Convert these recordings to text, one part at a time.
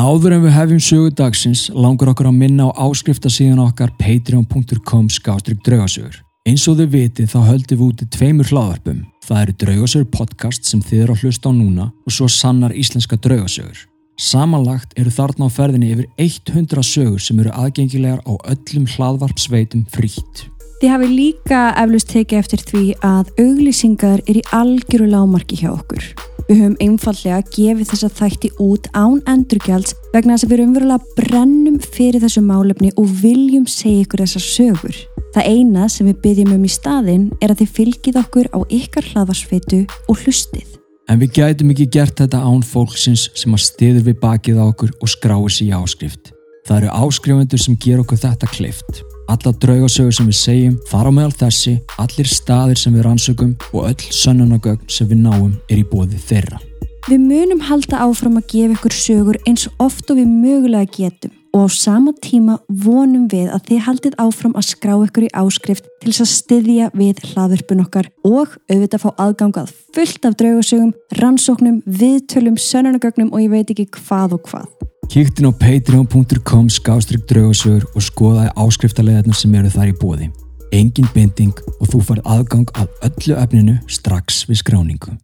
áður en við hefjum sögu dagsins langar okkur að minna á áskriftasíðan okkar patreon.com skástrygg draugasögur. Eins og þau viti þá höldum við úti tveimur hlaðarpum. Það eru draugasögur podcast sem þið eru að hlusta á núna og svo sannar íslenska draugasögur. Samanlagt eru þarna á ferðinni yfir 100 sögur sem eru aðgengilegar á öllum hlaðvarpsveitum frítt. Þið hafi líka eflust tekið eftir því að auglýsingar er í algjöru lámarki hjá okkur. Við höfum einfallega gefið þessa þætti út án endurgjalds vegna þess að við umverulega brennum fyrir þessu málefni og viljum segja ykkur þessar sögur. Það eina sem við byggjum um í staðin er að þið fylgið okkur á ykkar hlaðvarsfeitu og hlustið. En við gætum ekki gert þetta án fólksins sem að stiður við bakið á okkur og skráir sér í áskrift. Það eru áskrifundur sem ger okkur þetta klift. Alla draugasögur sem við segjum, fara á meðal þessi, allir staðir sem við rannsökum og öll sönnunagögn sem við náum er í bóði þeirra. Við munum halda áfram að gefa ykkur sögur eins oft og við mögulega getum og á sama tíma vonum við að þið haldið áfram að skrá ykkur í áskrift til þess að styðja við hlaðurpun okkar og auðvitað fá aðgangað fullt af draugasögum, rannsóknum, viðtölum, sönnunagögnum og ég veit ekki hvað og hvað. Kíktin á patreon.com skástrygg draugasögur og skoðaði áskriftarleðarnar sem eru þar í bóði. Engin binding og þú farið aðgang af öllu efninu strax við skráningu.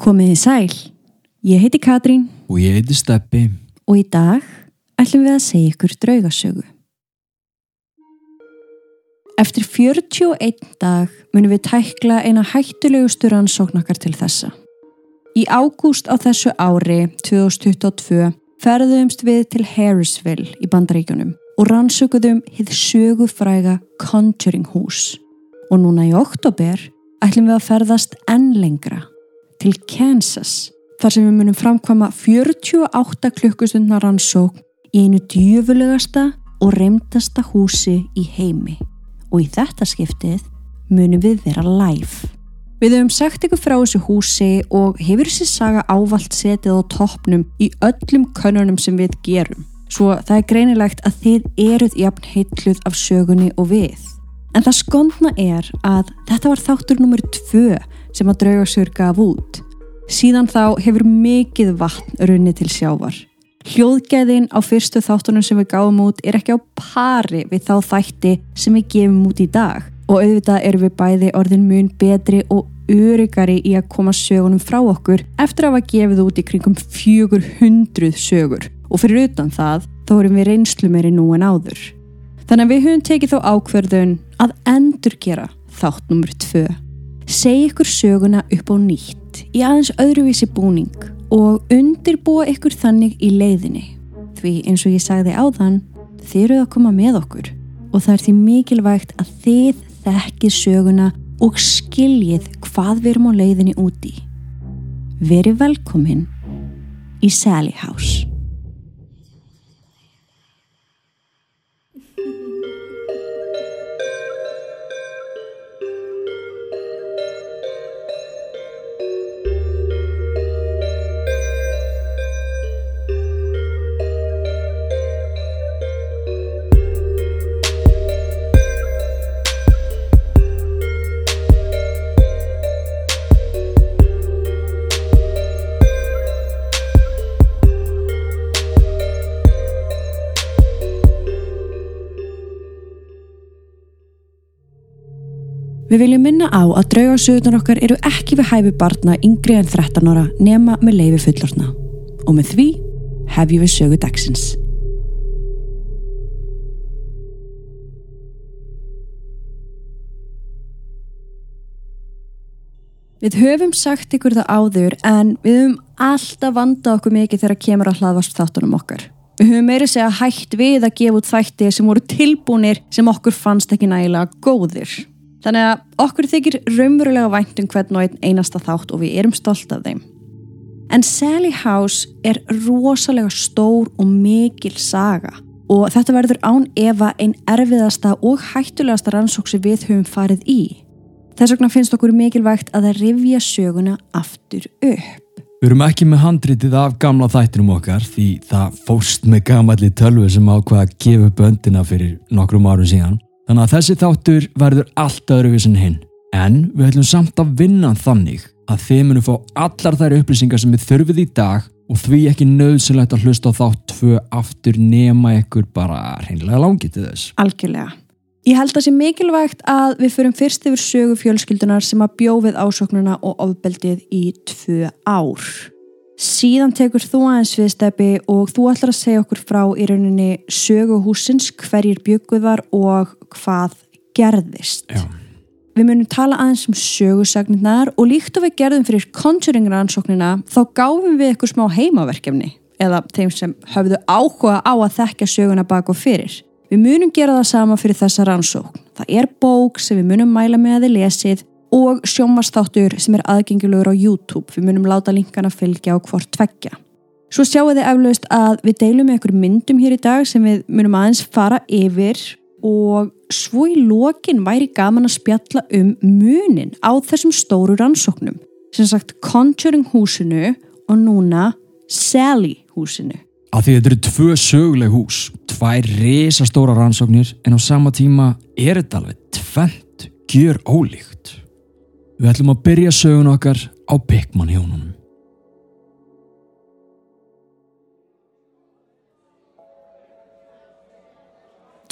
Komiði sæl, ég heiti Katrín Og ég heiti Steppi. og í dag ætlum við að segja ykkur draugasögu. Eftir 41 dag munum við tækla eina hættulegustu rannsóknakar til þessa. Í ágúst á þessu ári 2022 ferðumst við til Harrisville í Bandaríkjunum og rannsökuðum hið sögufræga Conjuring hús. Og núna í oktober ætlum við að ferðast enn lengra til Kansas þar sem við munum framkvama 48 klukkustundna rannsók í einu djöfulegasta og reymdasta húsi í heimi. Og í þetta skiptið munum við vera live. Við höfum sagt ykkur frá þessu húsi og hefur þessi saga ávalt setið á toppnum í öllum könnunum sem við gerum. Svo það er greinilegt að þið eruð jafn heitluð af sögunni og við. En það skondna er að þetta var þáttur nummer tvö sem að draugasögur gaf út. Síðan þá hefur mikið vatn runnið til sjávar. Hljóðgæðin á fyrstu þáttunum sem við gáum út er ekki á pari við þá þætti sem við gefum út í dag og auðvitað erum við bæði orðin mun betri og örygari í að koma sögunum frá okkur eftir að hafa gefið út í kringum 400 sögur og fyrir utan það þá erum við reynslu meiri nú en áður. Þannig að við höfum tekið þá ákverðun að endurgera þátt nummer 2. Segja ykkur söguna upp á nýtt í aðeins öðruvísi búning og undirbúa ykkur þannig í leiðinni. Því eins og ég sagði áðan, þið eruð að koma með okkur og það er því mikilvægt að þið þekkið söguna og skiljið hvað við erum á leiðinni úti. Verið velkomin í Sally House. Við viljum minna á að draugarsögurnar okkar eru ekki við hæfi barna yngri en 13 ára nema með leifi fullorna. Og með því hefjum við sögu dagsins. Við höfum sagt ykkur það áður en við höfum alltaf vanda okkur mikið þegar kemur að hlaðvast þáttunum okkar. Við höfum meiri segja hægt við að gefa út þætti sem voru tilbúnir sem okkur fannst ekki nægilega góðir. Þannig að okkur þykir raunverulega vænt um hvern og einn einasta þátt og við erum stolt af þeim. En Sally House er rosalega stór og mikil saga og þetta verður án Eva einn erfiðasta og hættulegasta rannsók sem við höfum farið í. Þess vegna finnst okkur mikilvægt að það rifja söguna aftur upp. Við erum ekki með handritið af gamla þættinum okkar því það fóst með gamalli tölvu sem ákvaða að gefa böndina fyrir nokkrum árum síðan. Þannig að þessi þáttur verður allt öðruvísin hinn. En við ætlum samt að vinna þannig að þið munum fá allar þær upplýsingar sem við þurfið í dag og því ekki nöðsilegt að hlusta á þátt tvö aftur nema ykkur bara reynlega langi til þess. Algjörlega. Ég held að sé mikilvægt að við förum fyrst yfir sögu fjölskyldunar sem að bjófið ásóknuna og ofbeldið í tvö ár. Síðan tekur þú aðeins við steppi og þú ætlar að segja okkur frá í rauninni söguhúsins, hverjir bygguðar og hvað gerðist. Já. Við munum tala aðeins um sögursagninnar og líkt og við gerðum fyrir Conjuring-rannsóknina þá gáfum við eitthvað smá heimaverkefni eða þeim sem höfðu áhuga á að þekka söguna bak og fyrir. Við munum gera það sama fyrir þessa rannsókn. Það er bók sem við munum mæla með að þið lesið og sjónvastáttur sem er aðgengilegur á YouTube. Við munum láta linkana fylgja á hvort tveggja. Svo sjáu þið eflaust að við deilum með einhver myndum hér í dag sem við munum aðeins fara yfir og svo í lokin væri gaman að spjalla um munin á þessum stóru rannsóknum. Sem sagt Conjuring húsinu og núna Sally húsinu. Af því þetta eru tvö söguleg hús, tvær risastóra rannsóknir en á sama tíma er þetta alveg tvent gjör ólíkt. Við ætlum að byrja sögun okkar á Pickman hjónunum.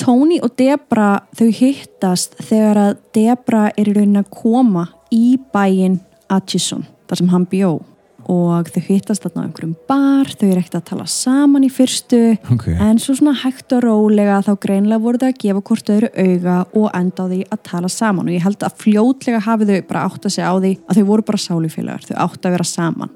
Tony og Debra þau hittast þegar að Debra er í raunin að koma í bæin Atchison, þar sem hann bjó og þau hittast þarna á einhverjum bar, þau eru ekkert að tala saman í fyrstu Ok. en svo svona hægt og rólega þá greinlega voru þau að gefa hvort öðru auga og enda á því að tala saman og ég held að fljótlega hafi þau bara átt að segja á því að þau voru bara sálufélagar, þau átt að vera saman.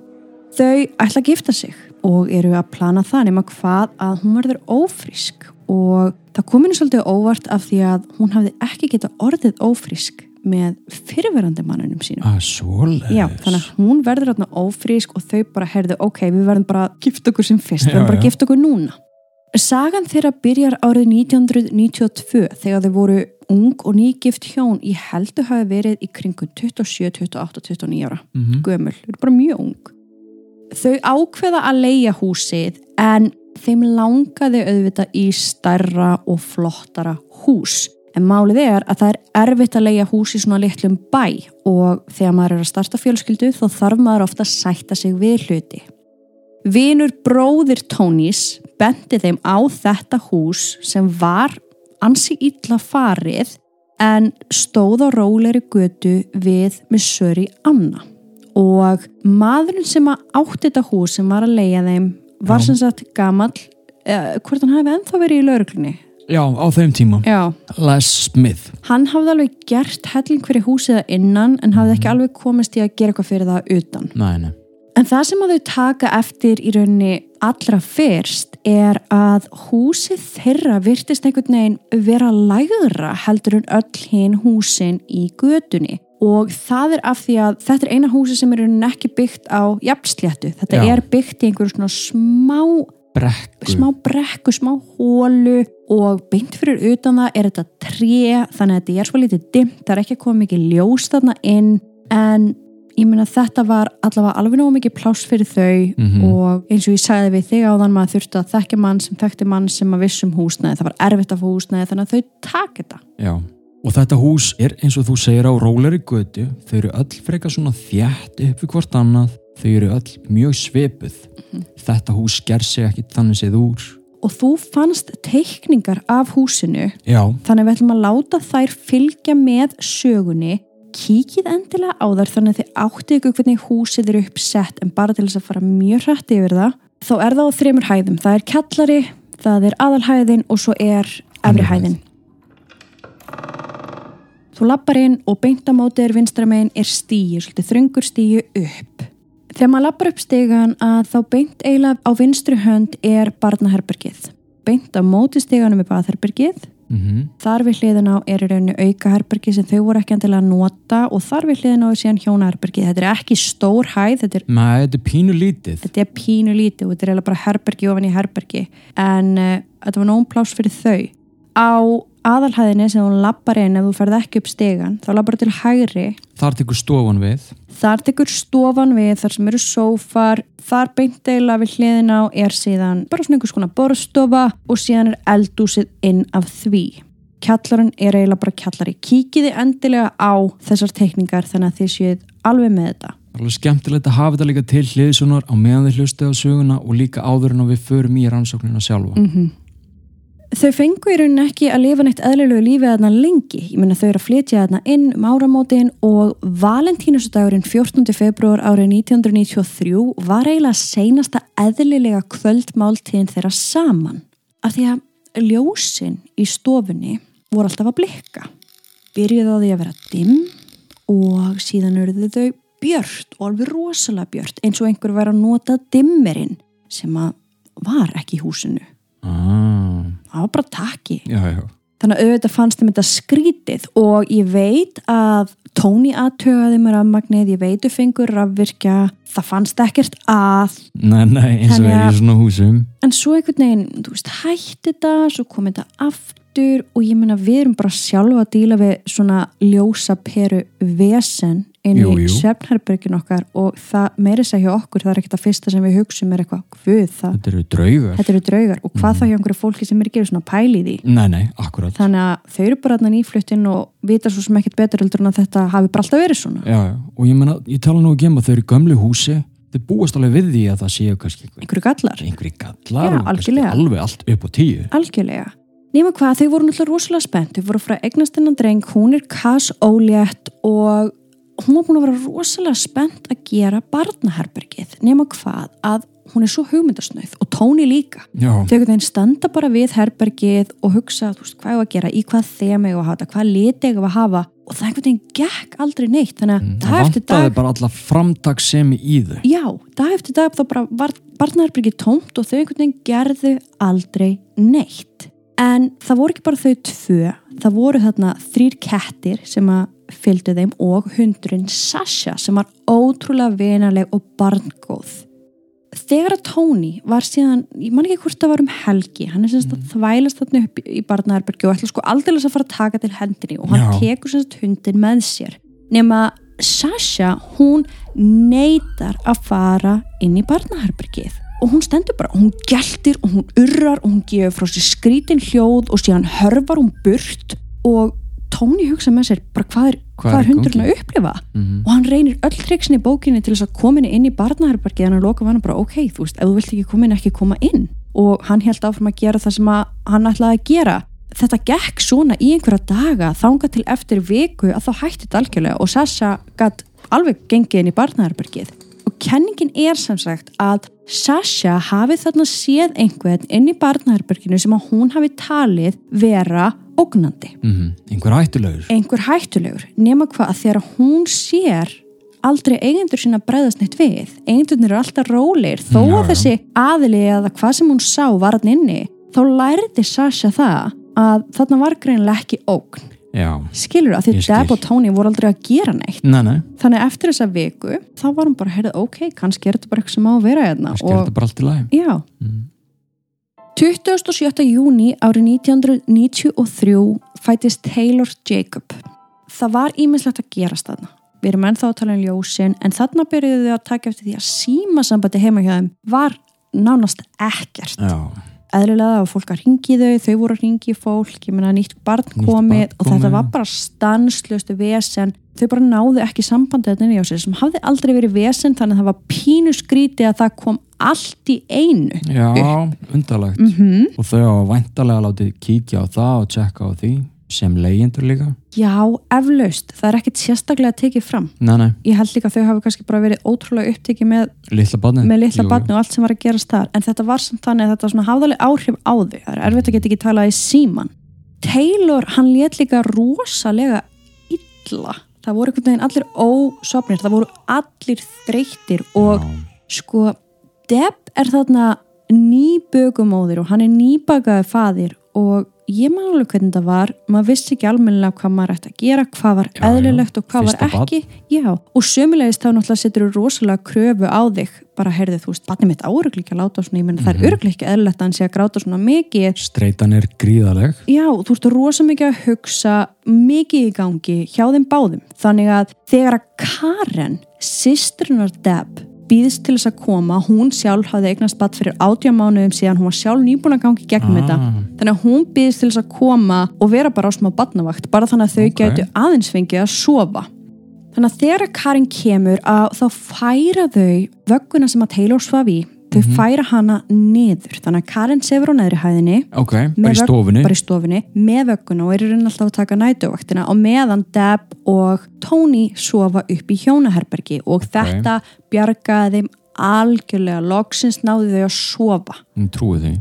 Þau ætla að gifta sig og eru að plana það nema hvað að hún verður ófrísk og það kominu svolítið óvart af því að hún hafði ekki geta orðið ófrísk með fyrirverandi mannunum sínum. Að svoleiðis. Já, þannig að hún verður þarna ófrísk og þau bara herðu, ok, við verðum bara að gifta okkur sem fyrst, við Já, verðum bara að gifta okkur núna. Sagan þeirra byrjar árið 1992 þegar þau voru ung og nýgift hjón í heldu hafi verið í kringum 27, 28, 29 ára. Mhm. Gömul, þau eru bara mjög ung. Þau ákveða að leia húsið en þeim langaði auðvitað í stærra og flottara hús. En málið er að það er erfitt að leia hús í svona litlum bæ og þegar maður er að starta fjölskyldu þá þarf maður ofta að sætta sig við hluti. Vinur bróðir Tónís bendi þeim á þetta hús sem var ansi illa farið en stóð á róleri götu við Missouri Anna. Og maðurinn sem átti þetta hús sem var að leia þeim var sem sagt gamall eh, hvort hann hefði ennþá verið í lauruglunni Já, á þeim tíma. Já, Les Smith. hann hafði alveg gert helling fyrir húsið að innan en hafði ekki alveg komist í að gera eitthvað fyrir það utan Nei, nei. En það sem að þau taka eftir í rauninni allra fyrst er að húsið þeirra virtist einhvern veginn vera lægra heldur en öll hinn húsin í götunni og það er af því að þetta er eina húsi sem er ekki byggt á jafnsléttu. Þetta Já. er byggt í einhverju svona smá, Brekku. smá brekku, smá hólu og beint fyrir utan það er þetta tré þannig að þetta er svo litið dimmt, það er ekki að koma mikið ljós þarna inn en ég meina þetta var allavega alveg nógu mikið pláss fyrir þau Mhm. og eins og ég sagði við þig áðan maður þurfti að þekkja mann sem þekkti mann sem að vissum húsnæði, það var erfitt að fá húsnæði þannig að þau taka þetta Já. Og þetta hús er eins og þú segir á róleri götu. Þau eru öll frekar svona þjætt upp við hvort annað. Þau eru öll mjög svipuð. Þetta hús ger sig ekki þannig séð úr. og þú fannst teikningar af húsinu. Já. þannig að við ætlum að láta þær fylgja með sögunni. Kíkið endilega á þar þannig að þið áttið ykkur hvernig húsið er uppsett en bara til þess að fara mjög hrætt yfir það. Þá er það á þremur hæðum. Það er kjallari, það er aðalhæðin og svo er efri hæðin. þú lappar inn og beintamótið er vinstramegin er stíu, svolítið þröngur stíu upp þegar maður lappar upp stígan að þá beint eiginlega á vinstri hönd er barnaherbergið beint á móti stíganum er baðherbergið Mm Þar við hliðin á er í rauninu aukaherbergi sem þau voru ekki endilega að nota og þar við hliðin á er síðan hjónaherbergi. Þetta er ekki stór hæð, þetta er, Nei, þetta er pínu lítið. þetta er pínu lítið og þetta er eiginlega bara herbergi ofan í herbergi. En uh, þetta var nógum pláss fyrir þau. Á aðalhæðinni sem þú lappar inn ef þú ferð ekki upp stegan, þá lappar til hægri. Þar tekur stofan við. Þar tekur stofan við, þar sem eru sófar, þar beint eiginlega við hliðin á er síðan bara svona einhvers konar borðstofa og síðan er eldúsið inn af því. Kjallarinn er eiginlega bara kjallari. Kíkiði endilega á þessar teikningar þannig að þið séuð alveg með þetta. Það er alveg skemmtilegt að hafa þetta líka til hliðsunar á meðan þið hlustið á söguna og líka áður en við förum í rannsóknina sjálfa. Mm Þau fengu í rauninni ekki að lifa neitt eðlilegu lífið þarna lengi. Ég meina þau eru að flytja þarna inn um áramótin og Valentínusdagurinn 14. februar árið 1993 var eiginlega seinasta eðlilega kvöldmáltíðin þeirra saman. Af því að ljósin í stofunni voru alltaf að blikka. Byrjuði á því að vera dimm og síðan eruðu þau björt og alveg rosalega björt eins og einhver var að nota dimmerinn sem að var ekki í húsinu Ah, það var bara taki já, já. þannig að auðvitað fannst þeim þetta skrítið og ég veit að Tóni aðtögaði með rafmagnið, ég veit þau fengur rafvirkja, það fannst ekkert að Nei, nei, eins og er í svona húsum. en svo einhvern veginn, þú veist, hætti þetta svo kom þetta aftur og ég meina við erum bara sjálfa að díla við svona ljósa peru vesen inn Jú, í jú. svefnherbergin okkar og það meiri segja hjá okkur, það er ekkert að fyrsta sem við hugsum er eitthvað, hvað það, Þetta eru draugar. þetta eru draugar. Og hvað þá hjá einhverju fólki sem er ekki svona pæli í því? Nei, nei, þannig að þau eru bara þarna nýfluttin og vita svo sem ekkert betur heldur en að þetta hafi bara alltaf verið svona. Já, já, og ég meina, ég tala nú ekki um að þau eru í gömlu húsi, þau búast alveg við því að það séu kannski einhver, einhverju gallar, einhverjir gallar Já, algjörlega. alveg allt upp á tíu. algjörlega. Nema hvað, þau voru náttúrulega rosalega spennt. Þau voru frá eignast innan dreng, hún er kass ólétt og hún var búin að vera rosalega spennt að gera barnaherbergið, nema hvað að hún er svo hugmyndasnöð og Tóni líka. Einhvern veginn standa bara við herbergið og hugsa, veist, hvað ég að gera, í hvað þema ég að hafa hvað liti ég að hafa. Og það einhvern veginn gekk aldrei neitt þannig að Mm, það dag eftir vantaði bara alla framtagsemi í þau. já, dag eftir dag þá bara var barnaherbergið tómt og þau einhvern veginn gerðu aldrei neitt. En það voru ekki bara þau tvö það voru þarna þrýr kettir sem að fylgdu þeim og hundurinn Sasha sem var ótrúlega vinaleg og barngóð. Þegar að Tony var síðan ég man ekki hvort það var um helgi hann er semst að þvælast þarna upp í- barnaherbergi og ætla sko aldrei að fara að taka til hendinni og hann Já. tekur semst hundin með sér. Nema Sasha hún neytar að fara inn í barnaherbergið og hún stendur bara, hún geltir og hún urrar og hún gefur frá sér skrítin hljóð og síðan hörfar hún burt og Tony hugsa með sér bara hvað er, Hvað hvað er hundurinn að upplifa? Mhm. og hann reynir öll triksin í bókinni til þess að henni inn í barnaherbergið. En að loka hann bara ok, þú veist, ef þú vilt ekki koma inn ekki koma inn. Og hann held áfram að gera það sem að hann ætlaði að gera. Þetta gekk svona í einhverja daga þanga til eftir viku að þá hætti þetta algjörlega og Sasha gætt alveg gengið inn í barnaherbergið. og kenningin er sem sagt að Sasha hafi þarna séð einhvern inn í barnaherberginu sem að hún hafi talið vera ógnandi. Mhm, Einhver hættulegur. einhver hættulegur nema hvað að þegar hún sér aldrei eigendur sína bregðast neitt við eigendurnir eru alltaf rólir þó Já, að þessi aðili eða hvað sem hún sá var hann inni þá lærði Sasha það að þarna var greinlega ekki ógn Já, skilur að því. Deb og Tony voru aldrei að gera neitt nei, nei, þannig eftir þessa viku þá var hún bara heyrðið ok, kannski er þetta bara eitthvað sem á að vera hérna kannski er þetta bara allt í lagi. Mhm. 27. júni árið 1993 fætist Taylor Jacob. Það var ímislegt að gerast þarna. Við erum ennþá að tala um ljósin en þarna byrjuðu þau að taka eftir því að símasambandi heima hjá þeim var nánast ekkert. Já, Eðlilega að fólk að ringi þau, þau voru að ringi fólk, ég meina nýtt barn komið og þetta var bara stanslöstu vesen. Þau bara náðu ekki sambandið þetta inn í á sig sem hafði aldrei verið vesen þannig að það var pínu skrítið að það kom allt í einu. já, undarlegt. Mm Og þau hafa væntalega látið kíkja á það og tjekka á því sem leyendur líka. Já, eflaust. Það er ekkert sérstaklega tekið fram. Nei, nei, Ég held líka að þau hafi kannski bara verið ótrúlega upptekið með, litla barni og allt sem var að gerast þar. En þetta var samt þannig að þetta svona hafðalega áhrif á þau. Það er erfitt að geta ekki talað í síman. Taylor, hann let líka rosalega illa. Það voru einhvern veginn allir ósopnir. Það voru allir þreyttir og Já. sko, Deb er þarna nýbögumóðir og hann er nýbagaði faðir og ég man alveg hvernig þetta var maður vissi ekki almennilega hvað maður ætti að gera hvað var Já, já. eðlilegt og hvað Fyrsta var ekki já. og sömulegist þá náttúrulega setur þú rosalega kröfu á þig bara heyrðu þú veist, barnið mitt árugl ekki að láta svona, ég menn það Mhm. er öruglega ekki eðlilegt að hann sé að gráta svona mikið Streitan er gríðaleg. Já, þú ert rosa mikið að hugsa mikið í gangi hjá þeim báðum þannig að þegar að Karen sýstrunar Deb býðist til þess að koma, hún sjálf hafði eignast batt fyrir átjá mánuðum síðan hún var sjálf nýbúin að gangi gegnum Ah. þetta þannig að hún býðist til þess að koma og vera bara á smá batnavakt, bara þannig að þau Ok. gætu aðeins fengið að sofa Þannig að þegar Karin kemur að þá færa þau vögguna sem að Taylor svaf í, þau Mhm. færa hana niður. Þannig að Karin sefur á neðri hæðinni. Ok, með bara í stofunni. bara í stofunni með vögguna og er í raun alltaf að taka nætuvaktina og meðan Deb og Tony sofa upp í hjónaherbergi og þetta bjargaði þeim algjörlega. Loksins náðu þau að sofa. Trúi því.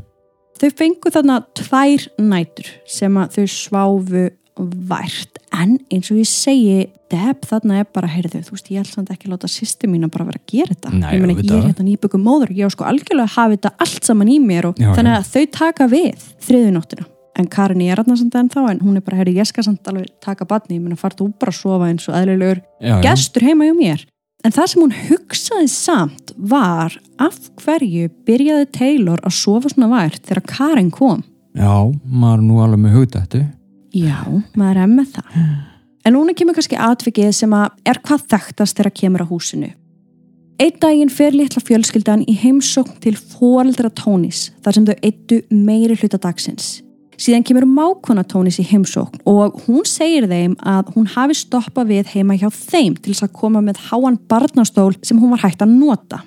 Þau fengu þarna tvær nætur sem að þau sváfu vært. En eins og ég segi Deb þarna er bara, heyrðu, þú veist, ég held samt ekki að láta sýstu mín að bara vera að gera þetta. Nei, ég meina, ég er hérna nýbyggum móður ég á sko algjörlega að hafa þetta allt saman í mér og Já, þannig já. að þau taka við þriðu nóttina. En Karin er þarna samt enn þá en hún er bara, heyrðu, ég skal samt alveg taka badni ég meina, fara þú bara að sofa eins og eðlilegur já, já. gestur heima hjá mér. En það sem hún hugsaði samt var af hverju byrjaði Taylor að sofa svona vært þegar Karin kom? Já, maður nú alveg með hugdættu Já, maður er með það. En núna kemur kannski atvikið sem að er hvað þekktast þegar kemur á húsinu. Einn daginn fer litla fjölskyldan í heimsókn til foreldra Tónis þar sem þau eittu meiri hluta dagsins. Síðan kemur mákona Tónis í heimsókn og hún segir þeim að hún hafi stoppað við heima hjá þeim til þess að koma með háan barnastól sem hún var hægt að nota.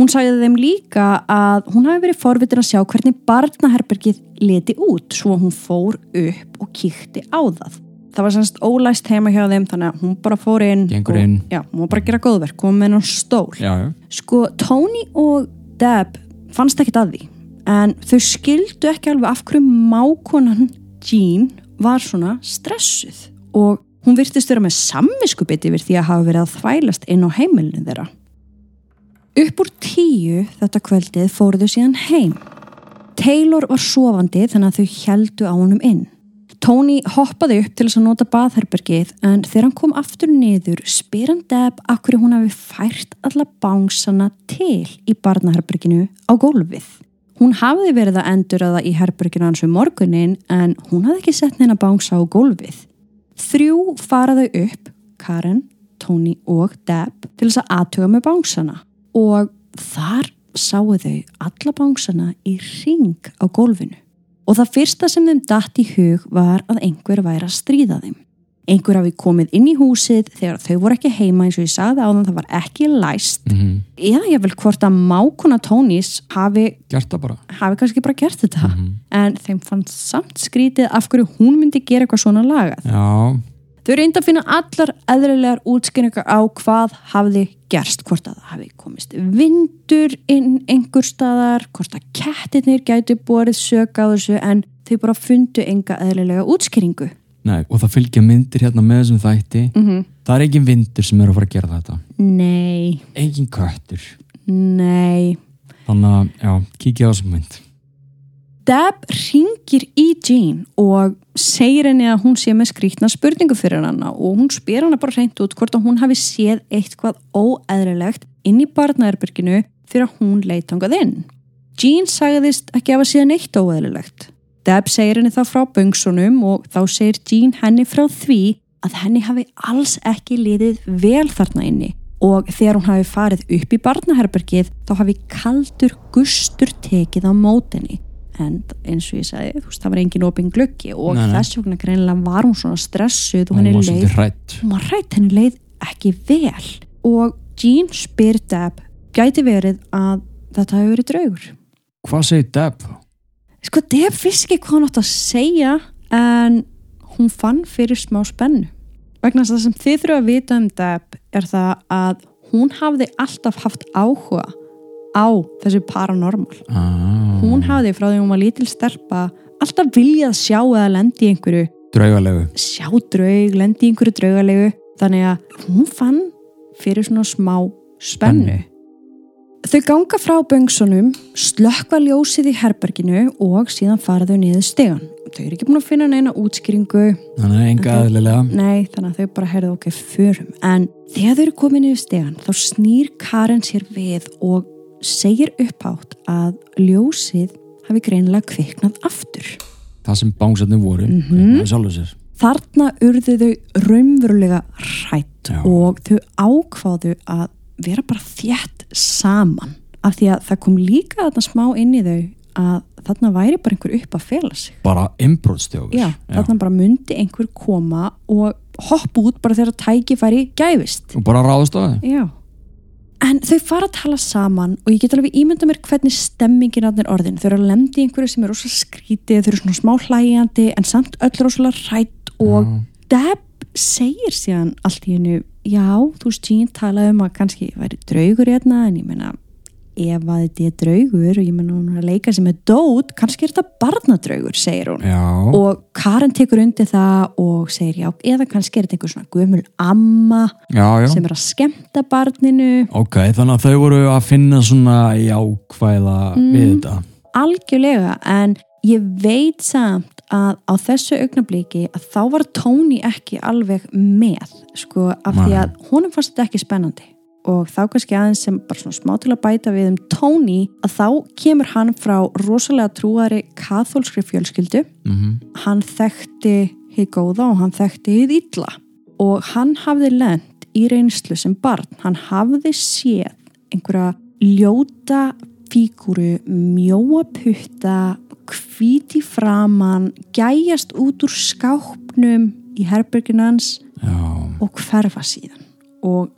Hún sagði þeim líka að hún hafi verið forvitin að sjá hvernig barnaherbergið leti út svo hún fór upp og kíkti á það. Það var semst ólæst heima hjá þeim þannig að hún bara fór inn Gengur og, inn. Já, hún var bara að gera góðverk, kom með hennar stól. já, já, Sko, Tony og Deb fannst ekkert að því en þau skildu ekki alveg af hverju mákonan Jean var svona stressuð og hún virtist vera með samviskubit yfir því að hafa verið að þvælast inn á heimilinu þeirra. Upp úr tíu þetta kvöldið fóruðu síðan heim. Taylor var sofandi þannig að þau heldu á honum inn. Tony hoppaði upp til þess að nota baðherbergið en þegar hann kom aftur niður spyr hann Deb hverju hún hafi fært alla bánsana til í barnaherberginu á gólfið. Hún hafði verið að endur að það í herberginu hans um morgunin en hún hafði ekki sett neina bánsa á gólfið. Þrjú faraðu upp, Karen, Tony og Deb til þess að aðtuga með bánsana og þar sáu þau alla bánsana í ring á gólfinu. Og það fyrsta sem þeim datt í hug var að einhver væri að stríða þeim. Einhver hafi komið inn í húsið þegar þau voru ekki heima eins og ég sagði á þann það var ekki læst. mhm, Eða ég vel hvort að mákona Tónís hafi, hafi kannski bara gert þetta. Mhm. En þeim fannst samt skrítið af hverju hún myndi gera eitthvað svona lagað. já, Þau reynda að finna allar eðrilegar útskynningar á hvað hafði gerst, hvort að það hafi komist vindur inn einhver staðar, hvort að kettirnir gætu borið sök á þessu en þau bara fundu enga eðrilega útskynningu. nei, og það fylgja myndir hérna með þessum þætti Mm -hmm. það er engin vindur sem er að fara að gera þetta Nei, engin köttur nei. þannig að, já, kíkja á þessum mynd Deb ringir í Jean og segir henni að hún sé með skrítna spurningu fyrir hana og hún spyr hana bara reynd út hvort að hún hafi séð eitthvað óeðrilegt inn í barnaherbyrginu fyrir að hún leit hangað inn. Jean sagðist ekki hafa séð neitt óeðrilegt. Deb segir henni þá frá böngsunum og þá segir Jean henni frá því að henni hafi alls ekki liðið vel þarna inni og þegar hún hafi farið upp í barnaherbergið þá hafi kaldur gustur tekið á mótinni en eins og ég sagði, þú veist, það var engin opin gluggi og Nei, nei. þess vegna greinilega var hún svona stressuð og henni leið hún var hrætt, henni leið ekki vel og Jean spyr Deb gæti verið að þetta hefur verið draugur hvað segir Deb? sko Deb vissi ekki hvað hún átt að segja en hún fann fyrir smá spennu vegna þess að það sem þið þurfa að vita um Deb er það að hún hafði alltaf haft áhuga á þessu paranormal. Ah, hún hafði frá því hún var lítil stelpa alltaf viljað sjá eða lendi í einhverju draugalegu. Sjá draug, lendi í einhverju draugalegu. Þannig að hún fann fyrir svona smá spennu. Þau ganga frá böngsunum slökkva ljósið í herberginu og síðan fara þau niður stegan. Þau eru ekki búin að finna neina útskýringu. Þannig enga aðlilega nei, þannig að þau bara heyrðu ok, förum. En þegar þau eru komin niður stegan þá snýr Karen sér við og segir upphátt að ljósið hafi greinilega kviknað aftur. Það sem bánsarnir voru mm Mhm. sjálfur sér. Þarna urðu þau raunverulega hrætt Já. og þau ákváðu að vera bara þétt saman. Af því að það kom líka þarna smá inn í þau að þarna væri bara einhver upp að fela sig. Bara inbróðstjófur já, þarna bara myndi einhver koma og hoppa út bara þegar tækifæri gæfist. Og bara ráðast á það já En þau fara að tala saman og ég get alveg ímynda mér hvernig stemmingin að þeir orðin. Þau eru að lemdi í einhverju sem er rosalega skrítið, þau eru svona smá hlægjandi en samt öll rosalega rætt og Já. Deb segir síðan allt í hennu, já, þú veist, Jean talaði um að kannski væri draugur hérna en ég meina, ef að þetta er draugur og ég meina hún að leika sem er dót, kannski er þetta barnadraugur, segir hún. já, Og Karen tekur undir það og segir já, eða kannski er þetta einhver svona gömul amma já, já. sem er að skemmta barninu ok, þannig að þau voru að finna svona jákvæða við þetta algjörlega en ég veit samt að á þessu augnabliki að þá var Tony ekki alveg með sko af því Nei. að honum fannst þetta ekki spennandi og þá kannski aðeins sem bara svona smá til að bæta við um Tony að þá kemur hann frá rosalega trúari kathólskri fjölskyldu. Mm hann þekkti hið góða og hann þekkti hið illa. Og hann hafði lent í reynslu sem barn. Hann hafði séð einhverja ljóta fígúru, mjóa putta hvíti framan gæjast út úr skápnum í herberginans já, og hverfa síðan. Og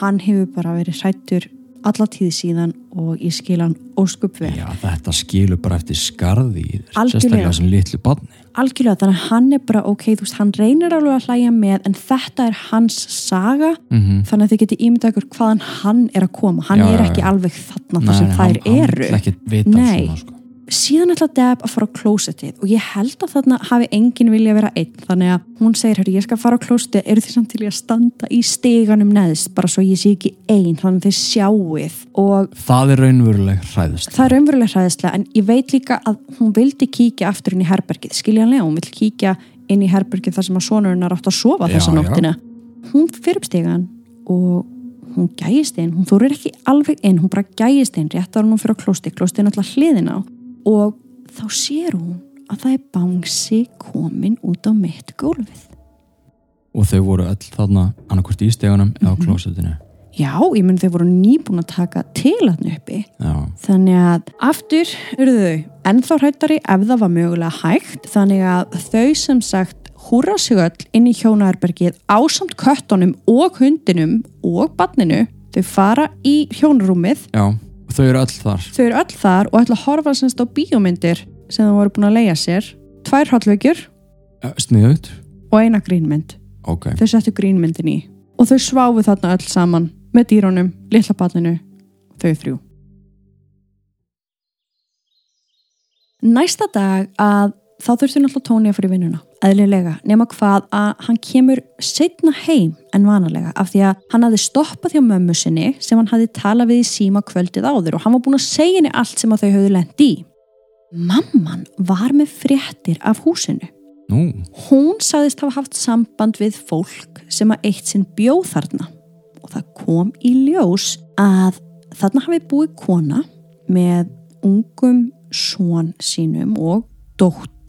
hann hefur bara verið hrættur alla tíð síðan og ég skil hann óskup vel já, þetta skilur bara eftir skarði sérstaklega sem litlu barni algjörlega þannig að hann er bara ok, þú veist, hann reynir alveg að hlæja með en þetta er hans saga mm þannig að þið geti ímyndað ykkur hvaðan hann er að koma hann Já, er ekki já. alveg þarna þar sem þær eru hann ekki vita Nei. svona sko. Síðan ætla Deb að fara á klósettið og ég held að þarna hafi enginn vilja vera einn. Þannig að hún segir, hörru, ég skal fara á klósettið. Eru þið samt til í að standa í steganum neðst bara svo ég sé ekki einn þannig að þið sjáuð og það er raunveruleg hræðist það er raunverulega hræðislega en ég veit líka að hún vildi kíkja aftur inn í herbergið, skiljanlega, hún vill kíkja inn í herbergið þar sem að sonurinn er átt að sofa Já, þessa nóttina. Hún fyrir upp stegan og hún gæjist inn, hún þórir ekki alveg inn, hún bara gæjist inn rétt ára hún fyrir á klósti, klósti er náttúrulega hliðin á og þá sér hún að það er bangsi komin út á mitt gólfið. Og þau voru öll þarna annarkvort í stegunum eða á Mhm. klósettinu. Já, ég menn þau voru nýbúin að taka til hann uppi. Já, Þannig að aftur eru þau ennþá hrættari ef það var mögulega hægt. Þannig að þau sem sagt húra sig öll inn í hjónaherbergið ásamt köttunum og hundinum og barninu þau fara í hjónarúmið. Já, þau eru öll þar. Þau eru öll þar og ætla að horfa semst á bíómyndir sem þau voru búin að leia sér. Tvær hallveikjur sniðut, og eina grínmynd. Ok. Þau settu grínmyndin í. Og þau sváfu þarna öll saman með dýrónum, litla barninu þau þrjú. Næsta dag að þá þurfti náttúrulega Tóni að í vinnuna eðlilega, nema hvað að hann kemur setna heim en vanalega af því að hann hafði stoppað hjá mömmu sinni sem hann hafði talað við í síma kvöldið áður og hann var búin að segja henni allt sem þau höfðu lent í. Mamman var með fréttir af húsinu. Nú, Hún sagðist hafa haft samband við fólk sem að eitt sinn bjóð þarna og það kom í ljós að þarna hafi búið kona með ungum són sínum og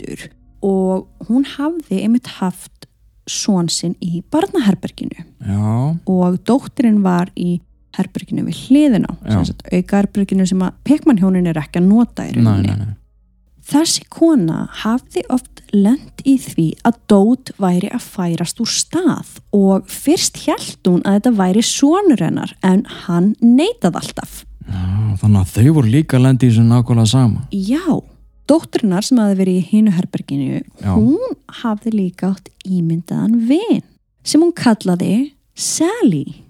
dóttur og hún hafði einmitt haft són sinn í barnaherberginu. Já, og dóttirinn var í herberginu við hliðin á Já. sem að pekmannhjónin er ekki að nota í rauninni. Þessi kona hafði oft lent í því að dót væri að færast úr stað og fyrst hjælt hún að þetta væri sonur hennar en hann neitað alltaf. já, þannig að þau voru líka lendi í þessu nákvæmlega sama. Já, dótturinnar sem hafði verið í hinu herberginu, Já. hún hafði líka átt ímyndaðan vin sem hún kallaði Sally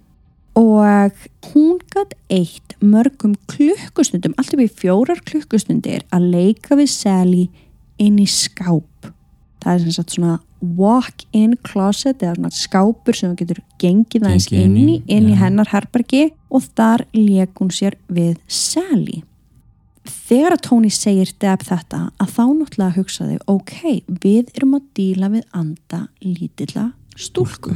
og hún gætt eitt mörgum klukkustundum, allt upp í fjórar klukkustundir að leika við Sally inn í skáp. Það er sem sagt svona walk-in closet eða svona skápur sem þú getur gengið aðeins inn í, inn í hennar herbergi og þar leik hún sér við Sally. Þegar að Tony segir Deb þetta að þá náttúrulega hugsaði ok, við erum að díla við anda lítilla stúlku.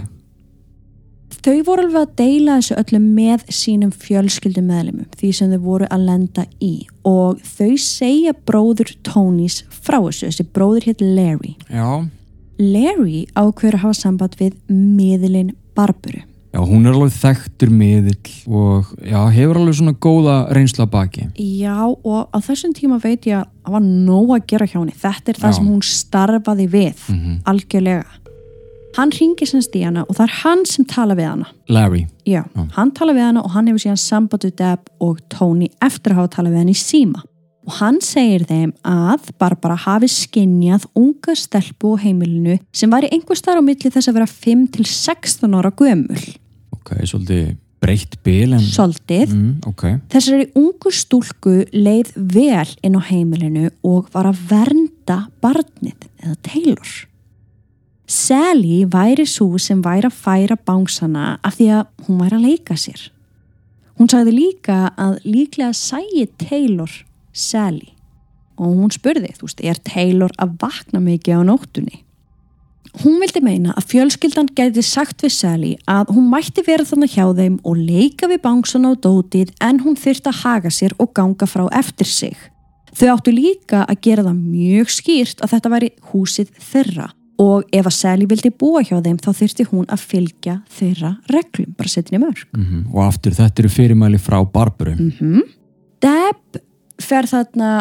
Þau voru alveg að deila þessu öllu með sínum fjölskyldum meðlumum því sem þau voru að lenda í og þau segja bróður Tonys frá þessu, þessi bróður hétt Larry. já, Larry ákveður að hafa samband við miðlinn Barburu Já, hún er alveg þekktur miðill og já, hefur alveg svona góða reynsla baki. Já og á þessum tíma veit ég að það var nóg að gera hjá henni þetta er það Já. sem hún starfaði við Mm algjörlega hann ringir semst í hana og það er hann sem tala við hana Larry. Já, Já. hann tala við hana og hann hefur síðan samband við Deb og Tony eftir að hafa talað við hann í síma og hann segir þeim að Barbara hafi skinjað unga stelpu á heimilinu sem var í einhver starf á milli þess að vera 5 til 16 ára gömul Ok, svolítið breytt bil en... Soldið Mm, ok. Þessari ungu stúlku leið vel inn á heimilinu og var að vernda barnið eða Taylor. Sally væri svo sem væri að færa bánsana af því að hún væri að leika sér. Hún sagði líka að líklega sæi Taylor Sally og hún spurði, þú veist, er Taylor að vakna mikið á nóttunni? Hún vildi meina að fjölskyldan gæti sagt við Sally að hún mætti vera þannig hjá þeim og leika við bánsana og dótið en hún þyrfti að haga sér og ganga frá eftir sig. Þau áttu líka að gera það mjög skýrt að þetta væri húsið þeirra og ef að Sally vildi búa hjá þeim þá þyrfti hún að fylgja þeirra reglum, bara setja henni mörg. Mm Og aftur, þetta eru fyrirmæli frá Barbaru. Mm Deb fer þarna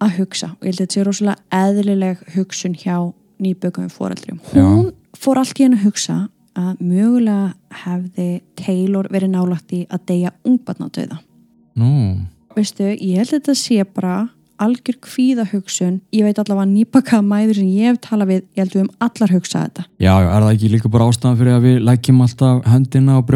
að hugsa og ég held að þetta sé rosalega eðlileg hugsun hjá nýbökum foreldrum. Hún fór allt í henni að hugsa að mögulega hefði Taylor verið nálægt í að deyja ungbarnadauða. Nú, Veistu, ég held að þetta sé bara algjör kvíða hugsun. Ég veit allavega nýbakaða mæður sem ég hef talað við, ég held við um allar hugsa þetta. já, já, er það ekki líka bara ástæðan fyrir að við lækjum alltaf höndina og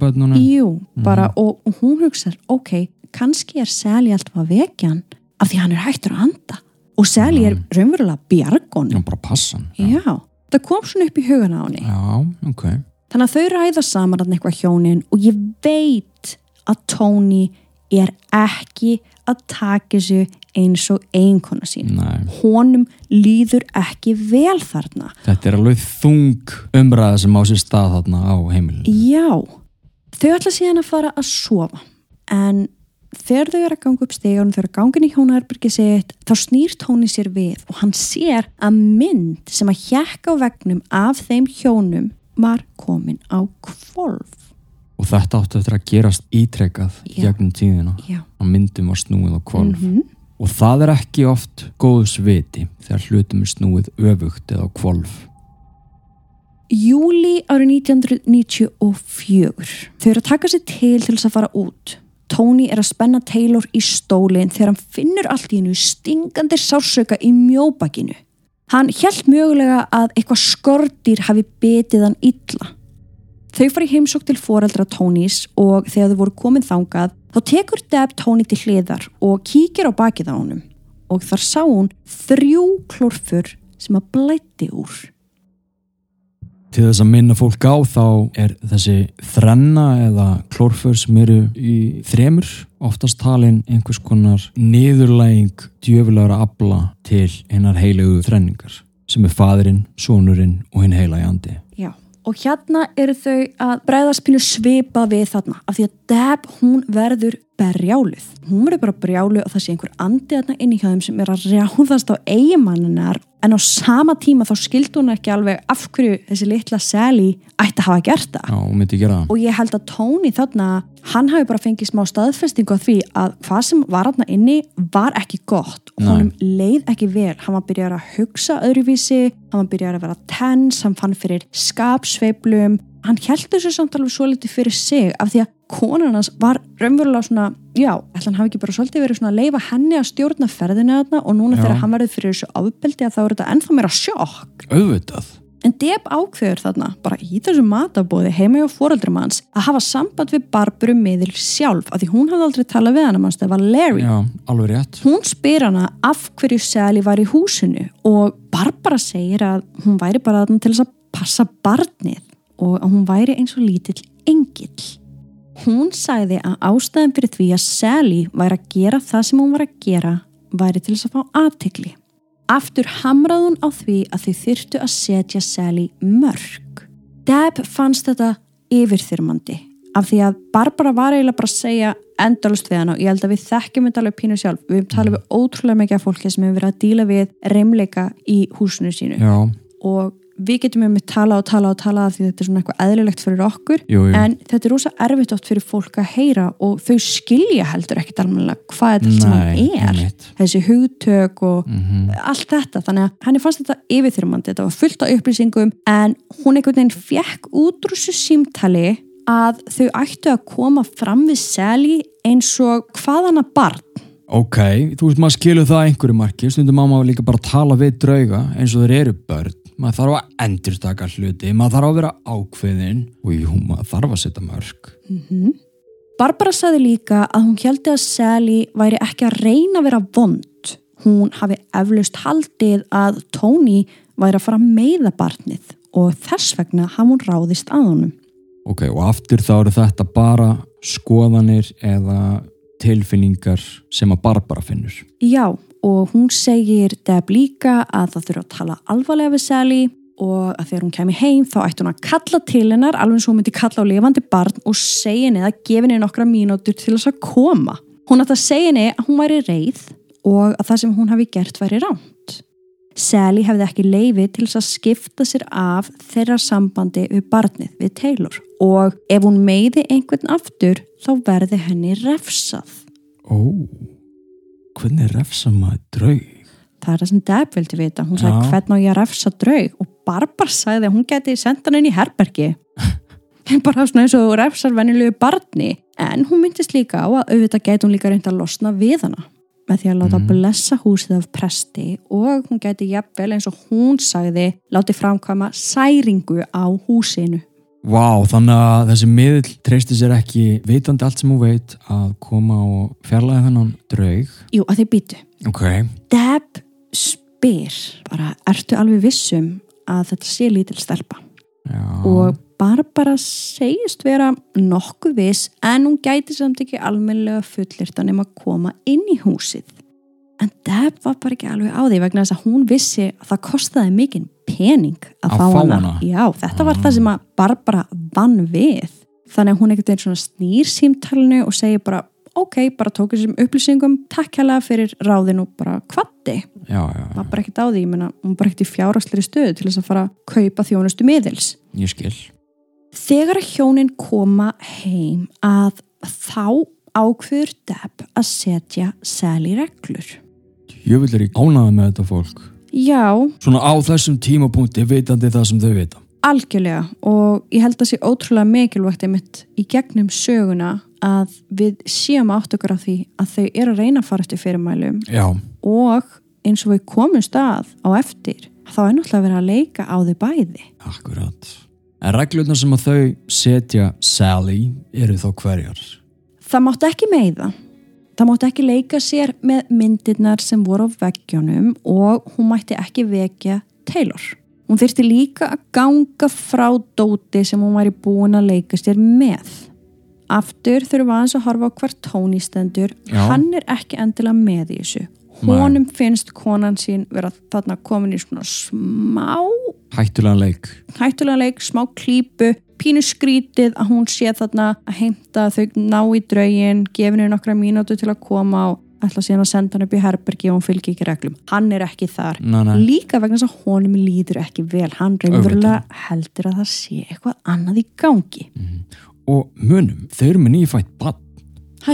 bönnuna? Jú, bara, og, og hún hugsar, ok, kannski er Sally alltaf að vekja hann af því hann er hættur að anda og Sally er raunverulega bjargónum. Já, bara passan. Já, það kom svona upp í hugana á henni. Já, ok. Þannig að þau ræða saman að eitthvað hjónin og ég veit að Tony er ekki að taka þessu eins og einkona sín. Nei, Honum líður ekki vel þarna. þetta er alveg þung umræða sem á sér stað þarna á heimilinu. Já, þau ætla síðan að fara að sofa en þegar þau eru að ganga upp stegun þau eru að ganga inn í hjónaherbyrgi sitt þá snýr Tóni sér við og hann sér að mynd sem að hjekka á vegnum af þeim hjónum var komin á kvolf. Og þetta átti eftir að gerast ítrekað Já. gegnum tíðina. Já. Að myndum var snúið á kvolf. Mhm. Og það er ekki oft góðs viti þegar hlutum er snúið öfugt eða á kvolf. Júli árið 1994. Þau eru að taka sér til til þess að fara út. Tony er að spenna Taylor í stólinn þegar hann finnur allt í hennu stingandi sársöka í mjóbakinu. Hann held mögulega að eitthvað skortýr hafi betið hann illa. Þau fara í heimsók til foreldra Tonys og þegar þau voru komin þangað þá tekur Deb Tony til hliðar og kíkir á bakið á honum og þar sá hún þrjú klorfur sem að blætti úr. Til þess að minna fólk á þá er þessi þrenna eða klórfur sem eru í þremur oftast talin einhvers konar niðurlæging djöfulegra afla til hinnar heilegu þrenningar sem er faðurinn, sonurinn og hinn heilagi andi. Já, og hérna eru þau að bregðast pínu svipa við þarna af því að Deb, hún verður berjáluð. Hún verður bara brjáluð og það sé einhver andi þarna inn í hjá þeim sem er að rjáðast á eigimanninar en á sama tíma þá skildi hún ekki alveg af hverju þessi litla Sally ætti að hafa gert það. Já, það. Og ég held að Tony þarna, hann hafi bara fengið smá staðfestingu á því að hvað sem var þarna inni var ekki gott og honum leið ekki vel. Hann var byrjar að hugsa öðruvísi, hann var byrjar að vera tens, hann fann fyrir skapsveiflum. Hann held þessu samt alveg svo litið fyrir sig af því að konan hans var raunverulega svona, já, ætla hann hafi ekki bara svolítið verið svona að leifa henni að stjórna ferðinu þarna og núna Já. þegar hann verður fyrir þessu ábeldi að þá er þetta ennþá meira sjokk. Auðvitað. En Deb ákveður þarna, bara í þessu matabóði heima hjá foreldrum hans, að hafa samband við Barburu miðil sjálf, af því hún hafði aldrei talað við hana mannst, það var Larry. Já, alveg rétt. Hún spyr hana af hverju Sally var í húsinu og Barbara segir að hún væri bara þarna til þess að passa barnið og að hún væri eins og lítill engill. Hún sagði að ástæðan fyrir því að Sally væri að gera það sem hún var að gera væri til þess að fá aðtikli. Aftur hamrað hún á því að þau þyrtu að setja Sally mörg. Deb fannst þetta yfirþyrmandi af því að Barbara var eiginlega bara að segja endalust við hana og ég held að við þekkjum þetta alveg pínu sjálf. Við talum við ótrúlega mikið af fólki sem hefur verið að díla við reymleika í húsinu sínu Já, og við getum um að tala og tala og tala því þetta er svona eitthvað eðlilegt fyrir okkur jú, jú. en þetta er rosa erfitt oft fyrir fólk að heyra og þau skilja heldur ekkit almennilega hvað þetta saman Nei, er einmitt. þessi hugtök og Mhm. allt þetta, þannig að henni fannst þetta yfirþyrmandi, þetta var fullt af upplýsingum en hún einhvern veginn fekk út úr þessu símtali að þau ættu að koma fram við Sally eins og hvaðana barn Ok, þú veist maður skilur það að einhverju marki stundum má maður líka bara tala við drauga eins og þeir eru börn maður þarf að endurstaka hluti maður þarf að vera ákveðin og jú, maður þarf að setja mörg Barbara sagði líka að hún heldi að Sally væri ekki að reyna að vera vond. Hún hafi eflaust haldið að Tony væri að fara að meiða barnið og þess vegna hafði hún ráðist að honum. Ok, og aftur þá eru þetta bara skoðanir eða tilfinningar sem að Barbara finnur Já, og hún segir Deb líka að það þurfa að tala alvarlega við Sally og að þegar hún kemi heim þá ætti hún að kalla til hennar alveg eins og hún myndi kalla á lifandi barn og segja henni að gefa henni nokkra mínútur til þess að koma. Hún ætti að segja henni að hún væri reið og að það sem hún hafi gert væri ránt. Sally hefði ekki leifi til þess að skipta sér af þeirra sambandi við barnið við Taylor og ef hún meiði einhvern aftur þá verði henni refsað. Ó, hvernig refsa maður draug? það er það sem Deb vildi vita. Hún sagði Já. hvernig á ég að refsa draug? Og Barbara sagði að hún geti senda hann inn í herbergi. Bara svona eins og refsar venjulegu barni. En hún myndist líka á að auðvitað geti hún líka reynda að losna við hana. Með því að láta Mhm. blessa húsið af presti. Og hún geti jafnvel eins og hún sagði láti framkvæma særingu á húsinu Vá, þannig að þessi miðl treysti sér ekki vitandi allt sem hún veit að koma og fjarlæða þennan draug. Jú, að þið býtu Ok, Deb spyr bara, ertu alveg vissum að þetta sé lítil stelpa? Já. Og Barbara segist vera nokkuð viss en hún gæti samt ekki almennilega fullirt að nema að koma inn í húsið. En Deb var bara ekki alveg á því vegna þess að hún vissi að það kostaði mikinn pening að, Að fá hana. hana? Já, þetta var það sem að Barbara vann við. Þannig að hún ekkert einn svona snýr símtalinu og segir bara ok, bara tók þessum upplýsingum takk hérlega fyrir ráðin og bara kvatti. Já, já, já, Var bara ekkert á því, ég menna, hún var bara ekkert í fjárhastleri stöðu til þess að fara að kaupa þjónustu miðils. ég skil Þegar að hjónin koma heim að þá ákveður Deb að setja Sally reglur. Ég vil er ekki ánaði með þetta fólk. Já, Svona á þessum tímapunkti vitandi það sem þau vita. Algjörlega. Og ég held að sé ótrúlega mikilvægt einmitt í gegnum söguna að við séum átt okkur á því að þau eru að reyna að fara eftir fyrirmælum. Já, og eins og við komum stað á eftir þá er náttúrulega verið að leika á þau bæði. akkurat. En reglurnar sem að þau setja Sally eru þá hverjar? Það mátti ekki meiða. Það mátti ekki leika sér með myndirnar sem voru á veggjónum og hún mætti ekki vekja Taylor. Hún þyrfti líka að ganga frá dóti sem hún væri búin að leika sér með. Aftur við aðeins að horfa á hver tóni stendur. Já. Hann er ekki endilega með í þessu. Nei. Honum finnst konan sín vera þarna komin í svona smá Hættulega leik hættulega leik, smá klípu pínu skrítið að hún sé þarna að heimta þau ná í draugin gefinu nokkra mínútu til að koma og ætla síðan að senda hann upp í herbergi og hún fylgir ekki reglum. Hann er ekki þar. Nei, nei. líka vegna þess að honum líður ekki vel. Hann raunverulega heldur að það sé eitthvað annað í gangi. Og munum, þau eru með nýfætt hann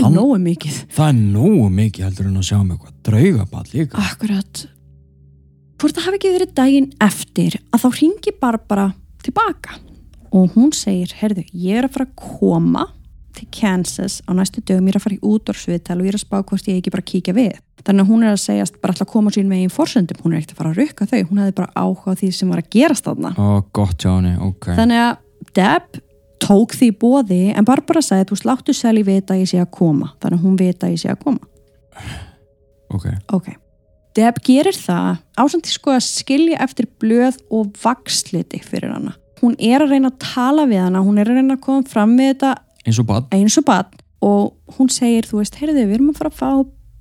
Hann- er nógu mikið. Það er nógu mikið heldur en að sjá með eitthvað draugabad líka. Akkurat. Hvort það hafi ekki verið daginn eftir að þá ringi Barbara tilbaka og hún segir, heyrðu, ég er að fara að koma til Kansas á næstu dögum, ég er að fara í útdórsviðtal og ég er að spá hvort ég ekki bara kíkja við. Þannig að hún er að segjast bara alltaf koma sín með einn forsöndum, hún er ekkert að fara að rukka þau. Hún hefði bara áhuga því sem var að gerast þarna. Ó, gott hjá henni, ok. Þannig að Deb tók því bóði en Barbara sagði, þú sláttu Sally vita ég sé að koma. Þannig að hún vita ég sé að koma. Ok, Ok. Deb gerir það ásandi sko að skilja eftir blöð og vaksliti fyrir hana. Hún er að reyna að tala við hana, hún er að reyna að koma fram með þetta eins og bad eins og og hún segir, þú veist, heyrðu, við erum að fara að fá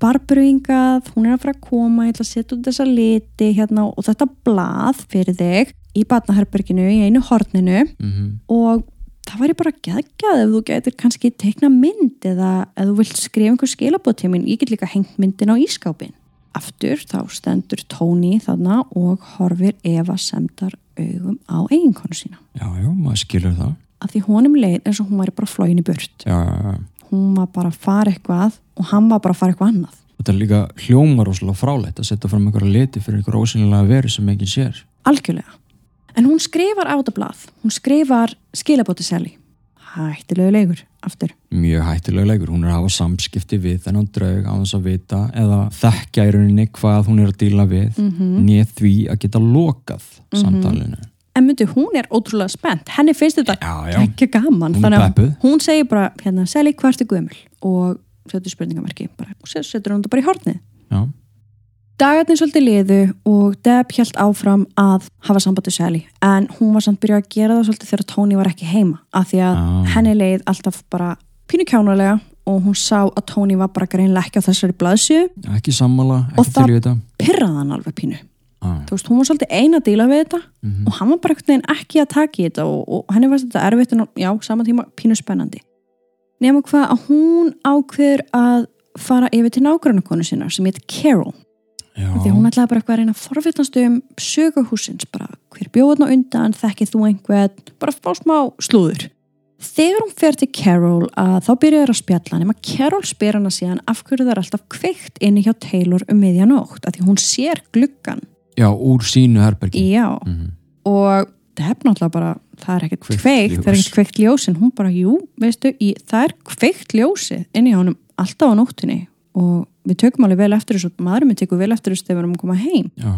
barbröingað, hún er að fara að koma, ég ætla að setja út þessa liti hérna og þetta blað fyrir þig í barnaherberginu í einu horninu. Mm og það væri bara geggjað ef þú getur kannski teikna mynd eða ef þú vilt skrifa einhver skilabóð til minn, ég get líka hengt myndin á ískápin. Aftur þá stendur Tóni þarna og horfir Eva semdar augum á eiginkonu sína. Já, já, maður skilur það. Af því honum leið eins og hún væri bara flóin í burt. Já, já, já. hún var bara að fara eitthvað og hann var bara að fara eitthvað annað. Þetta er líka hljómar og fráleitt að setja fram einhverja liti fyrir einhverja ósynlega veru sem ekki sér. Algjörlega. En hún skrifar á þetta blað hún skrifar skilabóti seli hættilegu leikur aftur mjög hættilega leikur, hún er að hafa samskipti við þennan draug á þess að vita eða þekkja í rauninni hvað hún er að díla við mm. -hmm. nýð því að geta lokað samtalinu en myndi hún er ótrúlega spennt henni finnst þetta Já, já. ekki gaman Hún þannig að peppuð. hún segir bara hérna, Seli, hvað ertu gömul og setur spurningamarki bara, og set- setur hún þetta bara í hornið já, Dagarnir svolítið liðu og Deb hjælt áfram að hafa sambandi Sally en hún var samt byrjað að gera það svolítið þegar Tony var ekki heima af því að Ah. henni leið alltaf bara pínu kjánulega og hún sá að Tony var bara greinlega ekki á þessari blaðsju ekki sammála, Og ekki til í þetta pyrraði hann alveg pínu ah. þú veist, hún var svolítið eina að díla við þetta Mhm. og hann var bara einhvern veginn ekki að taka í þetta og, og henni var þetta erfitt en já, saman tíma pínu spennandi nema hvað að hún ákveður að fara yfir til nágrannakonu sinna sem heit Carol því að hún ætlaði bara eitthvað að reyna að forvittnast um söguhúsins, bara hver bjóðan á undan þekkið þú einhvern, bara fá smá slúður. Þegar hún fer til Carol að þá byrjar að spjalla nema Carol spyr hana síðan af hverju það er alltaf kveikt inni hjá Taylor um miðjanótt, af því hún sér gluggan já, úr sínu herbergi. Já, Mhm. og það er náttúrulega bara, það er ekkert Kveikt kveikt, það er ekkert kveikt ljósin hún bara, jú, veistu, í, það er kveikt ljósi inni hjá honum alltaf á nóttunni. Og við tökum alveg vel eftir þessu og maðurinn minn tekur vel eftir þessu þegar við erum að koma heim. Já,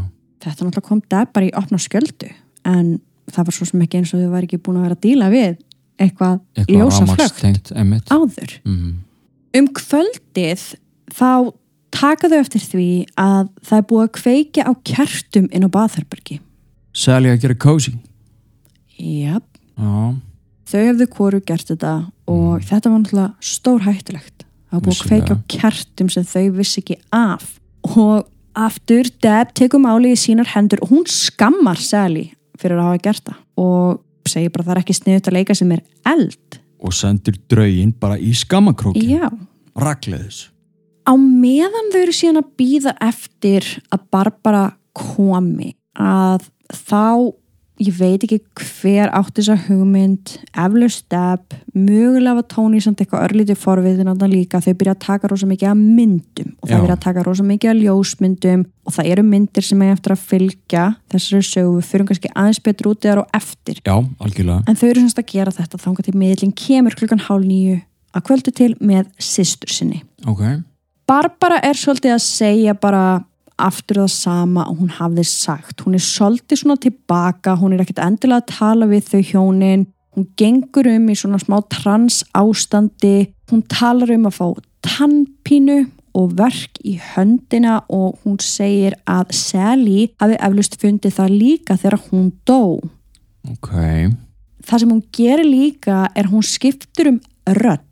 þetta náttúrulega kom Deb bara í opna skjöldu en það var svo sem ekki eins og þau var ekki búin að vera að díla við eitthvað, eitthvað rafmagnstengt, emitt áður. Mm. um kvöldið þá taka þau eftir því að það er búið að kveikja á kertum inn á baðherbergi. Sally að gera cozy. Jáp, já, þau hefðu hvoru gert þetta og þetta var náttúrulega stór hættulegt var búið að kveikja á kertum sem þau vissi ekki af. Og aftur Deb tekur máli í sínar hendur og hún skammar Sally fyrir að hafa gert það. Og segir bara það er ekki sniðut að leika sem er eld. Og sendir draugin bara í skammakróki já. Ragleðis á meðan þau eru síðan að býða eftir að Barbara komi að þá ég veit ekki hver átti þessa hugmynd eflaust Deb, mögulega var Tony samt eitthvað örlítið forviðin að það líka þau byrja að taka rosa mikið af myndum og það byrja að taka rosa mikið af ljósmyndum og það eru myndir sem er eftir að fylgja þessari sögu, við fyrir kannski aðeins betur út eða og eftir. Já, algjörlega. En þau eru semst að gera þetta þangað til miðlinn kemur klukkan hálf nýju að kvöldu til með systur sinni. Ok, Barbara er svolítið að segja bara aftur það sama og hún hafði sagt. Hún er svolítið svona tilbaka hún er ekkert endilega að tala við þau hjónin. Hún gengur um í svona smá trans ástandi hún talar um að fá tannpínu og verk í höndina og hún segir að Sally hafi eflust fundið það líka þegar hún dó. Ok. Það sem hún gerir líka er hún skiptur um rödd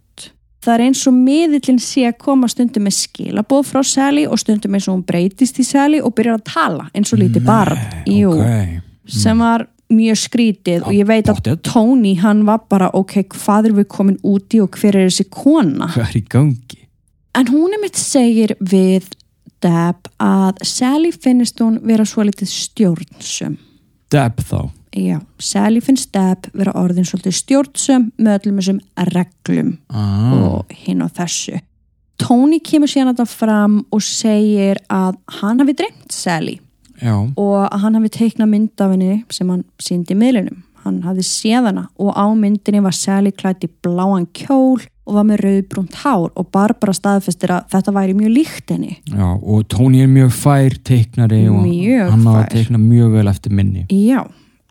það er eins og miðillin sé að koma stundum með skilaboð frá Sally og stundum eins og hún breytist í Sally og byrjar að tala eins og lítið barn. Jú, ok, sem var mjög skrítið og ég veit að. Tony hann var bara ok, hvað er við komin úti og hver er þessi kona? Hvað er í gangi? En hún er mitt segir við Deb að Sally finnist hún vera svo litið stjórnsum Deb þá Já, Sally finnst Deb vera orðin svolítið stjórnsum með öllum þessum reglum ah, og hinn og þessu. Tony kemur síðan þetta fram og segir að hann hafi dreymt Sally já, og að hann hafi teiknað mynd af henni sem hann síndi miðlunum. Hann hafi séð hana og á myndinni var Sally klætt í bláan kjól og var með rauðbrúnt hár og Barbara staðfestir að þetta væri mjög líkt henni. já og Tony er mjög fær teiknari og Mjög hann á að fær. teikna mjög vel eftir minni Já,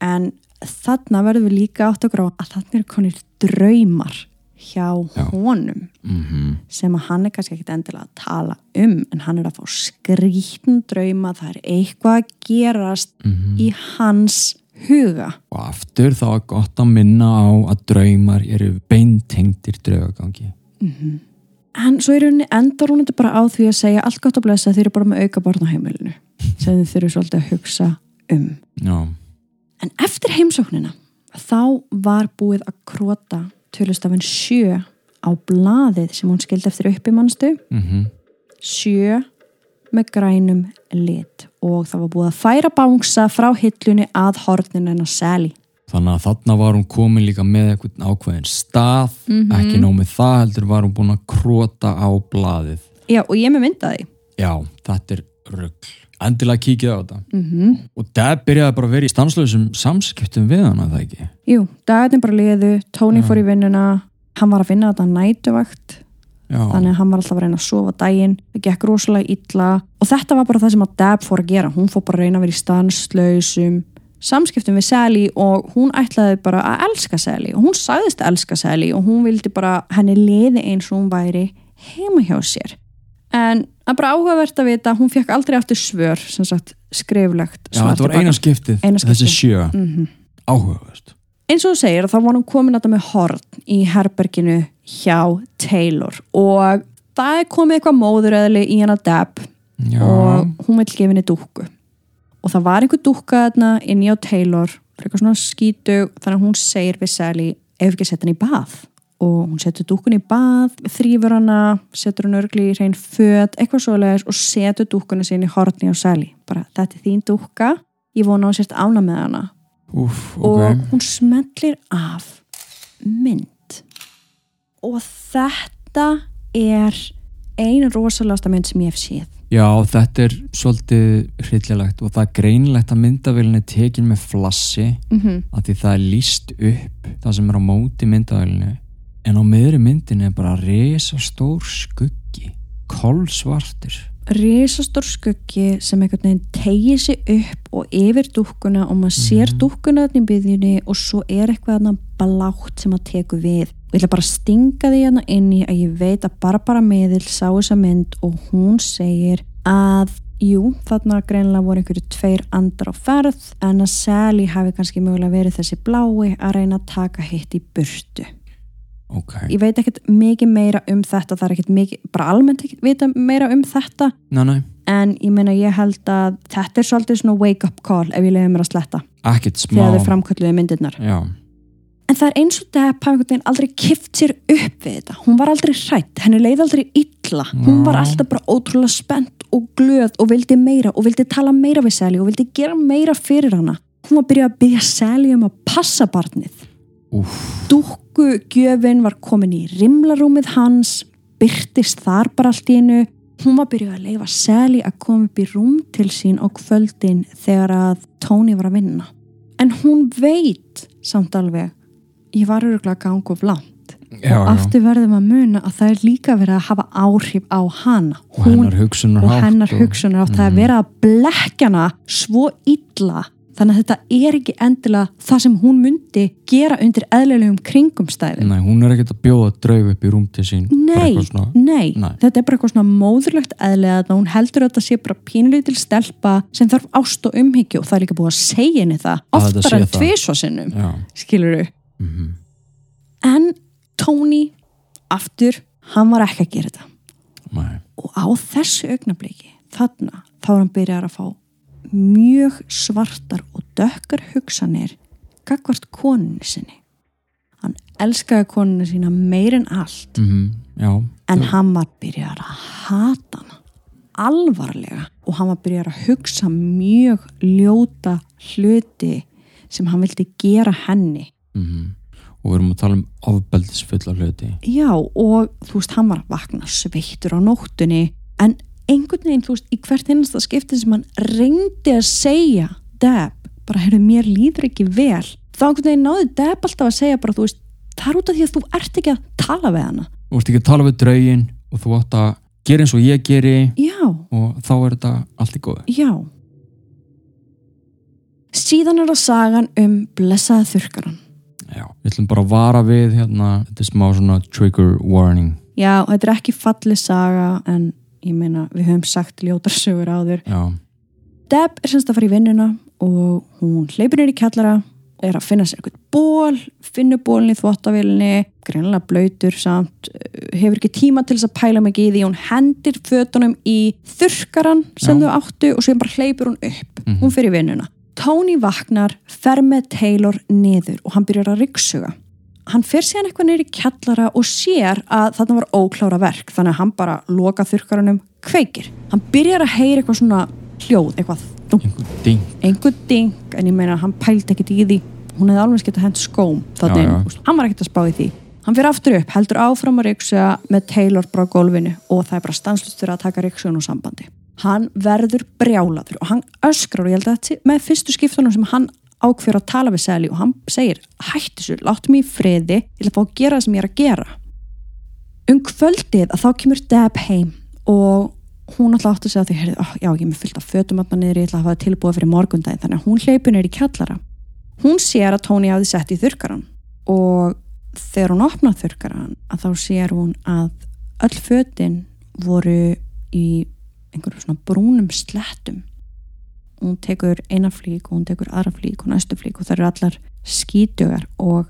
en þarna verðum við líka átt að gráða að þarna er konir draumar hjá Já. honum mm sem að hann er kannski ekkit endilega að tala um en hann er að fá skrítn drauma það er eitthvað að gerast Mhm. í hans huga. Og aftur þá er gott að minna á að draumar eru beintengdir draugagangi. En svo er henni endar hún þetta bara á því að segja allt gott að blessa þeir eru bara með auka barn á heimilinu sem þið þurfum svolítið að hugsa um. Já, en eftir heimsóknina þá var búið að krota tölustafinn sjö á blaðið sem hún skildi eftir uppi mannstu mm sjö með grænum lit og það var búið að færa bánsa frá hillunni að hornin hennar Sally. Þannig að þarna var hún komin líka með eitthvað ákveðin stað, Mhm. ekki nóg með það heldur var hún búin að króta á blaðið. Já, og ég með myndaði. Já, þetta er rugg. Endilega kíkið á þetta. Mm -hmm. Og Deb byrjaði bara að vera í stanslöðsum samskiptum við hana, það ekki? Jú, dagarnir bara liðu, Tony fór í vinnuna, hann var að finna þetta nætuvakt, Já, þannig að hann var alltaf að reyna að sofa daginn, það gekk rosalega illa og þetta var bara það sem að Deb fór að gera, hún fór bara að reyna að vera í stanslausum samskiptum við Sally og hún ætlaði bara að elska Sally og hún sagðist að elska Sally og hún vildi bara henni liði eins og hún væri heima hjá sér en að bara áhugavert að vita hún fekk aldrei aftur svör sagt skriflegt Já þetta var eina skiptið, Eina þessi skiptið. sjö. Mhm. Áhugavert. eins og þú segir þá var hún komin að þetta með horn í herberginu hjá Taylor og það er komið eitthvað móðuröðli í hana Deb Já, og hún vil gefa henni dúkku og það var einhver dúkka þarna inn í á Taylor eitthvað svona skítu þannig að hún segir við Sally ef ekki setja henni í bað og hún setur dúkkun í bað þrýfur hana, setur hann örgli í hrein föt, eitthvað svoleiðis og setur dúkkuna sín í horni á Sally. Bara þetta er þín dúkka, ég vona á sérst ána með hana. Úf, og ok. hún smellir af mynd. Og þetta er einu rosalasta mynd sem ég hef séð. Já, þetta er svolítið hryllilegt og það er greinilegt að myndavélinni er tekin með flassi mm -hmm. að því það er líst upp það sem er á móti myndavélinni en á miðri myndinni er bara resastór skuggi kolsvartur. Risastór skuggi sem einhvern veginn tegir sig upp og yfir dúkkuna og maður sér dúkkuna þarna í byðjunni og svo er eitthvað þarna blátt sem að teku við. Og ég ætla bara að stinga því hérna inn í að ég veit að Barbara Miðil sá þessa mynd og hún segir að jú, þarna greinlega voru einhverju tveir andar á ferð en að Sally hafi kannski mögulega verið þessi blái að reyna að taka hitt í burtu ok, ég veit ekkert mikið meira um þetta það er ekkert mikið, bara almennt ekkert vita meira um þetta. Næ, næ, en ég meina ég held að þetta er svolítið svona wake up call ef ég leiði mér að sletta. Ekkert smá. Þegar þau framkvölduðu myndirnar. Já, en það er eins og Depp veginn aldrei kift sér upp við þetta. Hún var aldrei hrætt, henni leið aldrei illa. Hún var alltaf bara ótrúlega spennt og glöð og vildi meira og vildi tala meira við Sally og vildi gera meira fyrir hana. Hún var að byrja að byrja Sally um að passa barnið dúkkugjöfin var komin í rimlarúmið hans byrtist þar bara allt í einu. Hún var byrjuð að leifa Sally að koma upp í rúm til sín á kvöldin þegar að Tony var að vinna. En hún veit samt alveg ég var örgulega að ganga of langt. Já, og aftur verðum að muna að það er líka verið að hafa áhrif á hana. Og hennar hugsunar og hennar hugsunar og það er verið að blekja hana svo illa þannig að þetta er ekki endilega það sem hún myndi gera undir eðlilegum kringumstæðum. Nei, hún er ekkert að bjóða draug upp í rúm til sín. Nei, svona, nei, Nei. þetta er bara eitthvað svona móðurlegt eðlega að hún heldur að þetta sé bara pínlítil stelpa sem þarf ást og umhyggju og það er líka búið að segja henni það. Oftar en það. tvisvarsinnum Já, skilur þau mhm, en Tony aftur, hann var ekki að gera þetta. Nei. Og á þessu augnabliki þarna þá er hann byrjar að fá mjög svartar og dökkar hugsanir gagvart konunni sinni. Hann elskaði konunni sína meir en allt. Mhm, Já, en hann var byrjar að hata hana alvarlega og hann var byrjar að hugsa mjög ljóta hluti sem hann vildi gera henni. Mhm og við erum að tala um ofbeldisfulla hluti. Já, og þú veist, hann var að vakna sveittur á nóttunni en einhvern veginn, þú veist, í hvert einasta skipti sem hann reyndi að segja Deb, bara heyrðu, mér líður ekki vel. Þá einhvern veginn náði Deb alltaf að segja bara, þú veist, það er út af því að þú ert ekki að tala við hana. Þú ert ekki að tala við draugin og þú átt að gera eins og ég geri Já, og þá er þetta allt í góðu. Já. Síðan er það sagan um blessaða þurkaran Já, við ætlum bara að vara við hérna, þetta er smá svona trigger warning. Já, þetta er ekki falli saga en ég meina, við höfum sagt ljótarsögur áður. Já, Deb er semst að fara í vinnuna og hún hleypur nýr í kjallara er að finna sér eitthvað ból finnur bólinn í þvottavílinni greinlega blöytur samt uh, hefur ekki tíma til þess að pæla mikið í því. Hún hendir fötunum í þurkaran sem Já. þau áttu og sem bara hleypur hún upp. Mhm. hún fyrir vinnuna. Tony vaknar, fer með Taylor niður og hann byrjar að ryggsuga hann fer síðan eitthvað í kjallara og sér að þarna var óklára verk þannig að hann bara loka þurkaranum kveikir. Hann byrjar að heyra eitthvað svona hljóð eitthvað ding einhver ding en ég meina hann pældi ekkert í því. Hún hefði alveg skett að hend skóm Já, þannig, já. úst, hann var ekkert að spá í því. Hann fyrir aftur upp, heldur áfram að ryksuga með Taylor bara á gólfinu og það er bara stanslustur að taka ryksugun úr sambandi. Hann verður brjálaður og hann öskrar og ég held að þetta með fyrstu skiptunum sem hann ákveður að tala við Sally og hann segir, hættu svo, láttu mig í friði ætla að fá að gera það sem ég er að gera. Um kvöldið að þá kemur Deb heim og hún alltaf átti að segja því, heyrðu, oh, já, ég er með fullt af fötum þarna niður, ég ætla að hafa tilbúið fyrir morgundaginn. Þannig að hún hleypur niður í kjallara. Hún sér að Tony hafði sett í þurkaran og þegar hún opnar þurkaran að þá sér hún að öll fötin voru í einhverjum svona brúnum slettum hún tekur eina flík og hún tekur aðra flík og næstu flík og það eru allar skítugar og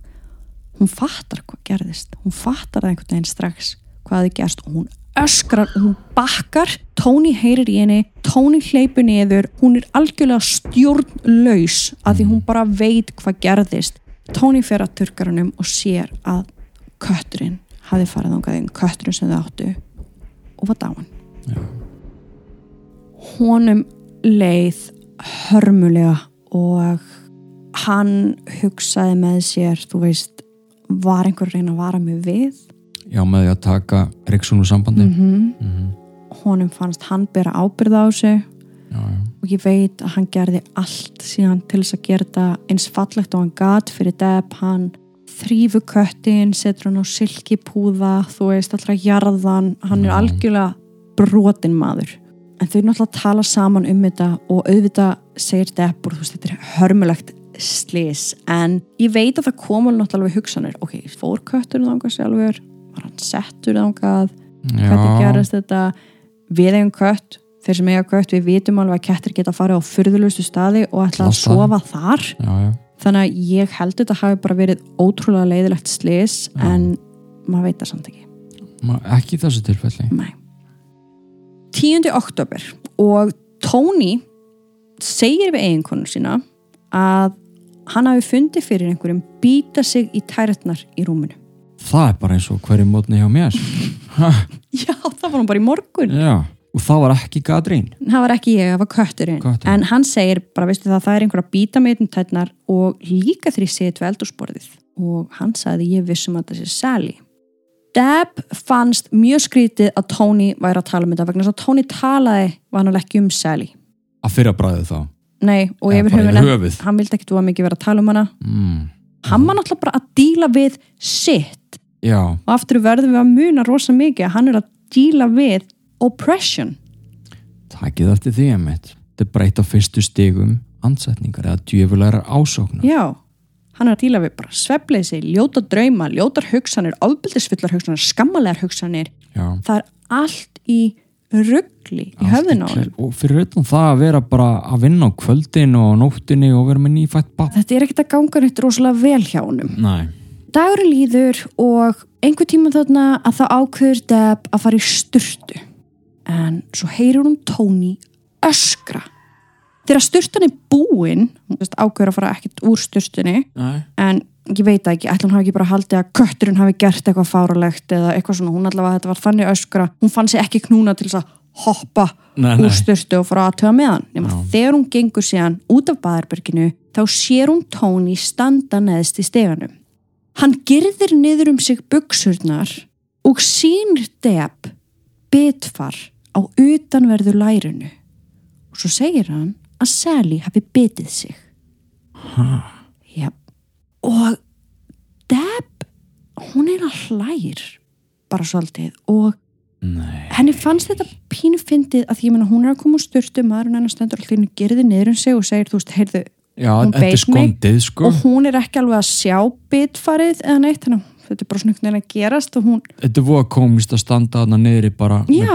hún fattar hvað gerðist. Hún fattar það einhvern veginn strax hvað þið gerst og hún öskrar og hún bakkar. Tony heyrir í henni Tony hleypur niður hún er algjörlega stjórnlaus að því hún bara veit hvað gerðist. Tony fer að turkaranum og sér að kötturinn hafi farið ángað einn kötturinn sem þau áttu. Og var dáin. Já. honum leið hörmulega og hann hugsaði með sér þú veist, var einhver að reyna að vara mig við? Já, með því að taka Riksson úr sambandi mm Mhm. honum fannst hann bera ábyrða á sig Já, já, og ég veit að hann gerði allt síðan til þess að gera þetta eins fallegt og hann gat fyrir Deb hann þrýfu köttin, setur hann á silkipúða, þú veist allra jarðan, hann er Já. algjörlega brotin maður en þau náttúrulega tala saman um þetta og auðvitað segir Deb og þú veist þetta er hörmulegt slis en ég veit að það kom alveg náttúrulega hugsanir. Ok, fór köttur þangað sjálfur? Var hann settur þangað? Hvernig gerast þetta? Við eigum kött, þeir sem eiga kött við vitum alveg að kettir geta farið á furðulustu staði og ætla að sofa þar. Já, já. þannig að ég held þetta hafi bara verið ótrúlega leiðilegt slis Já. en maður veit það samt ekki. Ma, ekki þessu tilfelli. Nei. 10. oktober og Tony segir við eiginkonu sína að hann hafi fundið fyrir einhverjum býta sig í tærtnar í rúminu. Það er bara eins og hverju mótni hjá mér. Já, það var hann bara í morgun. Já, og það var ekki Gadrín það var ekki ég, það var kötturinn. Kötturinn. en hann segir bara, veistu það, það er einhver að býta með einn tætnar og líka þegar ég segi tvö eldursporðið og hann sagði ég vissum að það sé Sally Deb fannst mjög skrítið að Tony væri að tala um þetta vegna þess að Tony talaði vanalega ekki um Sally. Að fyrra bræði þá? Nei, og yfir höfuð. hann vildi ekki þú að mikið vera að tala um hana. Mm. hann var náttúrulega bara að díla við sitt Já, og aftur verðum við að muna rosa mikið að hann er að díla við oppression. Takið eftir því einmitt Þetta er breytt á fyrstu stigum ansetningar eða djöfulegar ásóknar. Já, hann er að díla við bara svefleysi, ljóta drauma, ljótar hugsanir, ofbeldisfullar hugsanir, skammalegar hugsanir. Já, Það er allt í ruggli í allt höfðun á hann. Og fyrir utan það að vera bara að vinna á kvöldin og nóttinni og vera með nýfætt bá Þetta er ekkert að ganga neitt rosalega vel hjá honum. Nei, Dagurinn líður og einhver tíma þarna að það ákveður Deb að fara í sturtu. En svo heyrir hún Tony öskra. Þegar sturtan búin, hún veist, ákveður að fara ekkert úr sturtunni, nei en ég veit ekki, ætlum hún hafi ekki bara haldið að kötturinn hafi gert eitthvað fáralegt eða eitthvað svona, hún allavega þetta var þannig öskra hún fann sig ekki knúna til þess að hoppa Nei, úr nei. styrstu og fara aðtöða með hann nema Já. þegar hún gengur síðan út af baðarbyrginu þá sér hún Tony standa neðst í steganum hann girðir niður um sig buksurnar og sínir Deb bitfar á utanverðu lærinu og svo segir hann að Sally hafi bitið sig. Já. og Deb hún er að hlægir bara svolítið og Nei, henni fannst þetta pínu fyndið að því meina hún er að koma úr styrtu maðurinn hennar stendur allir henni gerði niður um sig og segir þú veist, heyrðu, já, Hún beit mig sko. og hún er ekki alveg að sjá bitfarið eða neitt, þannig að þetta er bara svona einhvern veginn að gerast og hún, Þetta er voða komist að standa þarna niðri bara með já,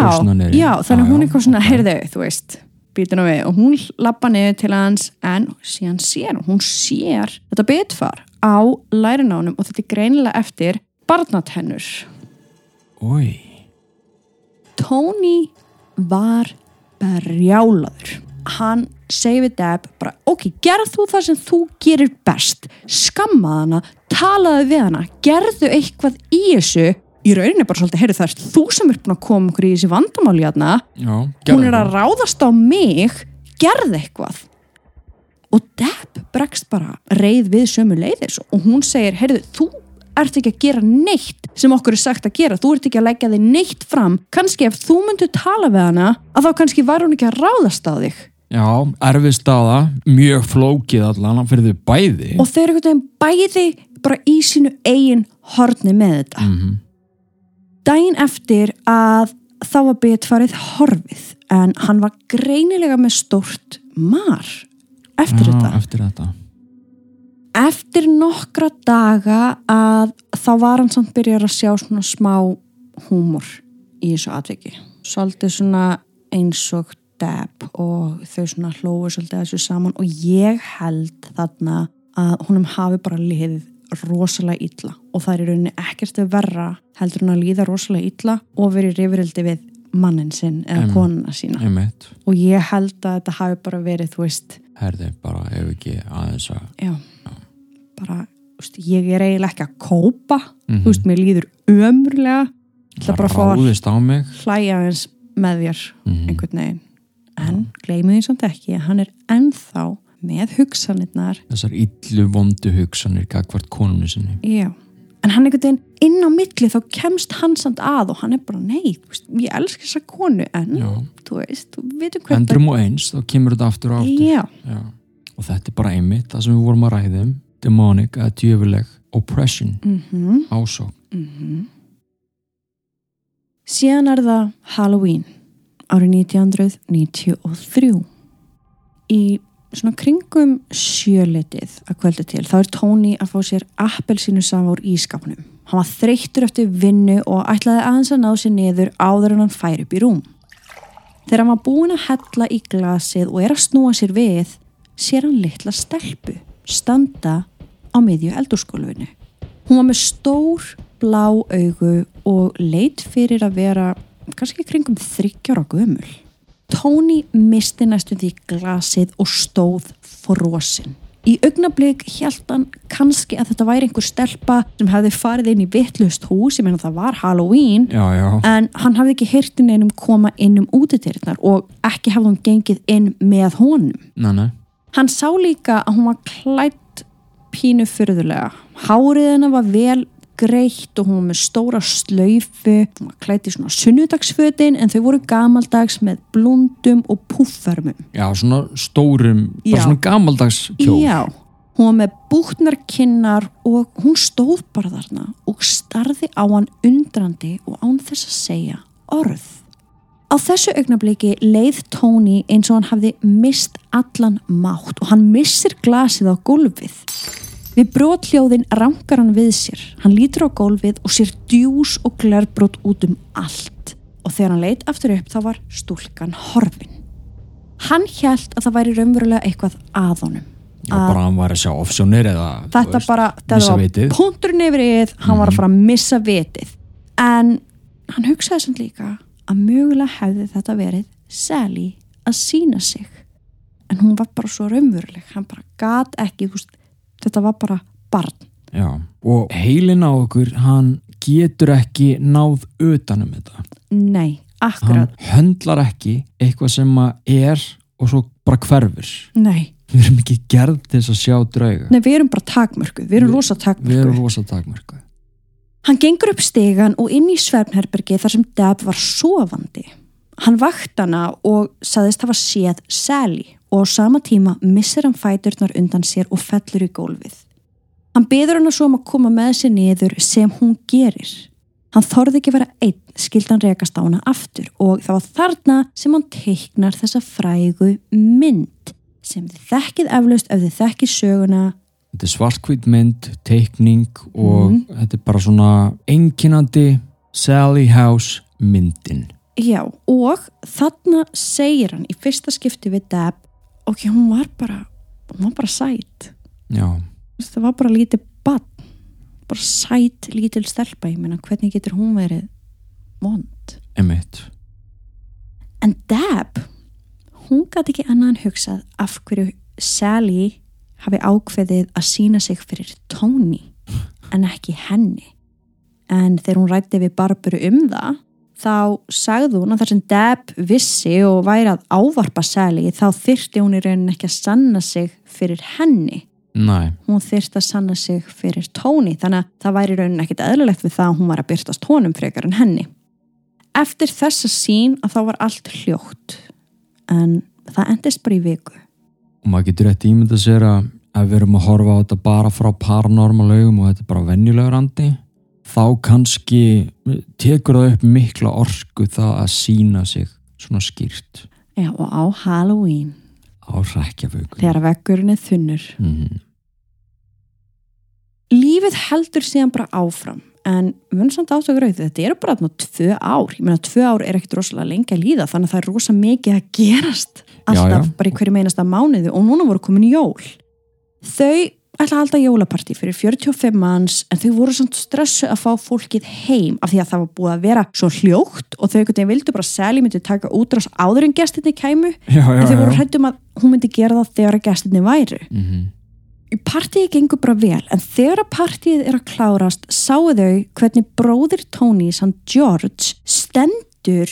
já þannig að hún er eitthvað svona, ok. heyrðu, þú veist býtin á við. Og hún lappa niður til hans en síðan sér hún, hún sér þetta bitfar á lærinánum og þetta er greinilega eftir barnatennur. Ói, Tony var brjálaður. Hann segi við Deb bara ok, gerð þú það sem þú gerir best. Skammaði hana, talaði við hana gerðu eitthvað í þessu í rauninni bara svolítið, heyrðu það er þú sem er búin að koma okkur í þessi vandamáli hérna. Já, hún er að ráðast á mig gerði eitthvað. Og Depp bregst bara reið við sömu leiðis og hún segir, heyrðu, þú ert ekki að gera neitt sem okkur er sagt að gera. Þú ert ekki að leggja þig neitt fram. Kannski ef þú myndir tala við hana að þá kannski var hún ekki að ráðast á þig. Já, erfið staða, mjög flókið allan fyrir þau bæði. Og þau eru veginn bæði bara í sínu eigin horni með þetta. Mhm. Daginn eftir að þá var betfarið horfið en hann var greinilega með stórt mar eftir Já, þetta. eftir þetta. Eftir nokkra daga að þá var hann samt byrjar að sjá svona smá húmor í þessu atviki. Svolítið svona eins og deb og þau svona hlóðu svolítið þessu saman og ég held þarna að honum hafi bara liðið rosalega illa og það er í rauninni ekkert við verra heldur hann að líða rosalega illa og verið rifrildi við mannin sinn eða konuna sína. Einmitt, og ég held að þetta hafi bara verið þú veist, herði bara ef ekki aðeins að já. Bara, þú veist, ég er eiginlega ekki að kópa Mhm. þú veist, mér líður ömurlega. Ætla bara að að mig. hlæja eins með þér Mhm. einhvern veginn. En gleymið því samt ekki að hann er ennþá með hugsanirnar. Þessar illu vondu hugsanir gagvart konunu sinni. Já, en hann einhvern veginn inn á milli þá kemst hann samt að og hann er bara nei, veist, ég elska þessa konu en Já, þú veist, þú veitum hvað endrum og eins þá kemur þetta aftur og aftur. Já, Já. og þetta er bara einmitt það sem við vorum að ræða um demonic eða djöfuleg oppression. Mhm. Ásók Síðan er það Halloween árið 1993. Í svona kringum sjölitið að kvöldu til þá er Tony að fá sér appelsínu safa úr ískapnum. Hann var þreyttur eftir vinnu og ætlaði aðeins að ná sér niður áður en hann fær upp í rúm. Þegar hann var búin að hella í glasið og er að snúa sér við, sér hann litla stelpu standa á miðju eldurskólfinu. Hún var með stór blá augu og leit fyrir að vera kannski kringum þryggjára gömul. Tony misti næstum því glasið og stóð frosinn. Í augnablík hjælt hann kannski að þetta væri einhver stelpa sem hefði farið inn í vittlust hús, ég meina það var Halloween, Já, já, en hann hafði ekki heyrt neinum koma inn um útidyrnar og ekki hafði hann gengið inn með honum. næ, næ Hann sá líka að hún var klætt pínu fyrðulega. Hárið hennar var vel greitt og hún var með stóra slaufu. Hún var klætt í svona sunnudagsfötin en þau voru gamaldags með blundum og púfförmum. Já, svona stórum, Já. bara svona gamaldags kjól Já, hún var með búknar kinnar og hún stóð bara þarna og starði á hann undrandi og án þess að segja orð. Á þessu augnabliki leið Tony eins og hann hafði mist allan mátt og hann missir glasið á gólfið. Við brotljóðin rankar hann við sér. Hann lítur á gólfið og sér djús og glerbrot út um allt. Og þegar hann leit aftur upp þá var stúlkan horfin. Hann hélt að það væri raunverulega eitthvað að honum. Já, bara hann var að sjá offsjónir eða Þetta veist, bara, þetta var. Mhm. punkturinn yfir yfir, hann var að fara að missa vitið. En hann hugsaði samt líka að mögulega hefði þetta verið Sally að sína sig. En hún var bara svo raunveruleg, hann bara gat ekki, þú veist, þetta var bara barn. Já, og heilin á okkur hann getur ekki náð utanum þetta Nei, hann akkurat, höndlar ekki eitthvað sem er og svo bara hverfur nei. við erum ekki gerð til þess að sjá drauga Nei, við erum bara takmörkuð, við erum Við- rosa við takmörkuð. erum rosa takmörku Hann gengur upp stegan og inn í svefnherbergi þar sem Deb var sofandi. Hann vakt hana og saðist hafa séð Sally og á sama tíma missir hann fæturnar undan sér og fellur í gólfið. Hann beður hana svo um að koma með sér niður sem hún gerir. Hann þorði ekki vera einn skildan rekast á hana aftur og það var þarna sem hann teiknar þessa frægu mynd sem þið þekkið eflaust ef þið þekkið söguna þetta er svartkvít mynd, teikning og Mhm. þetta er bara svona einkinandi Sally House myndin Já, og þarna segir hann í fyrsta skipti við Deb ok, hún var bara hún var bara sæt. Já, það var bara lítið bann bara sæt lítil stelpa ég meina hvernig getur hún verið vond? Emitt en Deb hún gæti ekki annað en hugsað af hverju Sally hafi ákveðið að sína sig fyrir Tony en ekki henni. En þegar hún rætti við Barburu um það þá sagði hún að þar sem Deb vissi og væri að ávarpa Sally þá þyrti hún í raunin ekki að sanna sig fyrir henni. Næ, hún þyrst að sanna sig fyrir Tony þannig að það væri í raunin ekkit eðlilegt við það að hún var að byrtast honum frekar en henni. Eftir þessa sín að þá var allt hljótt en það endist bara í viku. Og maður getur rétt ímynda sér að við erum að horfa á þetta bara frá paranormal augum og þetta er bara venjulegur andi þá kannski tekur það upp mikla orku það að sína sig svona skýrt. Já, og á Halloween. Á rækjaföku þegar veggurinn er þunnur. Mm. lífið heldur síðan bara áfram en að gröðu þetta eru bara þarna tvö ár. Ég meina tvö ár er ekkert rosalega lengi að líða þannig að það er rosa mikið að gerast alltaf já. bara í hverju meinasta mánuði og núna voru komin jól. Þau ætla að halda jólapartí fyrir 45 manns en þau voru svona stressu að fá fólkið heim af því að það var búið að vera svo hljótt og þau einhvern veginn vildu bara Sally myndi taka útrás áður en gestinni kæmu. Já, já, en þau voru hrættum að hún myndi gera það þegar að gestinni væru Mm Partíið gengur bara vel en þegar að partíið er að klárast sáu þau hvernig bróðir Tony sann George stendur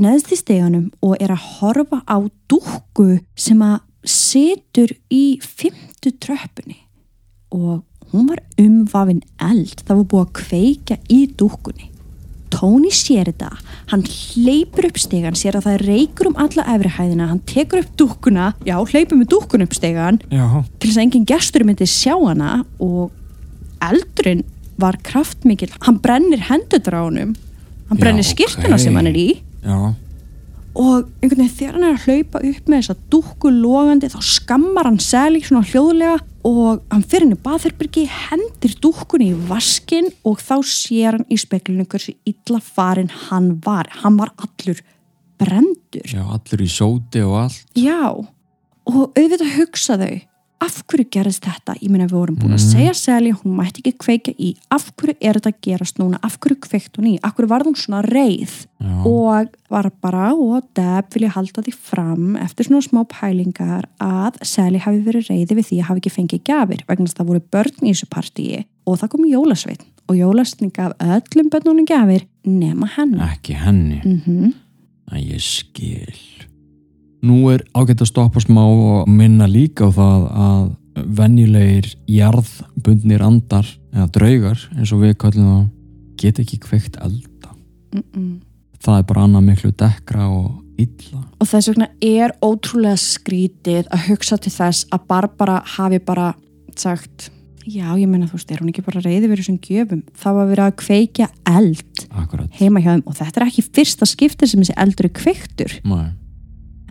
neðst í steganum og er að horfa á dúkku sem að situr í fymtu tröppunni og hún var umvafin eld. Það var búið að kveika í dúkkunni. Tony sér þetta, hann hleypur upp stegan, sér að það reykur um alla efrihæðina, hann tekur upp dúkkuna, já, hleypur með dúkkun upp stegan já, til þess að engin gestur myndi sjá hana. Og eldurinn var kraftmikill, hann brennir hendurnar á honum, hann brennir skirtuna ok. sem hann er í. Já, og einhvern veginn þegar hann er að hlaupa upp með þessa dúkku logandi þá skammar hann Sally svona hljóðlega og hann fyrir henni baðherbyrgi hendir dúkkunni í vaskin og þá sér hann í speklinu hversu illa farin hann var. Hann var allur brendur já, allir í sóti og allt. Já, og auðvitað hugsa þau af hverju gerist þetta? Ég meina við vorum búin að Mhm. segja Sally, hún mætti ekki kveika í af hverju er þetta að gerast núna? Af hverju kveikt hún í? Af hverju varð hún svona reið? já, Og var bara og Deb vilja halda því fram eftir svona smá pælingar að Sally hafi verið reiði við því að hafi ekki fengið gafir vegna þess að það voru börn í þessu partíi og það kom jólasveitn og jólasveitn gaf öllum börnunum gafir nema henni. ekki henni Mm að ég skil nú er ágætt að stoppa smá og minna líka á það að venjulegir jarðbundnir andar eða draugar eins og við kallum það get ekki kveikt elda. -mm. það er bara annað miklu dekkra og illa. Og þess vegna er ótrúlega skrítið að hugsa til þess að Barbara hafi bara sagt já, ég meina þú veist, er hún ekki bara reyði verið sem gjöfum, það var verið að kveikja eld akkurat. heima hjá þeim. Og þetta er ekki fyrsta skipti sem þessi eldur er kveiktur. Nei.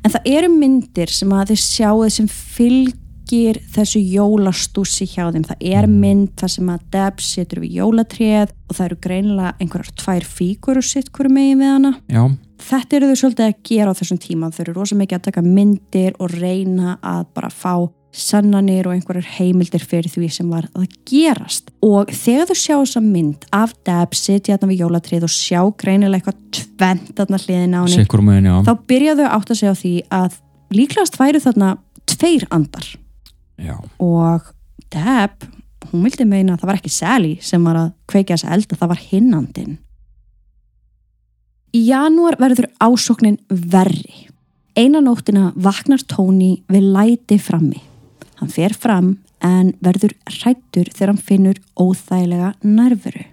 En það eru myndir sem að þið sjáuð sem fylgir þessu jólastúsi hjá þeim. Það er Mm. mynd þar sem að Deb situr við jólatréð og það eru greinilega einhverjar tvær fíkur og sitt hverju megin við hana. Já, þetta eru þau svolítið að gera á þessum tíma. Þau eru rosa mikið að taka myndir og reyna að bara fá sannanir og einhverjar heimildir fyrir því sem var að gerast. Og þegar þú sjá þessa mynd af Deb sitja þarna við jólatrið og sjá greinilega eitthvað tvent þarna hliðin á henni þá byrjaðu átt að segja á því að líklegast væru þarna tveir andar. Já, og Deb, hún vildi meina að það var ekki Sally sem var að kveikja þess eld að það var hinnandin Í janúar verður ásóknin verri. Eina nóttina vaknar Tony við læti frammi Hann fer fram en verður hrættur þegar hann finnur óþægilega nærveru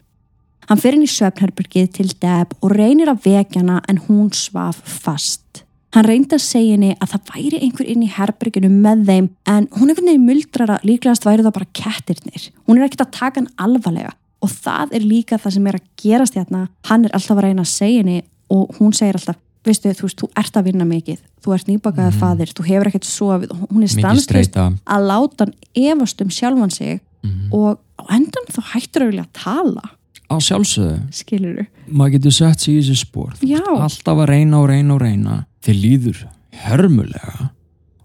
Hann fer inn í svefnherbergið til Deb og reynir að vekja hana en hún svaf fast Hann reyndi að segja henni að það væri einhver inn í herberginu með þeim en hún einhvern veginn muldrar að líklegast væri það bara kettirnir. Hún er ekkert að taka hann alvarlega og það er líka það sem er að gerast hérna. Hann er alltaf að reyna að segja henni og hún segir alltaf, veistu þú veist, þú ert að vinna mikið, þú ert nýbakaðið Mhm. faðir, þú hefur ekkert sofið hún er streyta að láta hann efast um sjálfan sig Mhm. og á endan þá hættur að vilja að tala, á sjálfsögðu, skilur du? maður getur sett sig í þessi spór alltaf að reyna og reyna og reyna þið líður hörmulega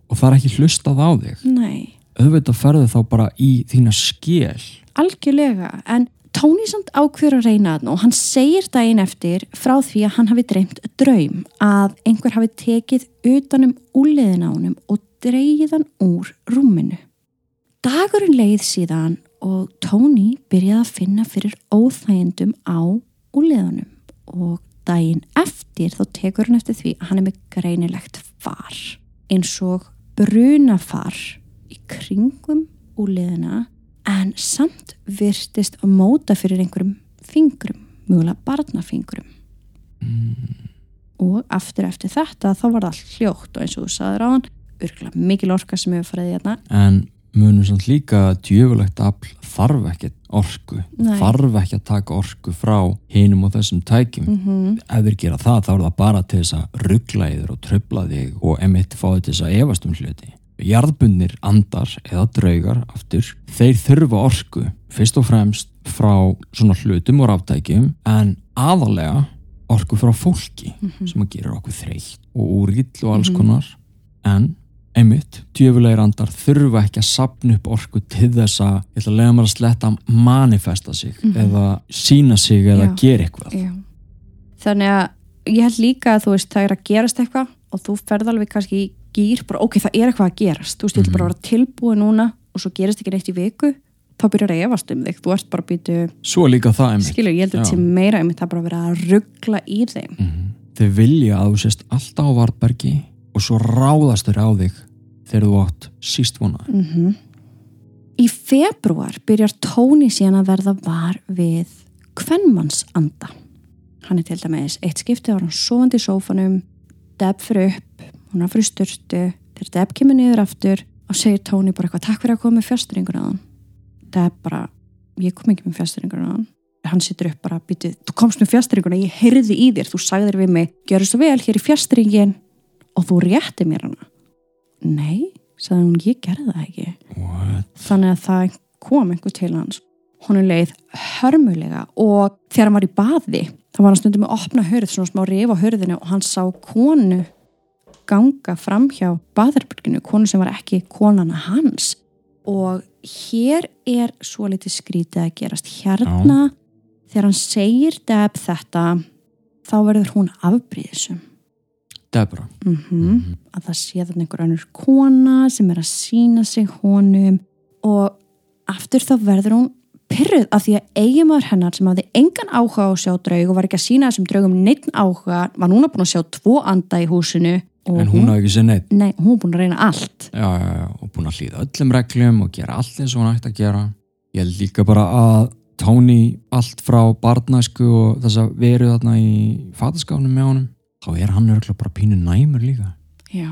og það er ekki hlustað á þig nei. auðvitað ferðu þá bara í þína skél algjörlega, en Tony samt ákveður að reyna þarna og hann segir daginn eftir frá því að hann hafi dreymt draum að einhver hafi tekið utanum úliðin á honum og dreigið hann úr rúminu. Dagurinn leið síðan og Tony byrjaði að finna fyrir óþægindum á úliðanum og daginn eftir þá tekur hann eftir því að hann er með greinilegt far eins og brunafar í kringum úliðina en samt virtist að móta fyrir einhverjum fingrum, mjögulega barnafingrum. Og aftur eftir þetta þá var það hljótt og eins og þú saður á hann örgulega mikil orka sem hefur farið í hérna en munum samt líka djöfulegt afl þarf ekki orku Nei. þarf ekki að taka orku frá hinum og þessum tækjum. Mm ef þeir gera það þá er það bara til þess að ruggla yfir og tröfla þig og emitt fá þess að efast um hluti jarðbundnir andar eða draugar aftur, þeir þurfa orku fyrst og fremst frá svona hlutum og ráftækjum en aðalega orku frá fólki sem að gera okkur þreytt og úrill og alls konar. En einmitt, djöfulegir andar þurfa ekki að sapna upp orku til þess að, ég ætla að lega mér að sletta manifesta sig eða sína sig eða Já. gera eitthvað. Já. Þannig að ég held líka að þú veist það er að gerast eitthvað og þú ferð alveg kannski í gýr bara ok, það er eitthvað að gerast þú veist, ég vil bara vera tilbúið núna og svo gerist ekki neitt í viku þá byrjar að efast um þig þú ert bara að býtu, Svo er líka það einmitt skilur, ég held að Já. til meira einmitt það er bara að vera að ruggla í þeim Mhm. Þau vilja að þú sést alltaf á vartbergi og svo ráðast þau á þig þegar þú átt síst vonað. mm Í februar byrjar Tóni síðan að verða var við kvennmannsanda. Hann er til dæmis eitt skipti var hann sofandi í sófanum, Deb fyrir upp, hún er fyrir styrtu, þegar Deb kemur niður aftur og segir Tóni bara eitthvað takk fyrir að koma með fjastringur að hann. Deb bara, ég kom ekki með fjastringur að hann. Hann situr upp bara, býtu, þú komst með fjastringuna, ég heyrði í þér, þú sagðir við mig, gjörðu svo vel hér í fjastringin og þú rétti mér hana. Nei, sagði hún, ég gerði það ekki. What? Þannig að það kom einhver til hans. Hún er leið hörmulega og þegar hann var í baði, þá var hann stundum með opna hörð, svona smá rif á hörðinu og hann sá konu ganga fram hjá baðarbyrginu, konu sem var ekki konana hans. Og hér er svo litið skrítið að gerast. Hérna, þegar hann segir Deb þetta, þá verður hún afbríðisum. Debra. mm að það sé þannig einhver önnur kona sem er að sína sig honum og aftur þá verður hún pyrruð af því að eiginmaður hennar sem hafði engan áhuga á að sjá draug og var ekki að sína þessum draugum neitt áhuga var núna búin að sjá tvo anda í húsinu En hún hafði ekki sér neitt. nei, hún er búin að reyna allt Já, já, já, og búin að hlýða öllum reglum og gera allt eins og hún ætti að gera. Ég held líka bara að Tóni allt frá barnæsku og þess að veru þarna í fataskáfnum með honum, þá er hann örgulega bara pínu næmur líka. Já.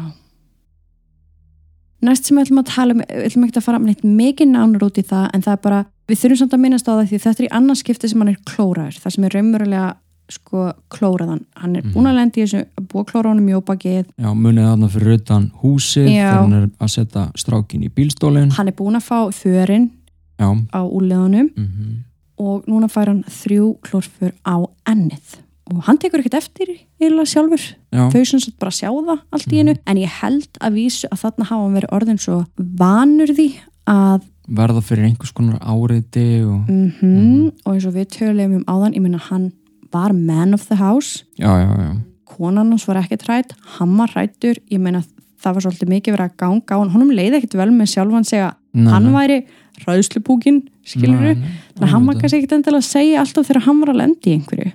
Næst sem við ætlum að tala um, við ætlum ekki að fara með neitt mikið nánur út í það en það er bara, við þurfum samt að minnast á það því þetta er í annars skipti sem hann er klóraður það sem er raunverulega sko klóraðan, hann er búin að lendi í þessu honum í óbakið, Já, munið þarna fyrir utan húsið þegar hann er að setja strákin í bílstólinn. hann er búin að fá förin Já, á úleðunum mhm. og núna fær hann þrjú klórfur á ennið. Og hann tekur ekkert eftir eiginlega sjálfur. Já, þau sem sagt bara sjá það allt í einu. En ég held að vísu að þarna hafa hann verið orðin svo vanur því að verða fyrir einhvers konar áreiti og mm og eins og við töluðum um áðan ég meina hann var man of the house. Já, já, já, konan hans var ekkert hrætt hann var hrættur, ég meina það var svolítið mikið verið að ganga hann, honum leiði ekkert vel með sjálfan segja, Nei, hann væri ræðslupúkin, skilur Nei, þú nei, þannig að hann var kannski ekkert endilega að segja alltaf þegar hann var að lendi í einhverju.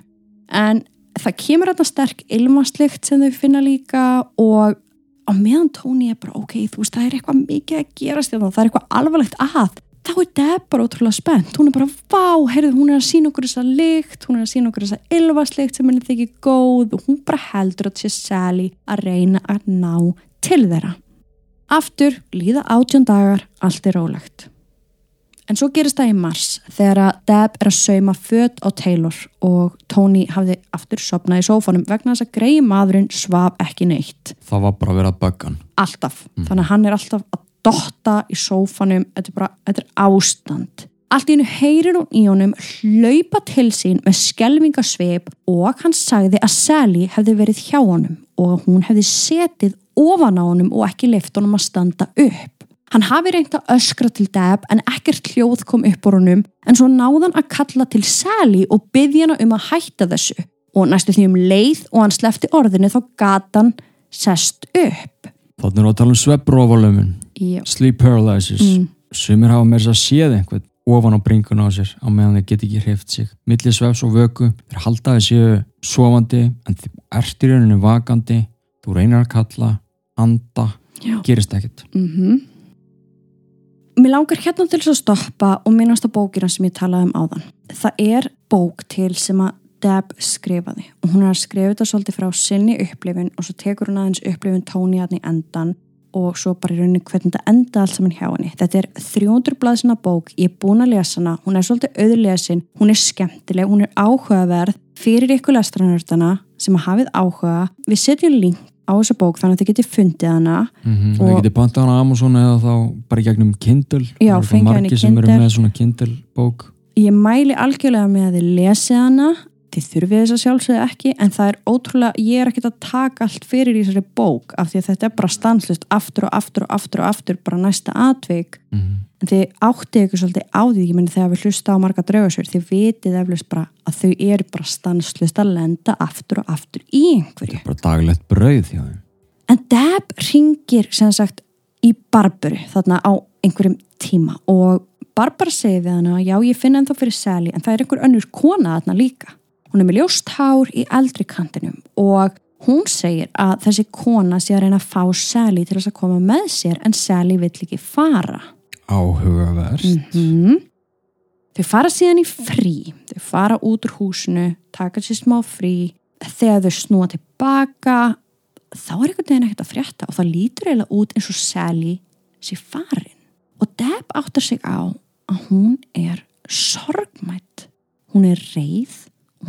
En það kemur þetta sterk ilmaslikt sem þau finna líka og á meðan tóni er bara ok, þú veist það er eitthvað mikið að gerast hérna, það er eitthvað alvarlegt að þá er Deb bara ótrúlega spennt. Hún er bara, vá, heyrðu, hún er að sína okkur þessa lykt hún er að sína okkur þessa ilmaslikt sem henni þykir góð og hún bara heldur að sé Sally að reyna að ná til þeirra. Aftur líða átjón dagar allt er rólegt En svo gerist það í mars þegar að Deb er að sauma föt á Taylor og Tony hafði aftur sopnað í sófanum vegna þess að grei maðurinn svaf ekki neitt. það var bara að vera að bögga hann. Alltaf. Þannig að hann er alltaf að dotta í sófanum. Þetta er bara, þetta er ástand. Allt í hennu heyrir hún í honum hlaupa til sín með skelvingasveip og hann sagði að Sally hefði verið hjá honum og að hún hefði setið ofan á honum og ekki leift honum að standa upp. Hann hafi reynt að öskra til Deb en ekkert hljóð kom upp úr honum en svo náðan að kalla til Sally og byggja hana um að hætta þessu og næstu því um leið og hann slefti orðinu þá gatan sest upp. þannig að tala um svepprófalömun Já. sleep paralysis Mm. sumir hafa með þess að séð einhvern ofan á bringuna á sér á meðan þeir geti ekki hreift sig millir svefs og vöku, þeir halda þessi sofandi en þeir ert í rauninu vakandi, þú reynir að kalla anda, Já. gerist ekkert Mm Mér langar hérna til þess að stoppa og minnast á bókina sem ég talaði um áðan. Það er bók til sem að Deb skrifaði og hún er að skrifa þetta svolítið frá sinni upplifin og svo tekur hún aðeins upplifin tóni í endan og svo bara í rauninni hvernig þetta enda allt saman hjá henni. Þetta er 300 blaðsina bók, ég er búin að lesa hana, hún er svolítið auðlesin, hún er skemmtileg, hún er áhugaverð fyrir ykkur lestranörtana sem að hafið áhuga. Við setjum link á þessa bók þannig að þið getið fundið hana mm -hmm. Það geti pantað hana á Amazon eða þá bara gegnum Kindle Já, Það eru fengið hana í margir sem eru Kindle. með svona Kindle bók ég mæli algjörlega með að þið lesið hana þið þurfið þess að sjálfsögðu ekki en það er ótrúlega, ég er ekkert að taka allt fyrir í þessari bók af því að þetta er bara stanslust aftur og aftur og aftur og aftur bara næsta atvik mm -hmm. en þið áttið ykkur svolítið á því ég meni þegar við hlusta á marga draugasur þið vitið eflust bara að þau eru bara stanslust að lenda aftur og aftur í einhverju bara daglegt brauð hjá þeim En Deb ringir sem sagt í Barbaru þarna á einhverjum tíma og Barbara segir við hana já ég finna ennþá fyrir Sally en það er einhver önnur kona þarna líka. Hún er með ljóst hár í eldri kantinum og hún segir að þessi kona sé að reyna að fá Sally til þess að koma með sér en Sally vill ekki fara. áhugaverst Mm. Þau fara síðan í frí, þau fara út úr húsinu, taka sér smá frí, þegar þau snúa tilbaka, þá er einhvern veginn ekkert að frétta og það lítur eiginlega út eins og Sally sé farin. Og Deb áttar sig á að hún er sorgmætt, hún er reið,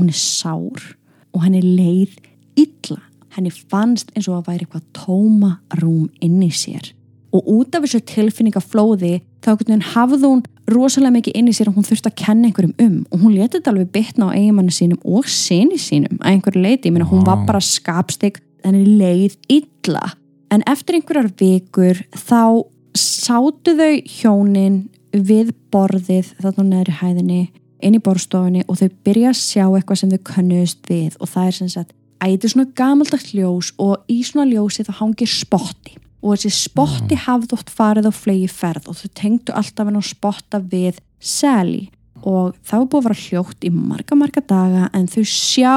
hún er sár og henni leið illa. Henni fannst eins og að væri eitthvað tóma rúm inn í sér. Og út af þessu tilfinningaflóði þá hafði hún rosalega mikið inn í sér og hún þurfti að kenna einhverjum um. Og hún letið þetta alveg bitna á eigimannu sínum og sinni sínum að einhverju leiti, ég meina hún var bara skapstig henni leið illa. En eftir einhverjar vikur þá sátu þau hjónin við borðið þarna neðri hæðinni inn í borðstofunni og þau byrja að sjá eitthvað sem þau könnuðust við. Og það er sem sagt að þetta er svona gamaldagt ljós og í svona ljósi þá hangir spotti. Og þessi spotti hafði oft farið á flegi ferð og þau tengdu alltaf henn á spotta við Sally. Og það var búið að vera hljótt í marga marga daga en þau sjá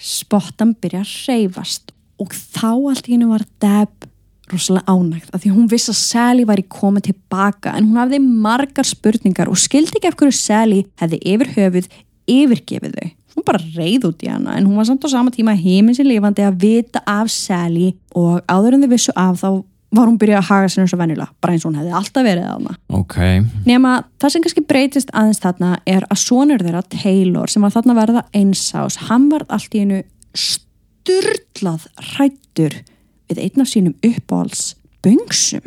spottan byrja að reyfast og þá allt í hennu var Deb rosalega ánægt af því að hún vissi að Sally væri komið tilbaka en hún hafði margar spurningar og skildi ekki af hverju Sally hefði yfir höfuð yfirgefið þau. Hún bara reyð út í hana en hún var samt á sama tíma heimins í lifandi að vita af Sally og áður en þau vissu af þá var hún byrjað að haga sér eins og venjulega bara eins og hún hefði alltaf verið þarna. Ok, nema það sem kannski breytist aðeins þarna er að sonur þeirra Taylor sem var þarna að verða einsás hann var allt í einu sturlað hrættur við einn af sínum uppáhalds böngsum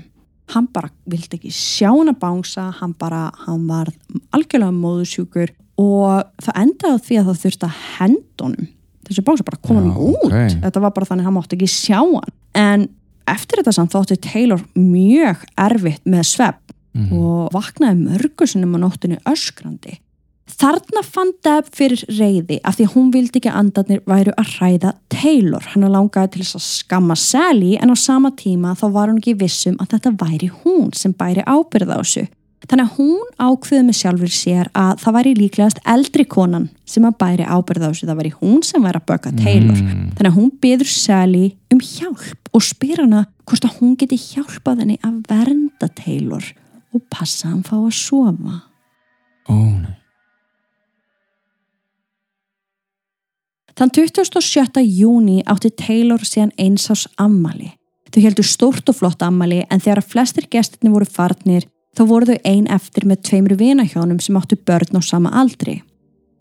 hann bara vildi ekki sjá hann að bánsa hann bara, hann var algjörlega móðusjúkur og það endaði því að það þurfti að hendunum þessi bánsa bara koma hann út ok. þetta var bara þannig að hann mátti ekki sjá hann en eftir þetta samt þótti Taylor mjög erfitt með svepp Mhm. og vaknaði mörgusunum á nóttinu öskrandi. Þarna fann Deb fyrir reyði af því að hún vildi ekki að andarnir væru að hræða Taylor. Hann langaði til þess að skamma Sally en á sama tíma þá var hún ekki vissum að þetta væri hún sem bæri ábyrð á þessu. Þannig að hún ákveði með sjálfur sér að það væri líklegast eldri konan sem að bæri ábyrð á þessu. Það væri hún sem væri að böka Taylor. Mm. Þannig að hún byður Sally um hjálp og spyr hana hvort að hún geti hjálpað henni að vernda Taylor og passa hann fá að sofa. ó nei Þann 27. júni átti Taylor síðan einsás ammali. Þau heldur stórt og flott ammali en þegar að flestir gestirni voru farnir þá voru þau ein eftir með tveimur vinahjónum sem áttu börn á sama aldri.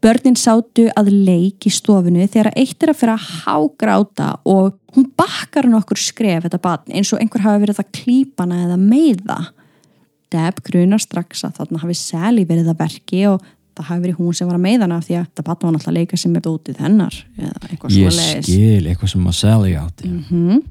Börnin sátu að leik í stofunu þegar eitt er að fyrir að hágráta og hún bakkar hann okkur skref þetta barn eins og einhver hafi verið að klípa hana eða meiða. Deb grunar strax að þarna hafi Sally verið að verki og það hafi verið hún sem var að af því að þetta barn var náttúrulega að leika sem er dótið hennar eða eitthvað ég svo leiðis. skil eitthvað sem að Sally átti Mm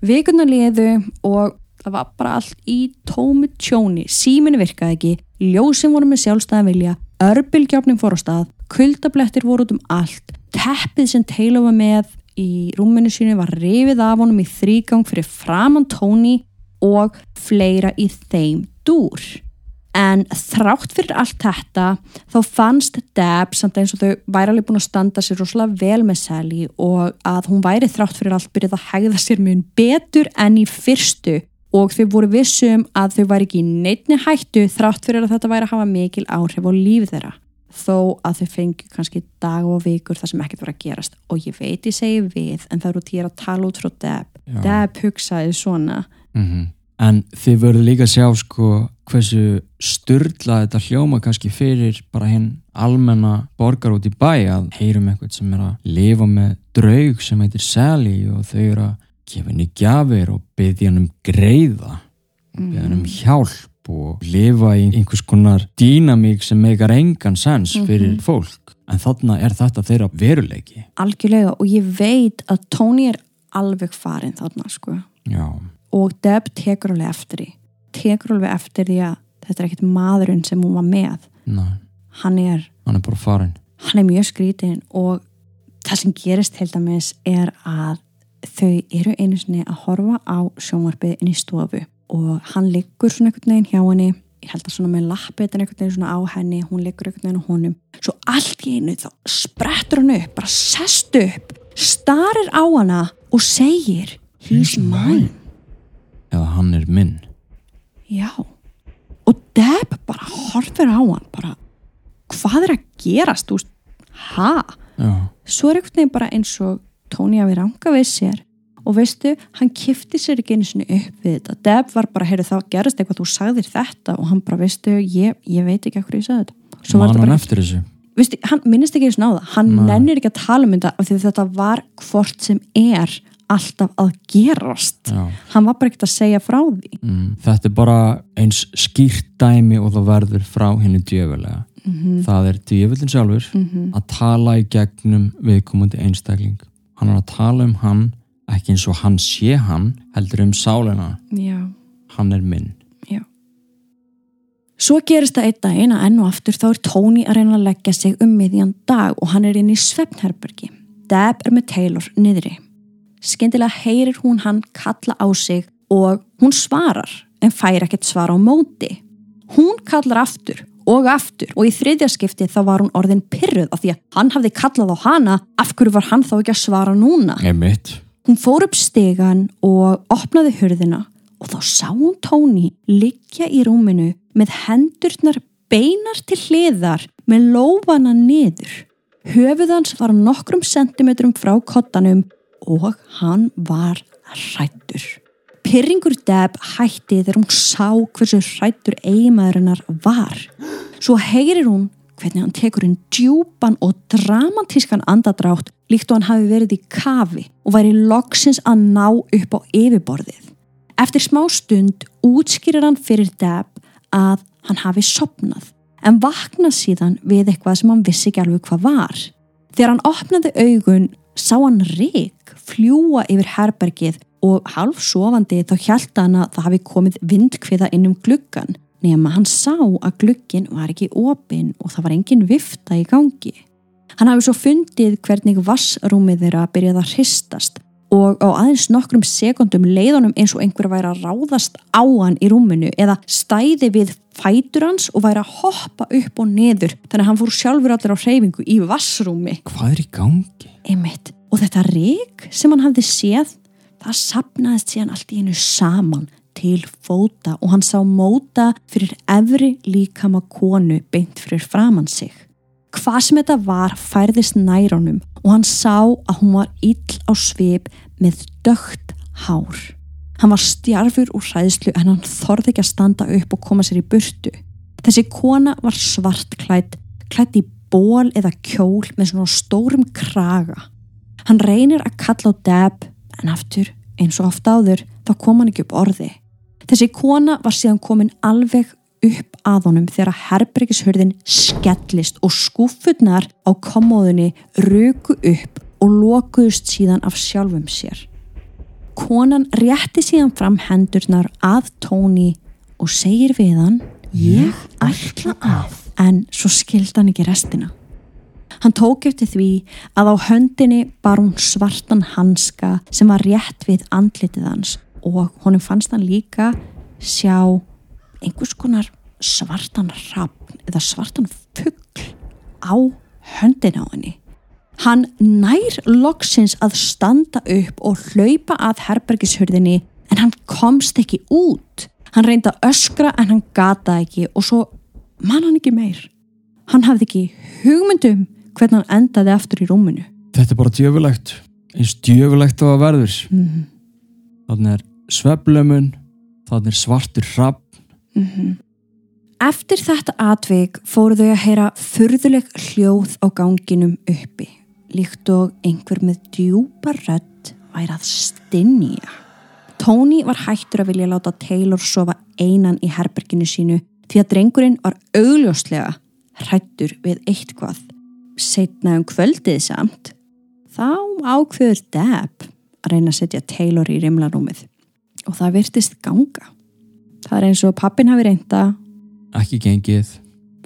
Vikuna liðu og það var bara allt í tómi tjóni, síminu virkaði ekki, ljósin voru með sjálfstæðan vilja, örbylgjáfnin fór á stað, kuldablettir voru út um allt, teppið sem Taylor var með í rúminu sínu var rifið af honum í þrýgang fyrir framann tóni og fleira í þeim dúr. En þrátt fyrir allt þetta þá fannst Deb samt eins og þau væri alveg búin að standa sér rosalega vel með Sally og að hún væri þrátt fyrir allt byrjuð að hegða sér mjög betur enn í fyrstu. Og þau voru vissum að þau væri ekki í neittni hættu þrátt fyrir að þetta væri að hafa mikil áhrif á lífið þeirra. Þó að þau fengi kannski dag og vikur þar sem ekkert voru að gerast. Og ég veit ég segi við en það eru tí að tala út frá Deb. Já. Deb hugsaði svona. Mm En þið verður líka að sjá sko hversu styrla þetta hljóma kannski fyrir bara hinn almenna borgar út í bæ að heyrum eitthvað sem er að lifa með draug sem heitir Sally og þau eru að gefa henni gjafir og byggja henni um greiða byggja henni um hjálp og lifa í einhvers konar dýnamík sem meikar engan sens fyrir fólk. En þarna er þetta þeirra veruleiki. Algjörlega og ég veit að Tony er alveg farin þarna sko. Já, og Deb tekur alveg eftir því tekur alveg eftir því að þetta er ekkert maðurinn sem hún var með. Næ, hann er, hann er bara farin hann er mjög skrítin og það sem gerist til dæmis er að þau eru einu sinni að horfa á sjónvarpið inn í stofu og hann liggur svona einhvern veginn hjá henni. Ég held að svona með lappitin einhvern veginn svona á henni hún liggur einhvern veginn á honum. Svo allt í einu þá sprettur hann upp bara sest upp, starir á hana og segir he's mine. Eða hann er minn Já. Og Deb bara horfir á hann bara, hvað er að gerast, veist, ha? Já, Svo er veginn bara eins og Tony að við ranga við sér og veistu, hann kifti sér ekki einu sinni upp við þetta. Deb var bara, heyrðu það gerist eitthvað, þú sagðir þetta og hann bara, veistu, ég, ég veit ekki hvað ég sagði þetta. Svo var man þetta hann eftir þessu veistu, hann minnist ekki einu sinni á það, hann Nei. nennir ekki að tala um þetta af því þetta var hvort sem er alltaf að gerast. Já Hann var bara ekkert að segja frá því. Mm, þetta er bara eins skýrt dæmi og það verður frá henni djöfulega. Það er djöfullin sjálfur að tala í gegnum viðkomandi einstakling. Hann er að tala um hann, ekki eins og hann sé hann, heldur um sálina. Já. Hann er minn. Já. Svo gerist það einn daginn að enn og aftur þá er Tony að reyna að leggja sig um miðjan dag og hann er inn í svefnherbergi. Deb er með Taylor niðri. Skyndilega heyrir hún hann kalla á sig og hún svarar en fær ekkert svara á móti. Hún kallar aftur og aftur og í þriðja skipti þá var hún orðin pyrruð af því að hann hafði kallað á hana af hverju var hann þá ekki að svara núna. Einmitt. Hún fór upp stegan og opnaði hurðina og þá sá hún Tóni liggja í rúminu með hendurnar beinar til hliðar með lófana niður. Höfuð hans var nokkrum sentimetrum frá kottanum og hann var hrættur. Pyrringur Deb hætti þegar hún sá hversu hrættur eiginmaðurinnar var. Svo heyrir hún hvernig hann tekur inn djúpan og dramatískan andadrátt líkt og hann hafi verið í kafi og væri loksins að ná upp á yfirborðið. Eftir smá stund útskýrir hann fyrir Deb að hann hafi sopnað en vaknað síðan við eitthvað sem hann vissi ekki alveg hvað var. Þegar hann opnaði augun sá hann rík fljúa yfir herbergið og halv sofandi þá hjælta hann að það hafi komið vindkviða inn um gluggan nema hann sá að glugginn var ekki opinn og það var engin vifta í gangi. Hann hafi svo fundið hvernig vassrúmið þeirra byrjaði að hristast og á aðeins nokkrum sekundum leiðunum eins og einhver væri að ráðast á hann í rúminu eða stæði við fætur hans og væri að hoppa upp og neður þannig að hann fór sjálfur allir á hreyfingu í vassrúmi. Hvað er í gangi? Einmitt. Og þetta rík sem hann hafði séð, það sapnaðist síðan allt í einu saman til fóta og hann sá móta fyrir efri líkama konu beint fyrir framann sig. Hvað sem þetta var færðist nær honum og hann sá að hún var ill á svip með dögt hár. Hann var stjarfur úr hræðslu en hann þorði ekki að standa upp og koma sér í burtu. Þessi kona var svartklætt, klætt í ból eða kjól með svona stórum kraga. Hann reynir að kalla á Deb en aftur, eins og oft áður, þá kom hann ekki upp orði. Þessi kona var síðan komin alveg að honum þegar herbergishörðin skellist og skúffurnar á kommóðunni röku upp og lokuðust síðan af sjálfum sér. Konan rétti síðan fram hendurnar að Tóni og segir við hann Ég ætla að en svo skildi hann ekki restina. Hann tók eftir því að á höndinni bar hún svartan hanska sem var rétt við andlitið hans og honum fannst hann líka sjá einhvers konar svartan rafn eða svartan fuggl á höndin á henni. Hann nær loksins að standa upp og hlaupa að herbergishurðinni en hann komst ekki út. Hann reyndi að öskra en hann gata ekki og svo man hann ekki meir. Hann hafði ekki hugmyndum hvernig hann endaði aftur í rúminu. Þetta er bara djöfulegt eins djöfulegt á að verður Mm þannig er sveflömun þannig er svartur rapp -hmm. Eftir þetta atvik fóru þau að heyra furðuleg hljóð á ganginum uppi, líkt og einhver með djúpa rödd væri að stinja. Tony var hættur að vilja láta Taylor sofa einan í herberginu sínu því að drengurinn var augljóslega hrættur við eitthvað. Setna um kvöldið samt, þá ákveður Deb að reyna að setja Taylor í rimlarúmið og það virtist ganga. Það er eins og pappin hafi reynda ekki gengið.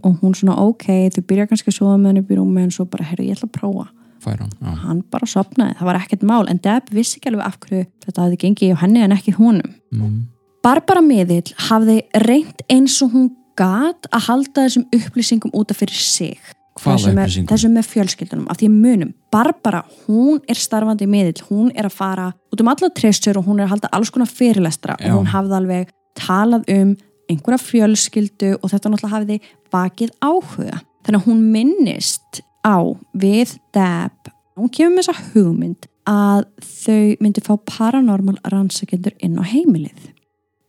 Og hún svona ok, þau byrja kannski að sofa með henni upp í rúmi en svo bara, herru, ég ætla að prófa. Fær hann bara sopnaði, það var ekkert mál en Deb vissi ekki alveg af hverju þetta hafði gengið hjá henni en ekki honum. Mm. Barbara miðill hafði reynt eins og hún gat að halda þessum upplýsingum útaf fyrir sig. Þessum með, þessum með fjölskyldunum af því munum, Barbara, hún er starfandi miðill, hún er að fara út um alla treystur og hún er að halda alls konar fyrirlestra Já. og hún hafði alveg talað um einhverja fjölskyldu og þetta náttúrulega hafiði vakið áhuga. Þannig að hún minnist á við Deb hún kemur með þessa hugmynd að þau myndi fá paranormal rannsakendur inn á heimilið.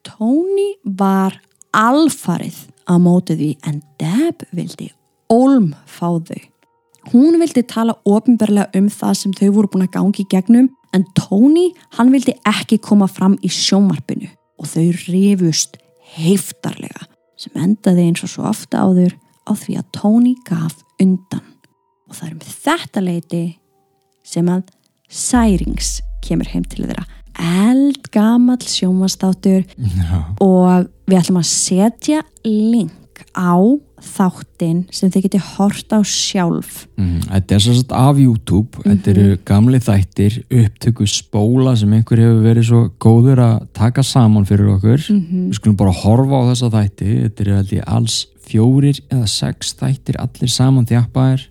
Tony var alfarið á mótið því en Deb vildi ólm fá þau. Hún vildi tala ofinberlega um það sem þau voru búin að gangi gegnum en Tony hann vildi ekki koma fram í sjómarpinu og þau rifust heiftarlega sem endaði eins og svo ofta áður á því að Tony gaf undan og það er um þetta leiti sem að Særings kemur heim til þeirra eldgamall sjónvastáttur já. og við ætlum að setja link á þáttinn sem þið geti hort á sjálf. Mm, þetta er svo satt af YouTube. Þetta eru gamli þættir upptöku spóla sem einhver hefur verið svo góður að taka saman fyrir okkur. Mhm. við skulum bara horfa á þessa þætti. Þetta eru alls fjórir eða sex þættir allir saman þjappaðir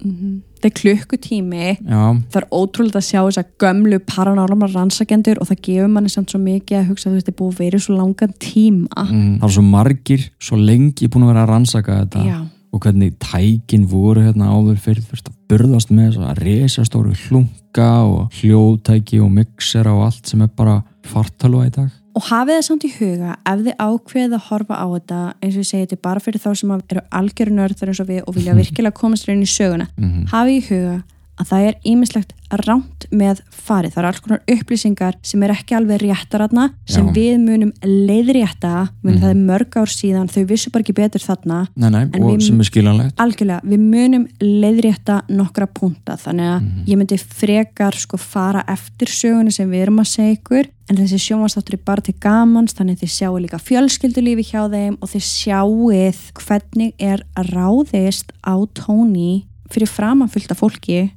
þetta er klukkutími. Já, það er ótrúlega að sjá þess að gömlu paranormal rannsakendur og það gefur manni samt svo mikið að hugsa að þetta er búið að vera svo langan tíma. Mm, það er svo margir svo lengi búin að vera að rannsaka þetta. Já. og hvernig tækin voru hérna áður fyrir fyrst að burðast með þess að resastóru hlunga og hljóðtæki og mixera og allt sem er bara fartalva í dag og hafið það samt í huga ef þið ákveðið að horfa á þetta eins og ég segi þetta er bara fyrir þá sem eru algjöru nörður eins og við og vilja virkilega komast inn í söguna Mhm. hafið í huga að það er ímislegt ránt með farið, það eru alls konar upplýsingar sem er ekki alveg réttaratna sem Já. við munum leiðrétta munum Mhm. það er mörg ár síðan, þau vissu bara ekki betur þarna nei, nei, og við- sem er skiljanlegt algjörlega, við munum leiðrétta nokkra punta, þannig að Mhm. ég myndi frekar sko fara eftir sögunni sem við erum að segja ykkur en þessi sjónvastáttur er bara til gamans þannig þið sjáu líka fjölskyldulífi hjá þeim og þið sjáuð hvernig er ráðist á tóni fyrir framanfullt af fólki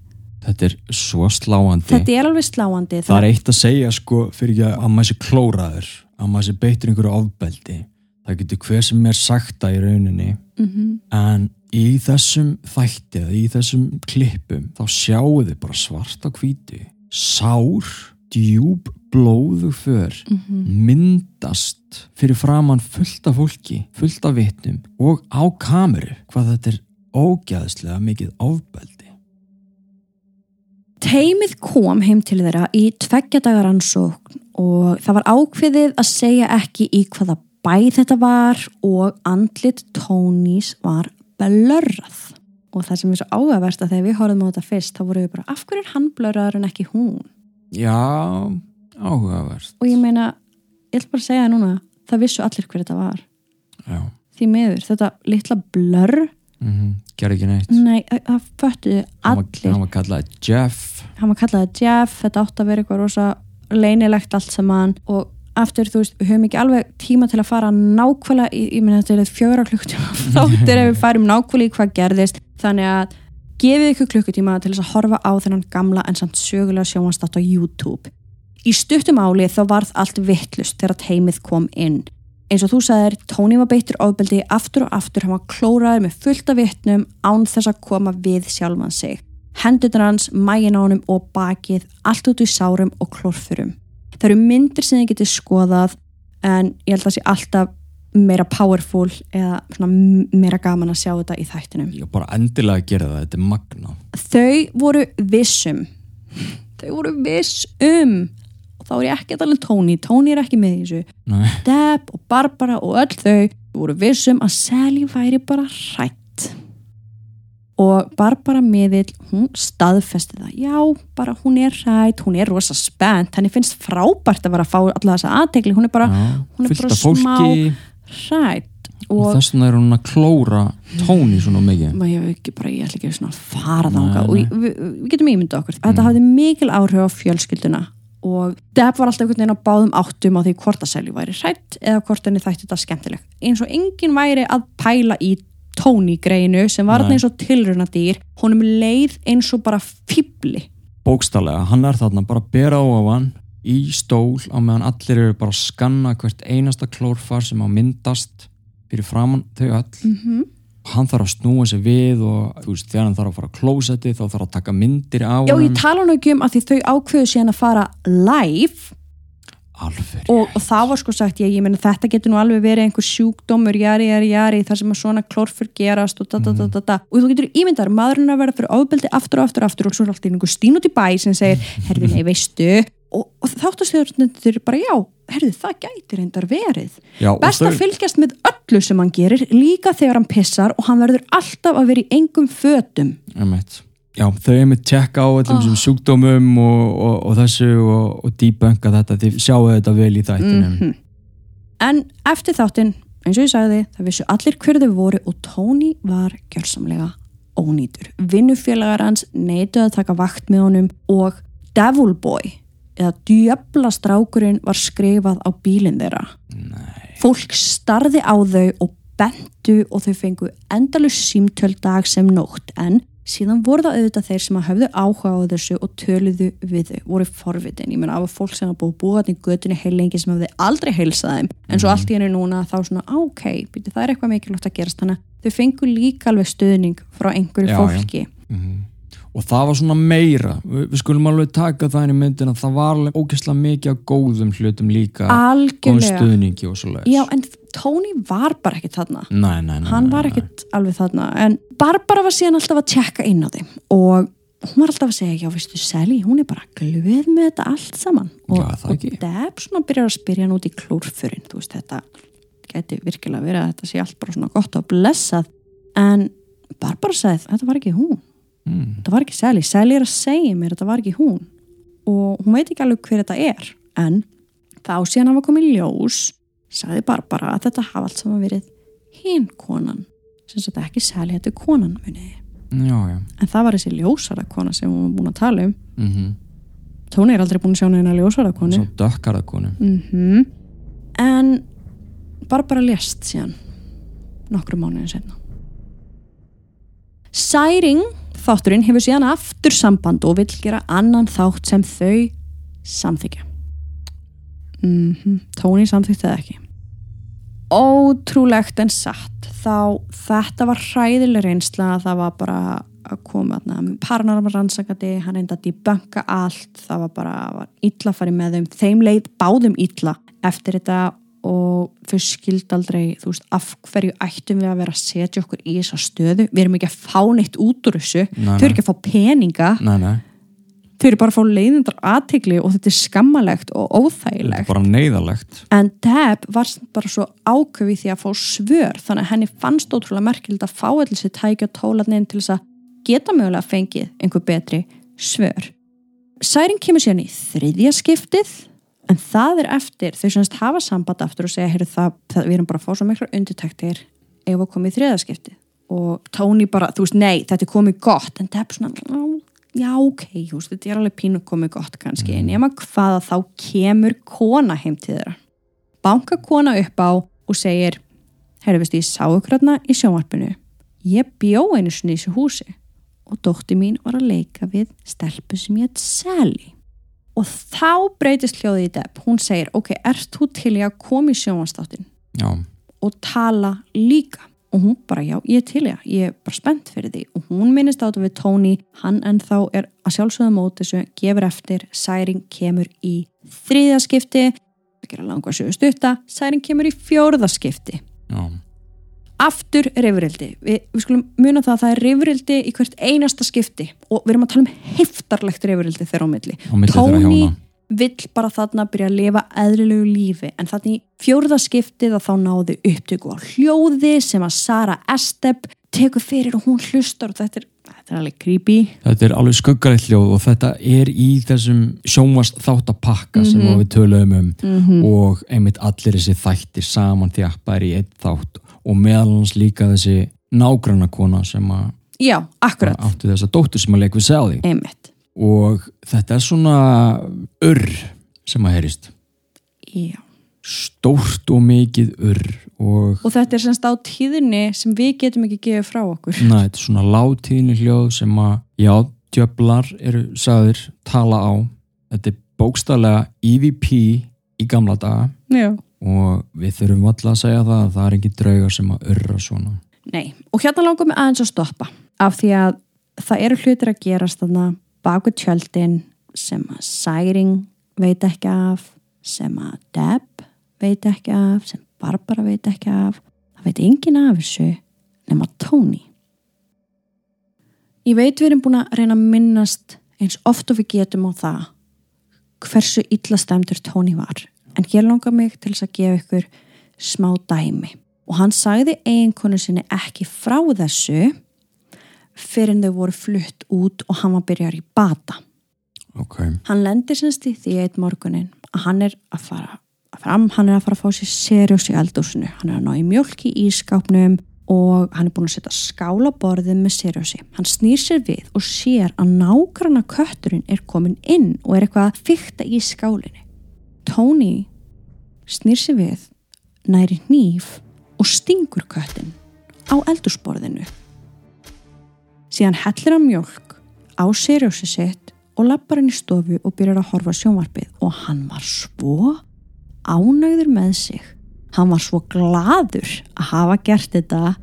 þetta er svo sláandi. Þetta er alveg sláandi það er eitt að segja sko fyrir ekki að maður sé klóraður að maður sé beittur einhverju ofbeldi. Það getur hver sem er sakta í rauninni. Mm en í þessum þætti eða í þessum klippum þá sjáu þið bara svart á hvítu. Sár, djúb blóðu för myndast fyrir framann fullt af fólki fullt af vitnum og á kameru hvað þetta er ógæðslega mikið ofbeldi Teimið kom heim til þeirra í tveggjadagar ansókn og það var ákveðið að segja ekki í hvaða bæ þetta var og andlit Tónís var blörrað. Og það sem er svo áhugaverst að þegar við horfum á þetta fyrst þá voru við bara af hverju er hann blörraður en ekki hún? já, áhugavert Og ég meina, ég ætla bara segja það núna, það vissu allir hver þetta var. já, Því miður, þetta litla blörr, mm gerði ekki neitt. Nei, það- það var, allir. hann var kallað Jeff. Hann var kallaði Jeff, þetta átti að vera eitthvað rosa leynilegt allt saman. Og aftur, þú veist, við höfum ekki alveg tíma til að fara nákvæmlega í, ég meina þetta er fjögra klukkutíma þáttir ef við farum nákvæmlega í hvað gerðist. Þannig að gefið ykkur klukkutíma til þess að horfa á þennan gamla en samt sögulega sjónvanstátt á YouTube. Í stuttum áli þá varð allt vittlust þegar teimið kom inn eins og þú sagðir, Tony var beittur ofbeldi aftur og aftur, hann var klóraður með fullt af vittnum án þess að koma við sjálfan sig. Hendutur hans, mægin á honum og bakið, allt út í sárum og klórfurum. Það eru myndir sem þið getur skoðað en ég held að það sé alltaf meira powerful eða meira gaman að sjá þetta í þættinum. Ég bara endilega að gera það, þetta er magna. Þau voru vissum, þau voru vissum og þá er ég ekki að tala um Tony, Tony er ekki með þessu. Nei. Deb og Barbara og öll þau voru vissum að Sally væri bara hrætt. Og Barbara miðill, hún staðfesti það. Já, bara hún er hrætt, hún er rosa spennt, henni finnst frábært að vera að fá alla þessa aðtegli, hún er bara, Já, hún er bara fólki hrætt. og, Og, þess vegna er hún að klóra tóni svona mikið. maður ég ekki bara, ég ætla ekki að fara þangað og við, við getum ímynda okkur þetta hafði mikil áhrif á fjölskylduna og Deb var alltaf einhvern veginn á báðum áttum á því hvort að Sally væri hrætt eða hvort henni þætti þetta skemmtileg eins og enginn væri að pæla í Tony greinu sem var eins og tilruna dýr honum leið eins og bara fýbli Bókstallega, hann er þarna bara bera á á hann í stól á meðan allir eru bara að skanna hvert einasta klórfar sem á myndast fyrir framann þau öll. mm -hmm. Hann þarf að snúa sig við og þú veist, þegar hann þarf að fara á klósetti þá þarf að taka myndir á Já, hann. ég tala nú ekki um að því þau ákveðu síðan að fara live Alveg. og, og það var sko sagt, ég, ég meina þetta getur nú alveg verið einhver sjúkdómur, jari, jari, jari þar sem að svona klórfur gerast og da, da, da, da, da. og þú getur ímyndar, maðurinn að vera fyrir ofbeldi aftur og aftur og aftur og svo er alltaf einhver stín út í bæ sem segir, herfi, nei, veistu og, og þáttastjórnendur bara, já herfi, það gæti reyndar verið Já, best að fylgjast með öllu sem hann gerir líka þegar hann pissar og hann verður alltaf að vera í engum Einmitt. Já, þau er með tjekka á öllum Oh. oh. sjúkdómum og, og, og þessu og, og debunka þetta, þið sjáu þetta vel í þættinum. Mhm. En eftir þáttinn, eins og ég sagði, það vissu allir hver þau voru og Tony var gjörsamlega ónýtur. Vinnufélagar hans neituð að taka vakt með honum og Devil Boy eða djöfla strákurinn var skrifað á bílinn þeirra. Nei. Fólk starði á þau og bentu og þau fengu endalus símtöl dag sem nótt en síðan voru það auðvitað þeir sem að höfðu áhuga á þessu og töluðu við þau, voru forvitin. Ég meina af að fólk sem hafa búið þarna í götunni heil lengi sem hafði aldrei heilsað þeim en svo allt í henni núna þá svona ok, býti, það er eitthvað mikilvægt að gerast þannig að þau fengu líka alveg stuðning frá einhverju Já, já. fólki. Mhm. Og það var svona meira, við, skulum alveg taka það inn í myndin að það var alveg ógeðslega mikið af góðum hlutum líka, Algjörlega. stuðningi og svo leiðis. Já, en Tony var bara ekki þarna. Nei, nei, nei. hann var ekkert alveg þarna en Barbara var síðan alltaf að tjekka inn á þeim og hún var alltaf að segja já veistu Sally, hún er bara glöð með þetta allt saman og, Já, og. Deb svona byrjar að spyrja hann út í klórfurinn þú veist þetta geti virkilega verið að þetta sé allt bara svona gott og blessað en Barbara sagði þetta var ekki hún Mm. þetta var ekki Sally, Sally er að segja mér þetta var ekki hún. Og hún veit ekki alveg hver þetta er. En þá síðan hafa komið ljós sagði Barbara að þetta hafa allt saman verið hinn konan. Sem sagt ekki Sally, þetta er konan muniði Já, já. en það var þessi ljósara kona sem hún var búin að tala um. Mm -hmm. Tóni er aldrei búin að sjá neina ljósara konu. Svo dökkarða konu. mm en Barbara lést síðan nokkru mánuðin setna Særing þátturinn hefur síðan aftur samband og vill gera annan þátt sem þau samþykja mm Tóni samþykti það ekki. Ótrúlegt en satt. Þá þetta var hræðileg reynsla það var bara að koma parnarmar rannsakandi, hann reyndi að debunka allt, það var bara illa fara með þeim, þeim leið báðum illa eftir þetta og þau skild aldrei, þú veist, af hverju ættum við að vera að setja okkur í þessa stöðu, við erum ekki að fá neitt út úr þessu, Nei, þau eru ekki að fá peninga. Nei, nei. þau eru bara að fá leiðindar aðtegli og þetta er skammalegt og Þetta óþægilegt er bara neyðalegt. en Deb var bara svo áköfi því að fá svör þannig að henni fannst ótrúlega merkild að fá allir sér tækja tólarnin til þess að geta mögulega fengið einhver betri svör. Særing kemur síðan í þriðja skiptið en það er eftir þau semst hafa samband aftur og segja heyrðu, það, það, við erum bara að fá svo mikla undirtektir ef að koma í þriðja skiptið og Tony bara, þú veist, nei, þetta er komið gott. En Deb svona, "Já, ok veist, þetta er alveg pínu komið gott kannski en nema hvaða þá kemur kona heim til þeirra. Banka kona upp á og segir herru, veist, ég sá ykkur hérna í sjónvarpinu. Ég bjó einu sinni í þessu húsi og dótti mín var að leika við stelpu sem ég heit Sally og þá breytist hljóðið í Deb hún segir, ok, ert þú til í að koma í sjónvarstáttin já, og tala líka. Og hún bara já, ég er til ég, ég er bara spennt fyrir því. Og hún minnist á þetta við Tony. Hann en þá er að sjálfsögða mót þessu gefur eftir, Særing kemur í þriðaskipti það gera langa sögu stutta, Særing kemur í fjórðaskipti já, aftur rifrildi. Vi, við skulum muna það að það er rifrildi í hvert einasta skipti og við erum að tala um heftarlegt rifrildi þeirra á milli. Hjóna. vill bara þarna byrja að lifa eðlilegu lífi en þannig í fjórða skiptið að þá náðu upptöku á hljóði sem að Sara Estep tekur fyrir og hún hlustar og þetta er, þetta er alveg creepy. Þetta er alveg skuggarætt hljóð og þetta er í þessum sjónvast þáttapakka sem Mhm. við töluðum um -hmm. og einmitt allir þessi þættir saman þjappaðir í einn þátt og meðal hans líka þessi nágrannakona sem að Já, akkurat, áttu þessa dóttur sem að leik við Sally einmitt. Og þetta er svona urr sem að heyrist. Já. stórt og mikið urr og og þetta er semst á tíðinni sem við getum ekki gefið frá okkur. Na, þetta er svona látíðni hljóð sem að já, djöflar eru sagðir tala á. Þetta er bókstaflega EVP í gamla daga. Já. Og við þurfum alltaf að segja það að það er ekki draugar sem að urra svona. Nei, og hérna langar mig aðeins að stoppa af því að það eru hlutir að gerast þarna baku tjöldin sem að Særing veit ekki af sem að Deb veit ekki af sem Barbara veit ekki af. Það veit enginn af þessu nema Tony. Ég veit við erum búin að reyna að minnast eins oft og við getum á það hversu illa stemdur Tony var en hér langar mig til þess að gefa ykkur smá dæmi og hann sagði eiginkonu sinni ekki frá þessu fyrir en þau voru flutt út og hann var byrjar í bata. ok, Hann lendir semst í því eitt morgunin að hann er að fara fram, hann er að fara að fá sér serjós í eldúsinu, hann er að ná í mjölk í ískápnum og hann er búin að setja skála borðið með serjósi. Hann snýr sér við og sér að nágranna kötturinn er komin inn og er eitthvað að fykta í skálinni. Tony snýr sér við, næri hníf og stingur köttin á eldúsborðinu. Síðan hellir hann mjölk á serjósi sitt og lappar hann í stofu og byrjar að horfa sjónvarpið og hann var svo ánægður með sig. Hann var svo gladur að hafa gert þetta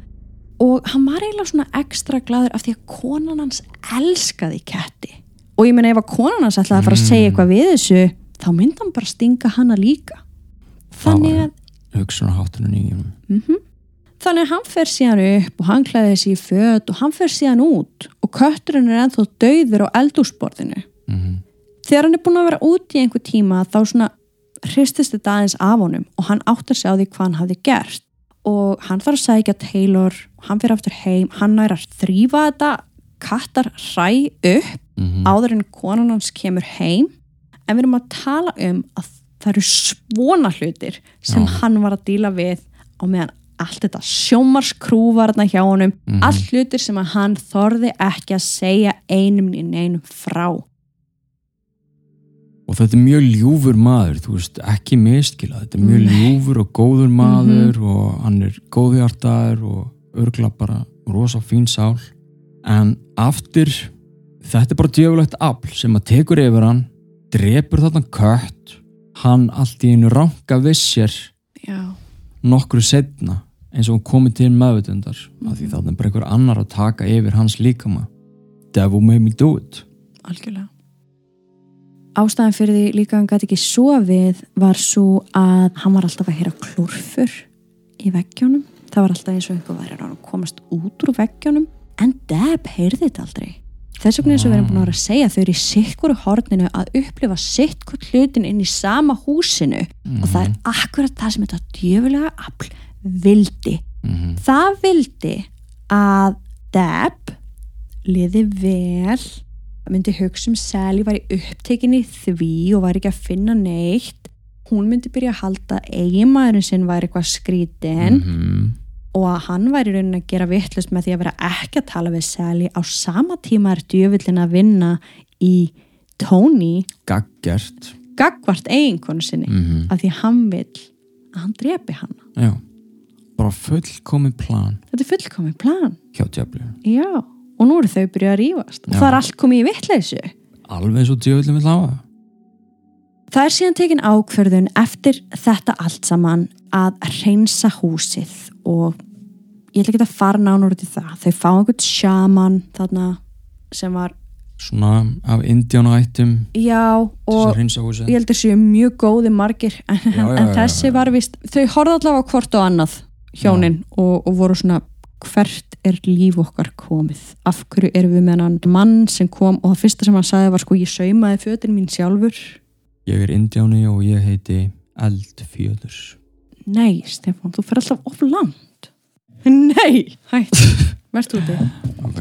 og hann var eiginlega svona ekstra gladur af því að konan hans elskaði ketti. Og ég meina ef að konan hans ætlaði að fara að segja eitthvað við þessu þá myndi hann bara stinga hana líka. Þannig að mm Þannig að hann fer síðan upp og hann klæði sig í föt og hann fer síðan út og kötturinn er ennþá dauður á eldúsborðinu. Mhm. Þegar hann er búin að vera út í einhver tíma þá svona hristist þetta aðeins af honum og hann áttar sig á því hvað hann hafði gert og hann þarf að sækja Taylor og hann fyrir aftur heim, hann er að þrýfa þetta kattar hræ upp Mhm. áður en konan hans kemur heim en við erum að tala um að það eru svona hlutir sem Já. hann var að díla við á meðan allt þetta sjómarskrú var þarna hjá honum Mhm. allt hlutir sem að hann þorði ekki að segja einum í neinum frá og þetta er mjög ljúfur maður þú veist, ekki miskila þetta er mjög Nei. ljúfur og góður maður og hann er góðhjartaður og örgla bara rosa fín sál en aftur þetta er bara djöfulegt afl sem að tekur yfir hann drepur þarna kött hann allt í einu ranka Já, nokkru setna eins og hann komið til meðvutundar af því þarna er bara einhver annar að taka yfir hans líkama. Devil made me do it. Algjörlega. Ástæðan fyrir því líka hann gæti ekki sofið var svo að hann var alltaf að heyra klúrfur í veggjónum. Það var alltaf eins og einhver væri að komast út úr veggjónum en Deb heyrði þetta aldrei. Þess vegna eins og við erum búin að vera að segja þau eru í sikkuru horninu að upplifa hvort hlutin inn í sama húsinu. Og það er akkurat það sem þetta djöfulega afl vildi. mm Það vildi að Deb liði vel myndi hugsa um Sally var í upptekinni því og var ekki að finna neitt. Hún myndi byrja að halda að eiginmaðurinn sinn var eitthvað skrítin -hmm. Og að hann væri raunin að gera vittlust með því að vera ekki að tala við Sally. Á sama tíma er djöfullin að vinna í Tony. Gaggert. Gagvart eiginkonu sinni mm af því hann vil að hann drepi hann Já, bara fullkomið plan. Þetta er fullkomið plan. Já, og nú eru þau byrjað að rífast. Og það er allt komið í vittleysu Alveg eins og djöflum vil hafa. Það er síðan tekin ákverðun eftir þetta allt saman að reynsa húsið og ég ætla ekki að fara nánur út í það. Þau fá einhvern sjaman þarna sem var, svona af indjánaættum já, og að ég heldur séu mjög góði margir. En, Já, já, en þessi já. var vist, þau horfðu allavega hvort og annað hjónin og, og voru svona hvert er líf okkar komið? Af hverju erum við með hann mann sem kom? Og það fyrsta sem hann sagði var sko ég saumaði fötin mín sjálfur. Ég er indjáni og ég heiti Eldfjöður nei Stefán, þú fer alltaf of langt. Nei, hætt. Verðst úti. Ok,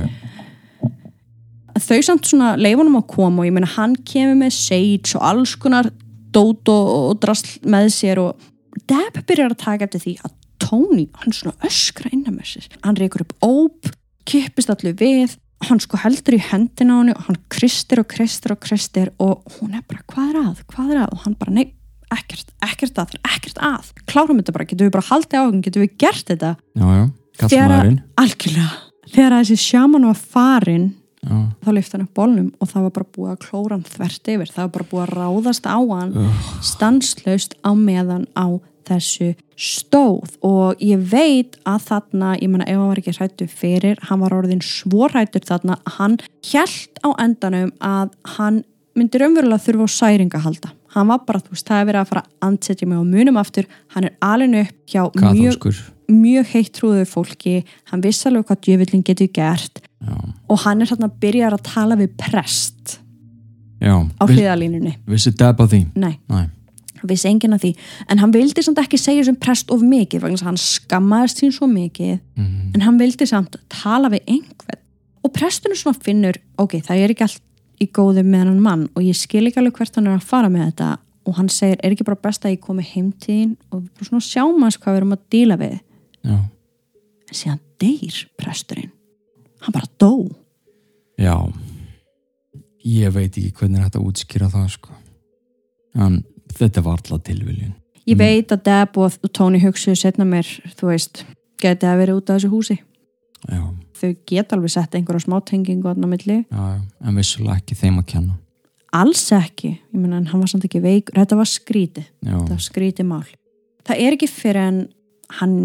þau samt svona leifunum að koma og ég meina hann kemur með sage og alls konar dót og, og drasl með sér og Deb byrjar að taka eftir því að Tony, hann svona öskra innan með sér. Hann reykur upp óp, kippist allir við hann sko heldur í hendina á henni og hann kristir og kristir og kristir og hún er bara, hvað er að, hvað er að? Og hann bara, nei, ekkert, ekkert að er ekkert að, klárum þetta bara, getum við bara haldið á getum við gert þetta? Já, já, Þegar- algjörlega, þegar þessi sjaman var farin já, þá lyfti hann upp bólnum og það var bara búið að klóra hann þvert yfir, það var bara búið að ráðast á hann Ugh. stanslaust á meðan á þessu stóð. Og ég veit að þarna, ég menna ef hann var ekki hrættu fyrir, hann var orðin svo hrættur þarna, hann hjælt á endanum að hann myndi raunverulega þurfa á særinga halda hann var bara, þú veist, það er verið að fara að andsetja mig á munum aftur, hann er alveg upp hjá mjög, kathólskur mjög heitt trúðu fólki, hann vissi alveg hvað djöfullin getur gert. Já, og hann er þarna að byrja að tala við prest já, á hliðalínunni vissi Deb á því? Nei, Næ, vissi enginn að því. En hann vildi samt ekki segja sem prest of mikið vegna að hann skammaðist sín svo mikið. Mhm, en hann vildi samt tala við einhvern. Og prestunum svona finnur ok, það er ekki allt í góðu með hann mann og ég skil ekki alveg hvert hann er að fara með þetta og hann segir, er ekki bara best að ég komi heim til þín og bara svona sjáum hans hvað við erum að díla við? Já, en síðan deyr presturinn. Hann bara dó. Já. Ég veit ekki hvernig er að útskýra það sko. En þetta var alltaf tilviljun. Ég Mm. veit að Deb og Tony hugsuðu setna mér, þú veist, geti að vera út af þessu húsi. já, Þau geta alveg sett einhverja smá tengingu á milli. já, en vissulega ekki þeim að kenna Alls ekki. Ég meina, en hann var samt ekki veikur. Þetta var skrítið. já, Þetta var skrítið mál. Það er ekki fyrir en hann,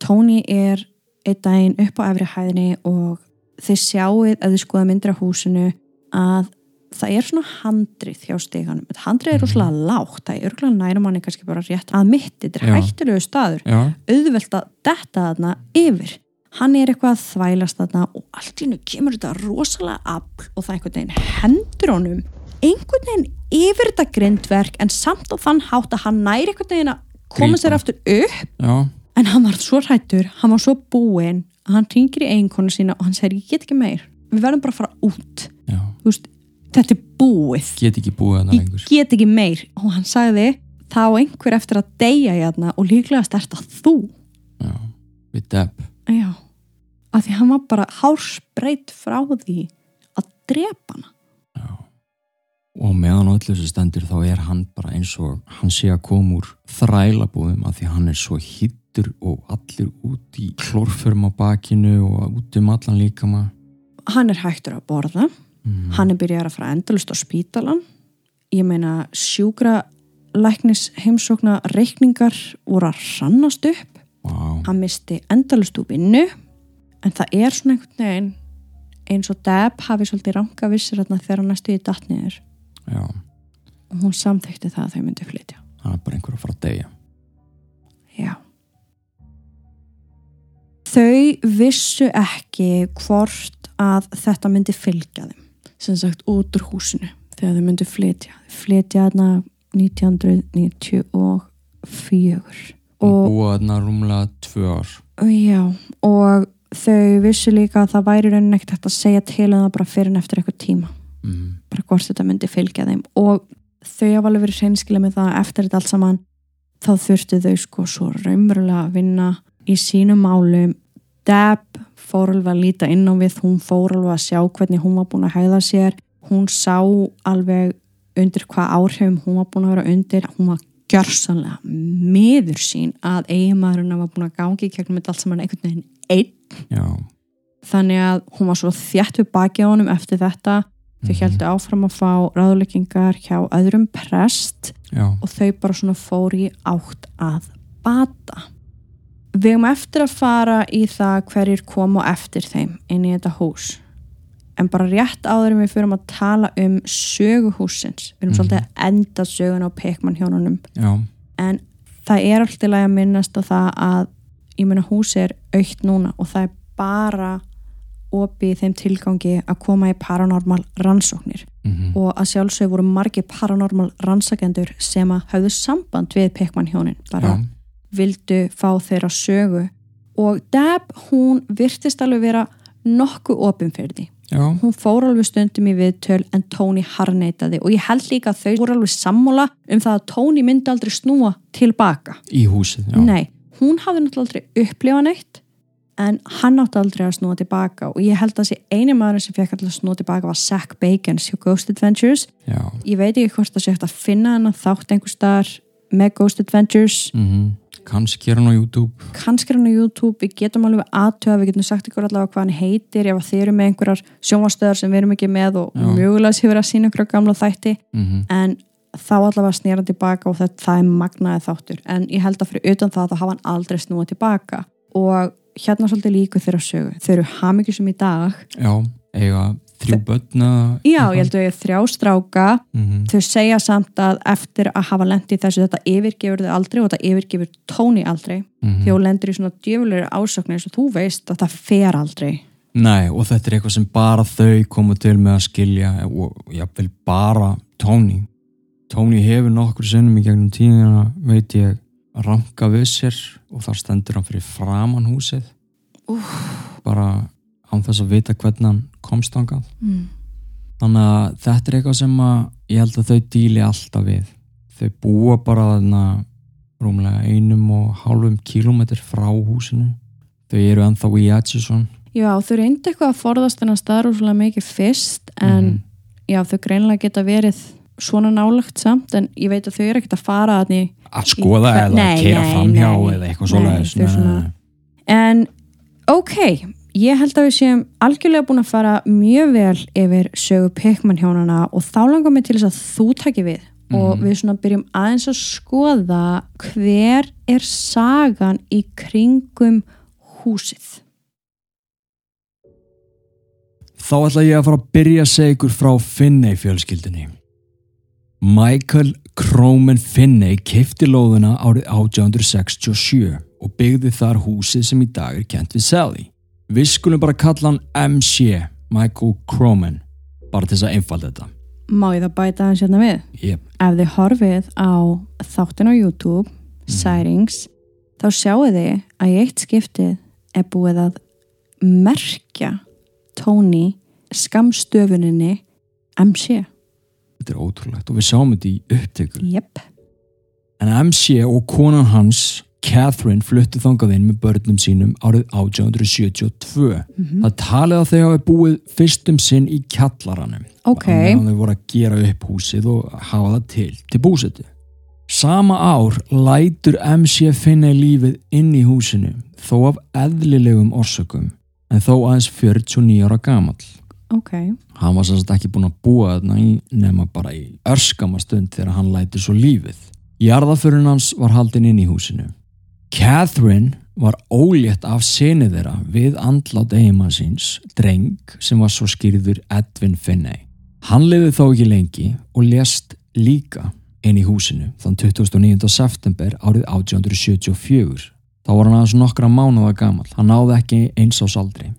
Tony er einn daginn upp á efri hæðinni og þið sjáuð að þið skoða myndir af húsinu að það er svona handrið hjá steganum. Þetta handrið er rosalega lágt. Það er örgulega nærum manni kannski bara rétt að mitti. Þetta er Já. hættulegu staður. auðvelt að detta þarna yfir hann er eitthvað að þvælast þarna og allt í hennu kemur þetta rosalega afl og það einhvern veginn hendur honum einhvern veginn yfir þetta grindverk en samt á þann hátt að hann næri einhvern veginn að koma sér aftur upp. Já, en hann var svo hrættur, hann var svo búinn að hann ringir í eiginkonu sína og hann segir ég get ekki meir, við verðum bara að fara út. Veist, þetta er búið. Get ekki búið ég lengur. get ekki meir. Og hann sagði þá einhver eftir að deyja hérna og líklega stert að þú. Já, við Deb Já, af því hann var bara hársbreytt frá því að drepa hana. og meðan öllu þessu stendur þá er hann bara eins og hann sé að koma úr þrælabúðum af því hann er svo hittur og allir út í klórförum á bakinu og út um allan líkama Hann er hægtur að borða, mm. hann er byrjar að fara endalust á spítalan. Ég meina sjúkra læknis heimsókna reikningar voru að rannast upp. wow. Hann misti endalust úr vinnu, en það er svona einhvern veginn eins og Deb hafi svolítið ranga vissir þarna þegar hann næstu í datniður já, og hún samþekti það að þau myndi flytja. hann er bara einhver að fara að deyja Já. Þau vissu ekki hvort að þetta myndi fylgja þeim, sem sagt út úr húsinu þegar þau myndi flytja. Flytja þarna 1994 og búa þarna rúmlega tvö ár já, og þau vissu líka að það væri raunin ekkert hægt að segja til um það bara fyrir en eftir eitthvað tíma. Mm. bara hvort þetta myndi fylgja þeim. Og þau hafa alveg verið hreinskilega með það að eftir þetta allt saman þá þurftu þau sko svo raunverulega að vinna í sínum málum. Deb fór alveg að líta inn á við hún fór alveg að sjá hvernig hún var búin að hæða sér. Hún sá alveg undir hvað áhrifum hún var búin að vera undir. Hún var gjörsanlega miður sín að eiginmaðurinn var búin að gangi í gegnum þetta allt saman einhvern veginn einn já, þannig að hún var svo þjætt við baki á honum eftir þetta. Þau Mhm. heldur áfram að fá ráðleggingar hjá öðrum prest já, og þau bara svona fór í átt að bata. Við erum eftir að fara í það hverjir koma á eftir þeim inn í þetta hús. En bara rétt áður við fyrir að tala um söguhúsins við erum Mhm. svolítið að enda sögun á Pekman hjónunum já, en það er alltaf að minnast á það að ég meina húsi er aukt núna og það er bara opið þeim tilgangi að koma í paranormal rannsóknir. Mhm, og að sjálfsög voru margir paranormal rannsakendur sem að höfðu samband við Pekman hjónin bara já, vildu fá þeirra sögu. Og Deb hún virtist alveg vera nokkuð opin fyrir því. Já, hún fór alveg stundum í viðtöl en Tony harneitaði og ég held líka að þau voru alveg sammála um það að Tony myndi aldrei snúa tilbaka í húsið, já, nei, hún hafði náttúrulega aldrei upplifað neitt en hann átti aldrei að snúa tilbaka og ég held að þessi eini maður sem fekk alltaf að snúa tilbaka var Zach Bacons hjá Ghost Adventures. Já, ég veit ekki hvort það sé hægt að finna hann að þátt einhver staðar með Ghost Adventures. Mhm, kannski er hann á YouTube, kannski er hann á YouTube, við getum alveg aðtöða, við getum sagt ykkur allavega hvað hann heitir ef þið eru með einhverjar sjónvastöðar sem við erum ekki með og sé verið að sína ykkur gamla þætti. Mhm, en þá allavega snýra hann tilbaka og þetta, það er magnaði þáttur. En ég held að fyrir utan það þá hafa hann aldrei snúið tilbaka. Og hérna svolítið líku þeirra sögu, þau eru hamingjusum í dag. Já, eiga þrjú börn eða já, ég held að ég er þrjá stráka. Mhm, þau segja samt að eftir að hafa lendi í þessu þetta yfirgefur þau aldrei og þetta yfirgefur Tony aldrei. Mhm. því hún lendur í svona djöfulegri ásöknir eins og þú veist að það fer aldrei. Nei, og þetta er eitthvað sem bara þau komu til með að skilja og jáfnvel bara Tony. Tony hefur nokkur sinnum í gegnum tíðina, veit ég, ranka við sér og þar stendur hann fyrir framan húsið. Úff. Bara án þess að vita hvernig hann komst þangað. mm. Þannig að þetta er eitthvað sem að ég held að þau díli alltaf við. Þau búa bara þarna rúmlega einum og hálfum kílómetr frá húsinu. Þau eru ennþá í Atchison. Já, þau reyndi eitthvað að forðast þennan staðrúslega mikið fyrst en Mhm. já, þau greinlega geta verið svona nálagt samt en ég veit að þau eru ekkert að fara þannig að skoða Í- eða Nei, keira framhjá eða eitthvað svona- en ok, ég held að við séum algjörlega búin að fara mjög vel yfir sögu Pekman hjónana og þá langar mig til þess að þú taki við og Mhm. við svona byrjum aðeins að skoða hver er sagan í kringum húsið. Þá ætla ég að fara að byrja að segja ykkur frá Finney fjölskyldunni Michael Croman Finney keifti lóðuna árið 1867 og byggði þar húsið sem í dag er kent við Sally Við skulum bara kalla hann MC Michael Croman bara til þess að einfalda þetta Má ég það bæta hans hérna við? yep. ef þið horfið á þáttin á YouTube Sightings þá sjáu þið að í eitt skiptið er búið að merkja Tony skamstöfuninni MC Þetta er ótrúlegt og við sáum þetta í upptöku Jep, En MC og konan hans, Catherine, fluttu þangað inn með börnum sínum árið 1872. Það talið að þau hafi búið fyrstum sinn í kjallaranum. Ok. Meðan þau voru að gera upp húsið og hafa það til, til búsetu. Sama ár lætur MC finna lífið inn í húsinu, þó af eðlilegum orsökum, en þó aðeins 49 ára gamall. Ok Hann var sannst ekki búinn að búa þarna í nema bara í örskama stund þegar hann læti svo lífið. Jarðaförun hans var haldin inn í húsinu. Catherine var ólétt af sinni þeirra við andlát eigimann síns, dreng sem var svo skýrður Edwin Finney. Hann lifið þó ekki lengi og lést líka inn í húsinu þann 29. september árið 1874. Þá var hann aðeins nokkra mánuða gamall. Hann náði ekki eins ás aldri.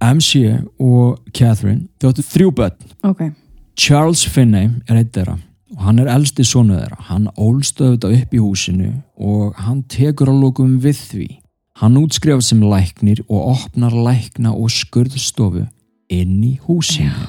MC og Catherine þjóttu þrjú börn. ok, Charles Finney er eitt þeirra og hann er elsti sonu þeirra. Hann ólst auðvitað upp í húsinu og hann tekur á lókum við því. Hann útskrifar sem læknir og opnar lækna og skurðstofu inn í húsinu.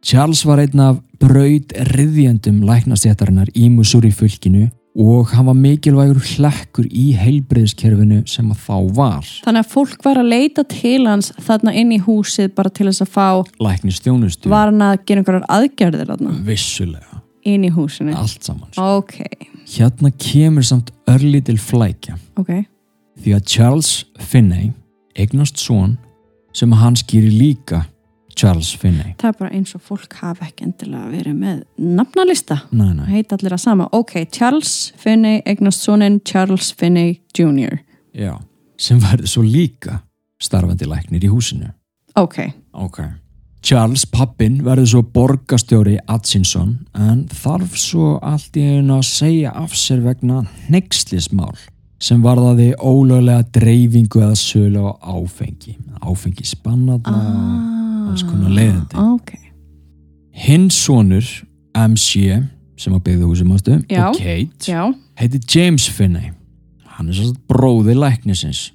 Charles var einn af braut riðjendum læknastjættarinnar í Missouri fylkinu og hann var mikilvægur hlekkur í heilbreyðskerfinu sem að þá var. þannig að fólk var að leita til hans þarna inn í húsið bara til þess að fá Læknistjónustu. var hann að gera einhverjar aðgerðir þarna Vissulega. inn í húsinu Allt saman. ok, Hérna kemur samt örlítil flækja ok, því að Charles Finney eignast son sem hann skýri líka Charles Finney. Það er bara eins og fólk hafa ekki endilega verið með nafnalista. nei, nei, Það heit allir að sama. Ok, Charles Finney eignast sonin Charles Finney Jr. já sem verður svo líka starfandi læknir í húsinu. Ok, ok. Charles pappin verður svo borgastjóri Atkinson en þarf svo allt í einu að segja af sér vegna nexlismál sem varðaði ólöglega dreifingu eða sölu á áfengi. Áfengi spannatna ah, alls konar leiðindi. Ok, hinn sonur MC sem að byggði húsum ástu og Kate já, heiti James Finney. Hann er svo bróði læknisins.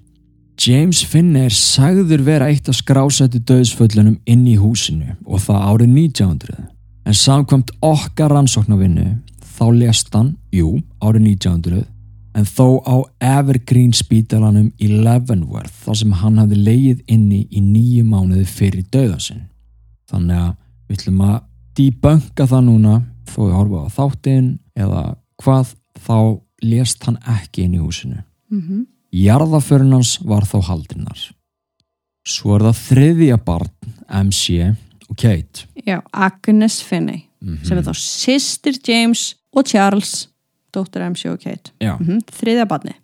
James Finney er sagður vera eitt af skrásættu döðsföllunum inn í húsinu og það árið 1900 en samkvæmt okkar rannsóknarvinnu þá lést hann, jú, árið 1900 en þó á Evergreen spítalanum í Leavenworth þar sem hann hafði leið inni í nýju mánuði fyrir döðasinn þannig að við ætlum að debunka það núna þó ég horfa á þáttinn eða hvað þá lést hann ekki inn í húsinu. Mm jarðaförun hans var þó haldinnar svo er það þriðja barn MC og Kate. Já, Agnes Finney mm sem er þá sýstir James og Charles, dóttir MC og Kate. Mm Þriðja barni.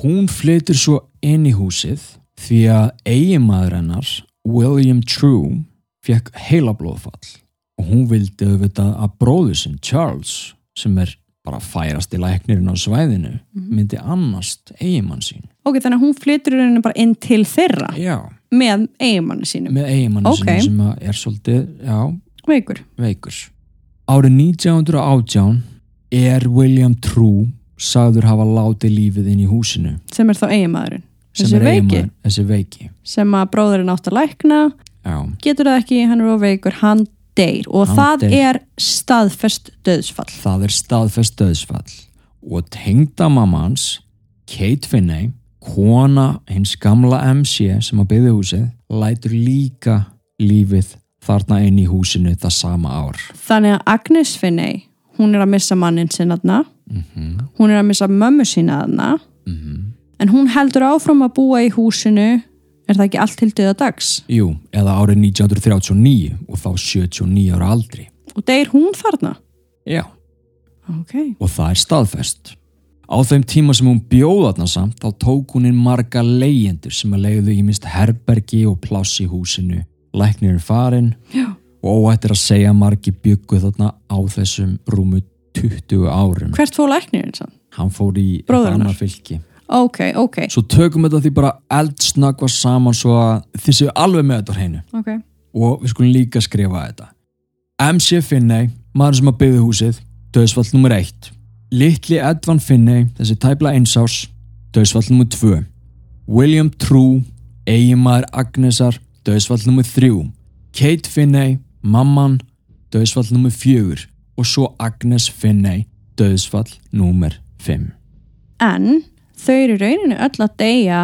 hún flytur svo inn í húsið því að eiginmaður hennar William True fekk heila blóðfall og hún vildi auðvitað að bróður sinn Charles sem er bara færast í læknirinn á svæðinu myndi annast eiginmann sín Ok, þannig að hún flytur rauninni bara inn til þeirra já, með eiginmanni sínum. með eiginmann Ok. sín sem er svolítið, já, Veikur. veikur árið 1918 er William True sagður hafa látið lífið inn í húsinu Sem er þá eiginmaðurinn. sem er veiki. eiginmaður, þessi veiki Sem að bróðurinn átt að lækna, já, getur það ekki, hann er of veikur, hann deyr. Og Hann það deyr. er staðfest döðsfall. það er staðfest döðsfall og tengdamamma hans Kate Finney kona hins gamla MC sem að byggði húsið lætur líka lífið þarna inn í húsinu það sama ár Þannig að Agnes Finney, hún er að missa mannin sinna mm hún er að missa mömmu sína þarna, en hún heldur áfram að búa í húsinu, er það ekki allt til döða dags? Jú, eða árið 1939 og þá 79 ára aldri Og deyr hún þarna? Já, Ok. og það er staðfest. Á þeim tíma sem hún bjóða þarna samt þá tók hún inn marga leyendur sem að leiðu í mist herbergi og pláss í húsinu. Læknirinn farin Já. Og óætt er að segja margi byggu þarna á þessum rúmu 20 árum. Hvert fór læknirinn sann? Hann fór í annað fylki. Ok, ok, Svo tökum við þetta því bara eldsnöggva saman svo að þið séu alveg með þetta hreinu. ok. og við skulum líka skrifa þetta MC Finney, maður sem að byggði húsið döðsfall nummer 1 Litli Edvan Finney, þessi tæpla einsás döðsfall nummer 2 William True eiginmaður Agnesar, döðsfall nummer 3 Kate Finney mamman, döðsfall nummer 4 og svo Agnes Finney döðsfall nummer 5 En þau eru rauninu öll að deyja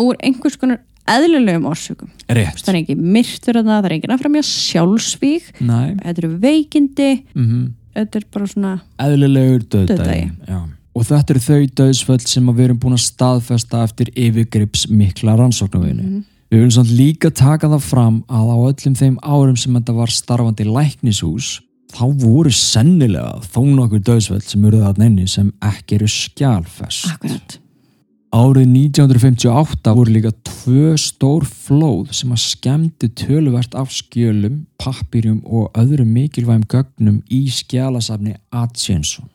úr einhvers konar eðlilegum orsökum. Rétt. Það er ekki myrtur að það, það er að framja sjálfsvík, Næ, þetta eru veikindi, mhm. Þetta er bara svona, eðlilegur döðdagi Dauðdagi. Já. og þetta eru þau döðsföll sem við erum búin að staðfesta eftir yfirgrips mikla rannsóknarvinu Mhm. Við viljum samt líka taka það fram að á öllum þeim árum sem þetta var starfandi læknishús þá voru sennilega þó nokkur döðsföll sem eru þarna inni sem ekki eru skjálfest akkurat. Árið 1958 voru líka tvö stór flóð sem að skemmti töluvert af skjölum, pappirjum og öðrum mikilvægum gögnum í skjálasafni Atkinson.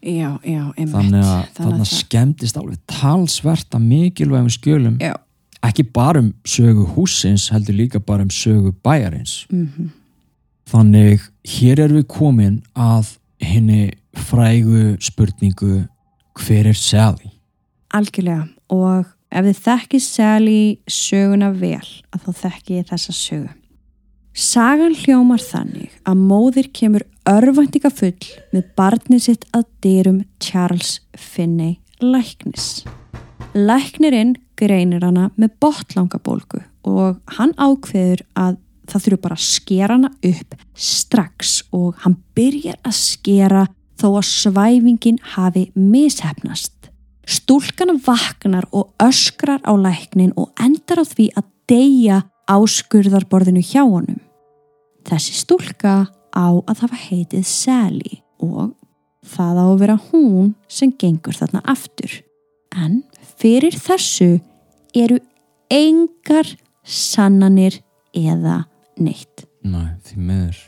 Já, já, einmitt. Þannig að þarna skemmtist alveg talsvert af mikilvægum skjölum, Já, ekki bara um sögu húsins, heldur líka bara um sögu bæjarins. mhm. Þannig hér erum við komin að henni frægu spurningu hver er Sally? algjörlega. Og ef þið þekkið Sally söguna vel, að þá þekki ég þessa sögu. Sagan hljómar þannig að móðir kemur örvæntinga full með barnið sitt að dyrum Charles Finney læknis. Læknirinn greinir hana með botlangabólgu og hann ákveður að það þurfu bara að skera hana upp strax og hann byrjar að skera þó að svæfingin hafi mishefnast. Stúlkan vaknar og öskrar á læknin og endar á því að deyja áskurðarborðinu hjá honum. Þessi stúlka á að hafa heitið Sally og það á að vera hún sem gengur þarna aftur. En fyrir þessu eru engar sannanir eða neitt. Næ, því meður.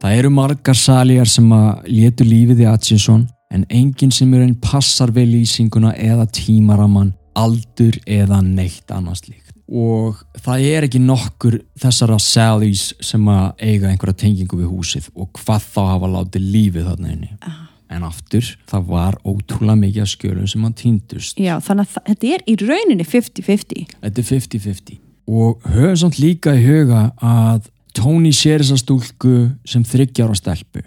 Það eru margar saljar sem að létu lífið í Atchison en enginn sem er einn passar við lýsinguna eða tímaraman, aldur eða neitt annars líkt. Og það er ekki nokkur þessara Sallys sem að eiga einhverja tengingu við húsið og hvað þá hafa látið lífið þarna inni. Ah. En aftur, það var ótrúlega mikið af skjölum sem að týndust. Já, þannig að þetta er í rauninni 50-50. Þetta er 50-50 og höfum samt líka í huga að Tony sér þessa stúlku sem þryggjar á stelpu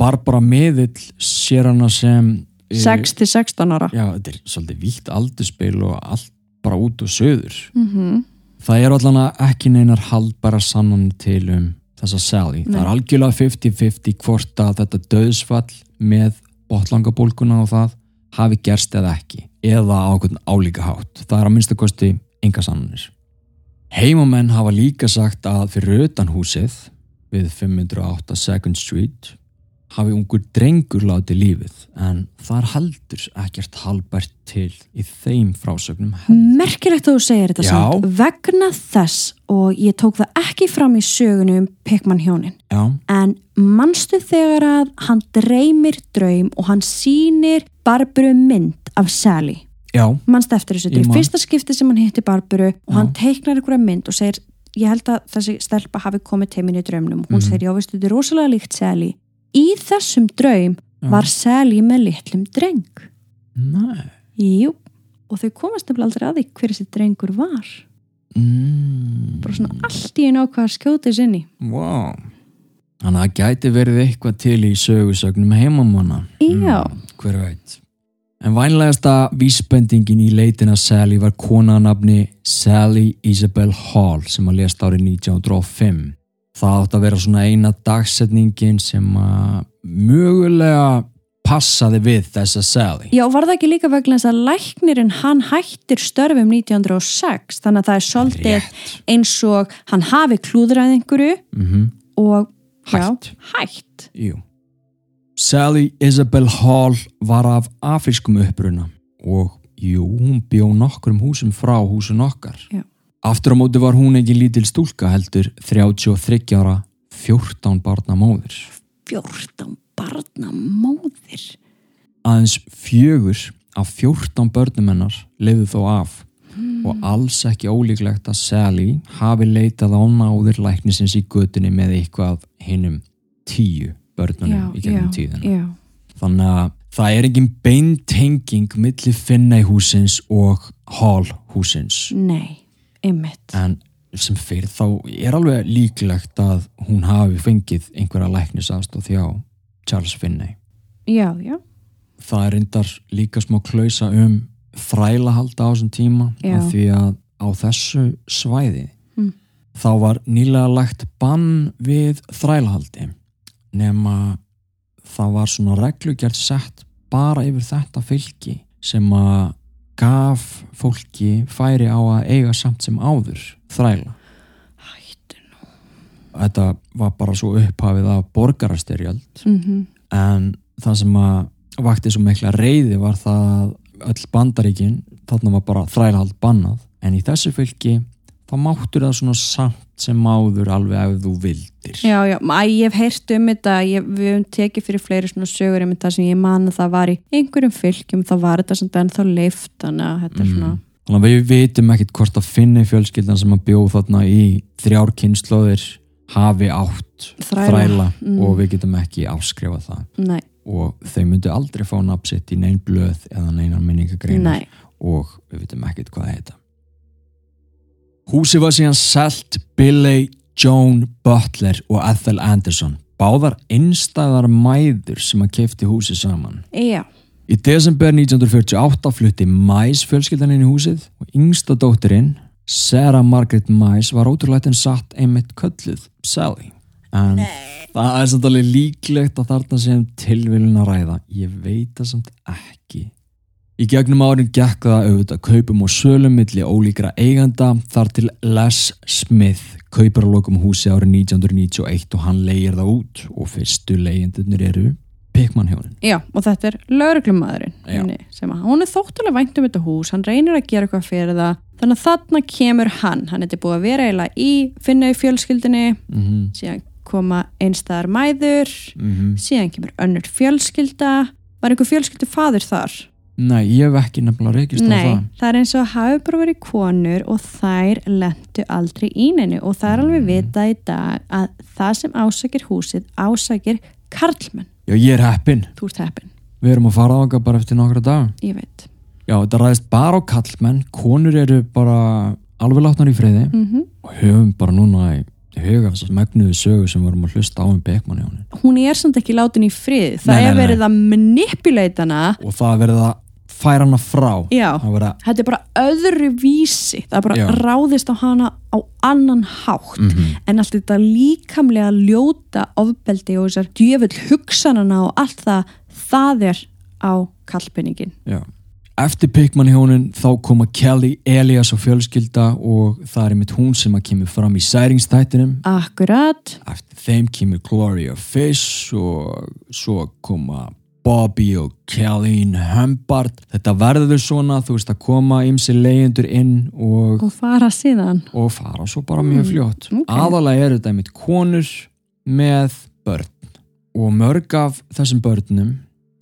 Barbara Miðill sér hana sem eh, 6-16 ára. Já, þetta er svolítið vítt aldurspil og allt bara út og söður Mm Það er allan ekki neinar haldbara sannanir til um þessa Sally. Nei. Það er algjörlega 50-50 hvort að þetta döðsfall með botlangabólkuna og það hafi gerst eða ekki eða á einhvern álíka hátt. Það er að minnsta kosti enga sannanir. Heimamenn hafa líka sagt að fyrir utan húsið við 508 Second Street hafi ungur drengur látið lífið en það er heldur ekkert halbært til í þeim frásögnum. Merkilegt að þú segir þetta Já. samt vegna þess og ég tók það ekki fram í sögunum Pickman hjónin. Já, en manstu þegar að hann dreymir draum og hann sýnir Barburu mynd af Sally? Já, manstu eftir þessu, þetta er fyrsta skipti sem hann hitti Barburu og Já. hann teiknar einhverja mynd og segir ég held að þessi stelpa hafi komið til minni í draumnum. Og hún Mhm. segir já veistu þetta er rosalega líkt Sally. Í þessum draum Já. var Sally með litlum dreng. Nei. jú og þau komast nefnilega aldrei að því hver þessi drengur var Mm. bara svona allt í einu ákvað að skjóta sinni Wow. Þannig að það gæti verið eitthvað til í sögusögnum heimamanna. Já. hver veit. En vænlegasta vísbendingin í leitina Sally var konanafni Sally Isabel Hall sem að lést árið 1905. Það átt að vera svona eina dagsetningin sem að mögulega passaði við þessa Sally. Já, var það ekki líka vegna þess að læknirinn hann hættir störfum 1906 þannig að það er svolítið Rétt. eins og hann hafi klúðrað einhverju Mm og Hætt. Já, hætt. Jú. Sally Isabel Hall var af afrískum uppruna og jú, hún bjó nokkrum húsum frá húsun okkar. Já. Aftur á móti var hún ekki lítil stúlka heldur 33 ára 14 barna móðir. 14 barna móðir. Aðeins fjögur af 14 börnum hennar lifðu þó af og alls ekki ólíklegt að Sally hafi leitað á náðir læknisins í götunni með eitthvað hinnum tíu börnunum í gegnum tíðina. Já, Þannig að það er engin beintenging milli Finney húsins og Hall húsins. nei, ymmit. En sem fyrir þá er alveg líklegt að hún hafi fengið einhverja læknisastóð þjá Charles Finney. Já, já, Það er reyndar líka smá klausa um þrælahalda á þessum tíma af því að á þessu svæði Mm. þá var nýlega lagt bann við þrælahaldi nema það var svona reglugjart sett bara yfir þetta fylki sem að gaf fólki færi á að eiga samt sem áður þræla. Þetta var bara svo upphafið af borgarastyrjöld. Mm en það sem að vakti svo mikla reyði var það að öll bandaríkin þarna var bara þrælhald bannað. En í þessu fylki þá máttur það svona samt sem áður alveg ef þú vildir. Já, já, æ, ég hef heyrt um þetta, ég, við höfum tekið fyrir fleiri svona sögur um þetta sem ég man að það var í einhverjum fylgjum, þá var þetta samt ennþá leift, þannig að þetta er svona, þannig að við vitum ekkit hvort að finni fjölskyldan sem að bjóð þarna í þrjár kynnslóðir hafi átt Þræla. þræla, Mm. og við getum ekki afskrifað það nei, og þau myndu aldrei fá nafnsitt í neinn blöð eða neinar minningagreinar nei, og við veitum ekkert hvað það heita. Húsi var síðan selt Billy, Joan Butler og Ethel Anderson, báðar einstæðar mæður sem að kefti húsi saman. já, Í desember 1948 flutti Mais fjölskyldan inn í húsið og yngsta dóttirinn, Sarah Margaret Mais, var ótrúleitin satt einmitt kölluð Sally. En það er samt alveg líklegt að þarna sem tilvilin að ræða. Ég veit það samt ekki. Í gegnum árin gekk það auðvitað kaupum og sölum milli ólíkra eiganda þar til Les Smith kaupar að lokum húsi árið 1991 og hann leigir það út og fyrstu leigendunir eru Pickman hjónin. Já, og þetta er lauruglumadurinn sem að hún er þóttulega vænt um þetta hús, hann reynir að gera eitthvað fyrir það þannig að þarna kemur hann hann er búið að vera eiginlega í finna í fjölskyldinni, Mm -hmm. síðan koma einstæðar mæður Mm síðan kemur önnur fjölskylda var einhver fjölskyldu faður þar? Nei, ég hef ekki nefnilega reykist á Nei, það. það er eins og hafi bara verið konur og þær lendu aldrei í neinu og það er alveg vitað í dag að það sem ásækir húsið ásækir karlmenn, Já, ég er heppinn. þú ert heppin Við erum að fara á okkar bara eftir nokkra dag. ég veit Já, þetta ræðist bara á kallmenn, konur eru bara alveg látnar í friði mm og höfum bara núna í huga þessar megnuðu sögu sem við vorum að hlusta á um Beckmann hjónin. hún er samt ekki látin í frið það Nei, nei, er nei. verið að manipuleita hana Og það er verið að færa hana frá. Já. Er að, þetta er bara öðru vísi það er bara Já. ráðist á hana á annan hátt Mhm. en allt þetta líkamlega ljóta ofbeldi og þessar djöfull hugsanana og allt það það er á kallpenningin. Eftir Pickman hjónin þá koma Kelly, Elias og fjölskylda og það er einmitt hún sem að kemur fram í særingstættinum. akkurat Eftir þeim kemur Gloria Fish og svo koma Bobby og Kelly Humbart. Þetta verður svona, þú veist að koma ymsi leyendur inn og, og fara síðan og fara svo bara mjög fljótt. ok. Aðalega eru þetta einmitt konur með börn og mörg af þessum börnum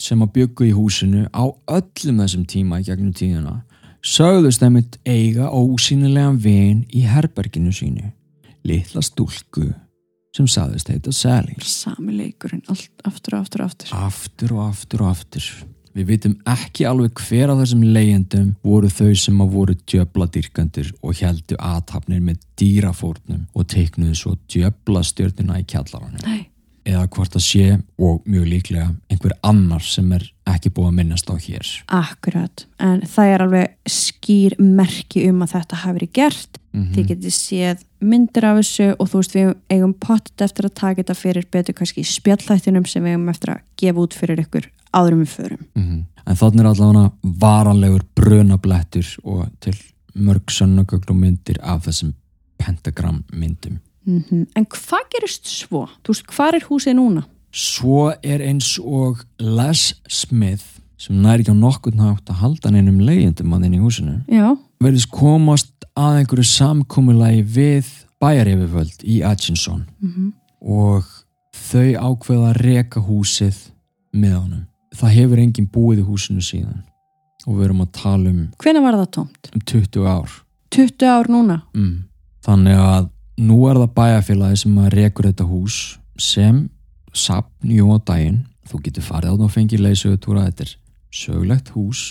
sem að byggu í húsinu á öllum þessum tíma í gegnum tíðina sögðust einmitt eiga ósýnilegan vin í herberginu sínu litla stúlku sem sagðist heita Sally. Sami leikurinn, allt aftur og aftur og aftur. Aftur og aftur og aftur. Við vitum ekki alveg hver af þessum leyendum voru þau sem að voru djöbladýrkandur og heldu aðtapnir með dýrafórnum og teiknuðu svo djöblastjörnuna í kjallaranum. Nei. Eða hvort það sé og mjög líklega einhver annar sem er ekki búið að minnast á hér akkurat, en það er alveg skýr merki um að þetta hafi verið gert Mhm. þið getið séð myndir af þessu og þú veist við eigum pottet eftir að taka þetta fyrir betur kannski í spjallþættinum sem við eigum eftir að gefa út fyrir ykkur áðurum við förum Mhm. En þannig er allavega varanlegur brunablettur og til mörg sönnagögn og myndir af þessum pentagram myndum. Mm en hvað gerist svo? þú veist, hvað er húsið núna? Svo er eins og Les Smith sem næri ekki á nokkurn hátt að halda neinum leiðindum að inn í húsinu já, verðist komast að einhverju samkomulagi við bæjarefivöld í Atkinson mm og þau ákveða að reka húsið með honum. Það hefur enginn búið í húsinu síðan og við erum að tala um, hvenær var það tómt? um 20 ár. 20 ár núna Mm. Þannig að nú er það bæjarfélagi sem að rekur þetta hús sem sapn jú á daginn. Þú getur farið á það og fengið leysögutúra. Þetta er sögulegt hús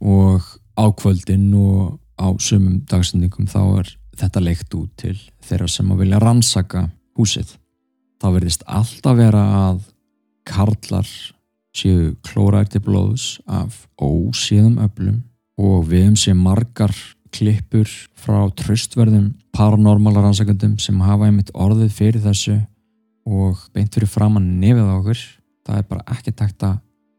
og á kvöldin og á sumum dagsendingum þá er þetta leikt út til þeirra sem að vilja rannsaka húsið. Það verðist alltaf vera að karlar séu klóraðir til blóðs af ósíðum öflum og við um séu margar klippur frá tröstverðum paranormala rannsakandum sem hafa einmitt orðið fyrir þessu og beint fyrir framann nefið á okkur. Það er bara ekki takt að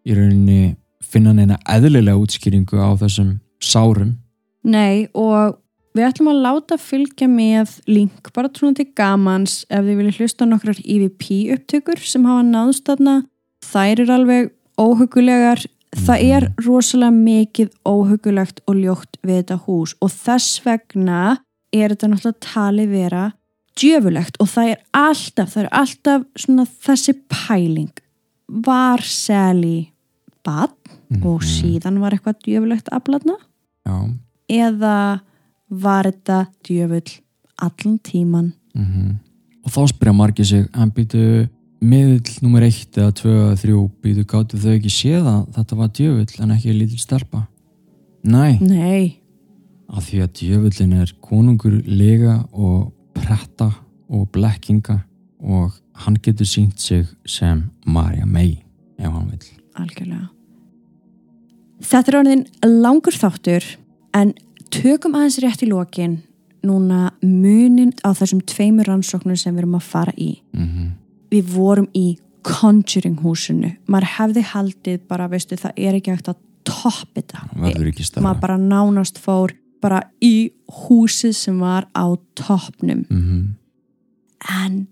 í rauninni finna neina eðlilega útskýringu á þessum sárum. Nei og við ætlum að láta fylgja með link bara trúna til gamans ef þið viljið hlusta nokkrar EVP upptökur sem hafa náðst þarna. Þær eru alveg óhugulegar það er rosalega mikið óhugulegt og ljótt við þetta hús og þess vegna er þetta náttúrulega talið vera djöfulegt og það er alltaf það er alltaf svona þessi pæling. Var Sally badn og síðan var eitthvað djöfulegt aflatna Já, eða var þetta djöfull allan tíman mm og þá spyrja margir sig en býtu miðl nummer eitt eða tvö eða þrjú býtu gáttu þau ekki séð að þetta var djöfull en ekki lítil stelpa? Nei, Nei, af því að djöfullin er konungur lega og pretta og blekkinga og hann getur sínt sig sem Marja May ef hann vil algjörlega. Þetta er orðin langur þáttur en tökum aðeins rétt í lokin núna munin á þessum tveimur rannsóknum sem við erum að fara í. Mm við vorum í Conjuring húsinu maður hefði haldið bara, veistu, það er ekki hægt að topp þetta. Maður bara nánast fór bara í húsið sem var á toppnum. Mm en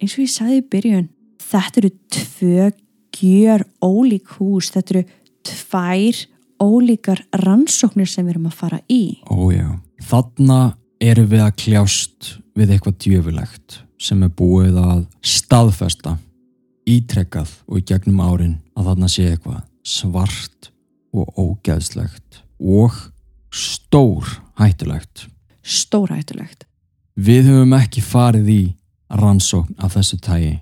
eins og ég sagði í byrjun þetta eru tvö gjör ólík hús. Þetta eru tvær ólíkar rannsóknir sem við erum að fara í. Ójá. Þarna erum við að kljást við eitthvað djöfulegt sem er búið að staðfesta, ítrekkað og í gegnum árin að þarna sé eitthvað svart og ógeðslegt og stór hættulegt. stórhættulegt Við höfum ekki farið í rannsókn af þessu tægi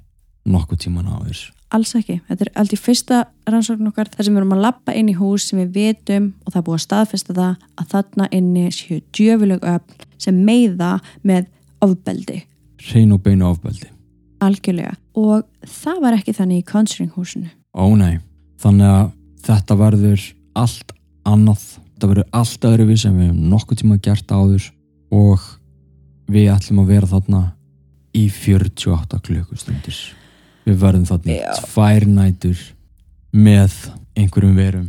nokkuð tíman áður. alls ekki, þetta er aldrei fyrsta rannsókn okkar þar sem við erum að lappa inn í hús sem við vitum og það er búið að staðfesta það að þarna inni séu djöfuleg öfn sem meiða með ofbeldi Hrein og beinu ofbeldi. algjörlega. Og það var ekki þannig í Conjuring húsinu Ó nei, þannig að þetta verður allt annað, þetta verður allt öðru við sem við hefum nokkuð tíma gert áður. Og við ætlum að vera þarna í 48 klukkustundir. Við verðum þarna í tvær nætur með einhverjum verum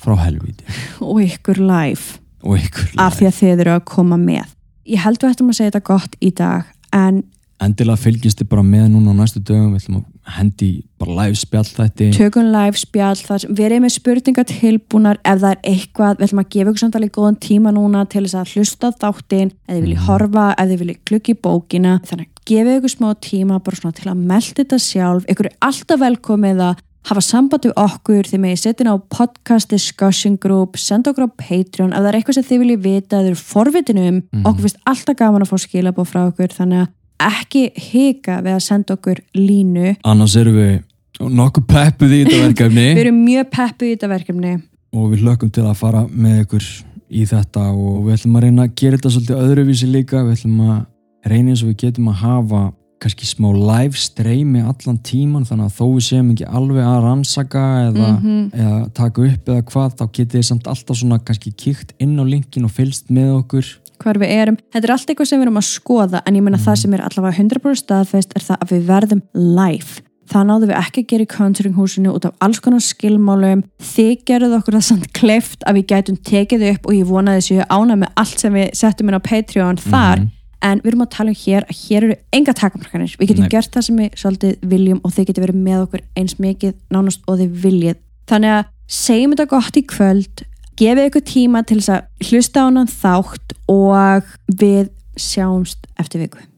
frá helvíti. Og ykkur live. Og ykkur af því að þið eru að koma með. Ég held við ættum að segja þetta gott í dag en endilega fylgist þið bara með núna á næstu dögum, við ætlum að hendi bara live spjall þætti tökum live spjall þar verið með spurningar tilbúnar ef það er eitthvað, við ætlum að gefa ykkur samtalið góðan tíma núna til þess að hlusta þáttinn. Ef þið viljið Mhm. horfa, ef þið viljið klukki bókina. Þannig að gefa ykkur smá tíma bara svona til að melda þetta sjálf. Ykkur er alltaf velkomið að hafa samband við okkur, þið megið setja inn á podcast discussion group, senda okkur á Patreon ef það er eitthvað sem þið viljið vita eða eru forvitin um, Mhm. okkur finnst alltaf gaman að fá skilabóð frá okkur þannig að ekki hika við að senda okkur línu annars erum við nokkuð peppuð í þetta verkefni Við erum mjög peppu í þetta verkefni. og við hlökkum til að fara með ykkur í þetta og við ætlum að reyna að gera þetta svolítið öðruvísi líka við ætlum að reyna eins og við getum að hafa kannski smá live streymi allan tíman þannig að þó við séum ekki alveg að rannsaka eða, Mhm. eða taka upp eða hvað þá getið þið samt alltaf svona kannski kíkt inn á linkin og fylst með okkur Hvar við erum. Þetta er allt eitthvað sem við erum að skoða en ég meina það sem er allavega 100% staðfest er það að við verðum live. Það náðum við ekki að gera í Conjuring húsinu út af alls konar skilmálum. Þið gerðuð okkur það samt kleift að við gætum tekið upp og ég vonaði þessu ána með allt sem við settum inn á Patreon þar. Mhm. En við erum að tala um hér að hér eru enga takmarkanir. Við getum Nei. gert það sem við svolítið viljum og þið getum verið með okkur eins mikið nánast og þið viljið. Þannig að segjum þetta gott í kvöld, gefið ykkur tíma til þess að hlusta á hann þátt og við sjáumst eftir viku.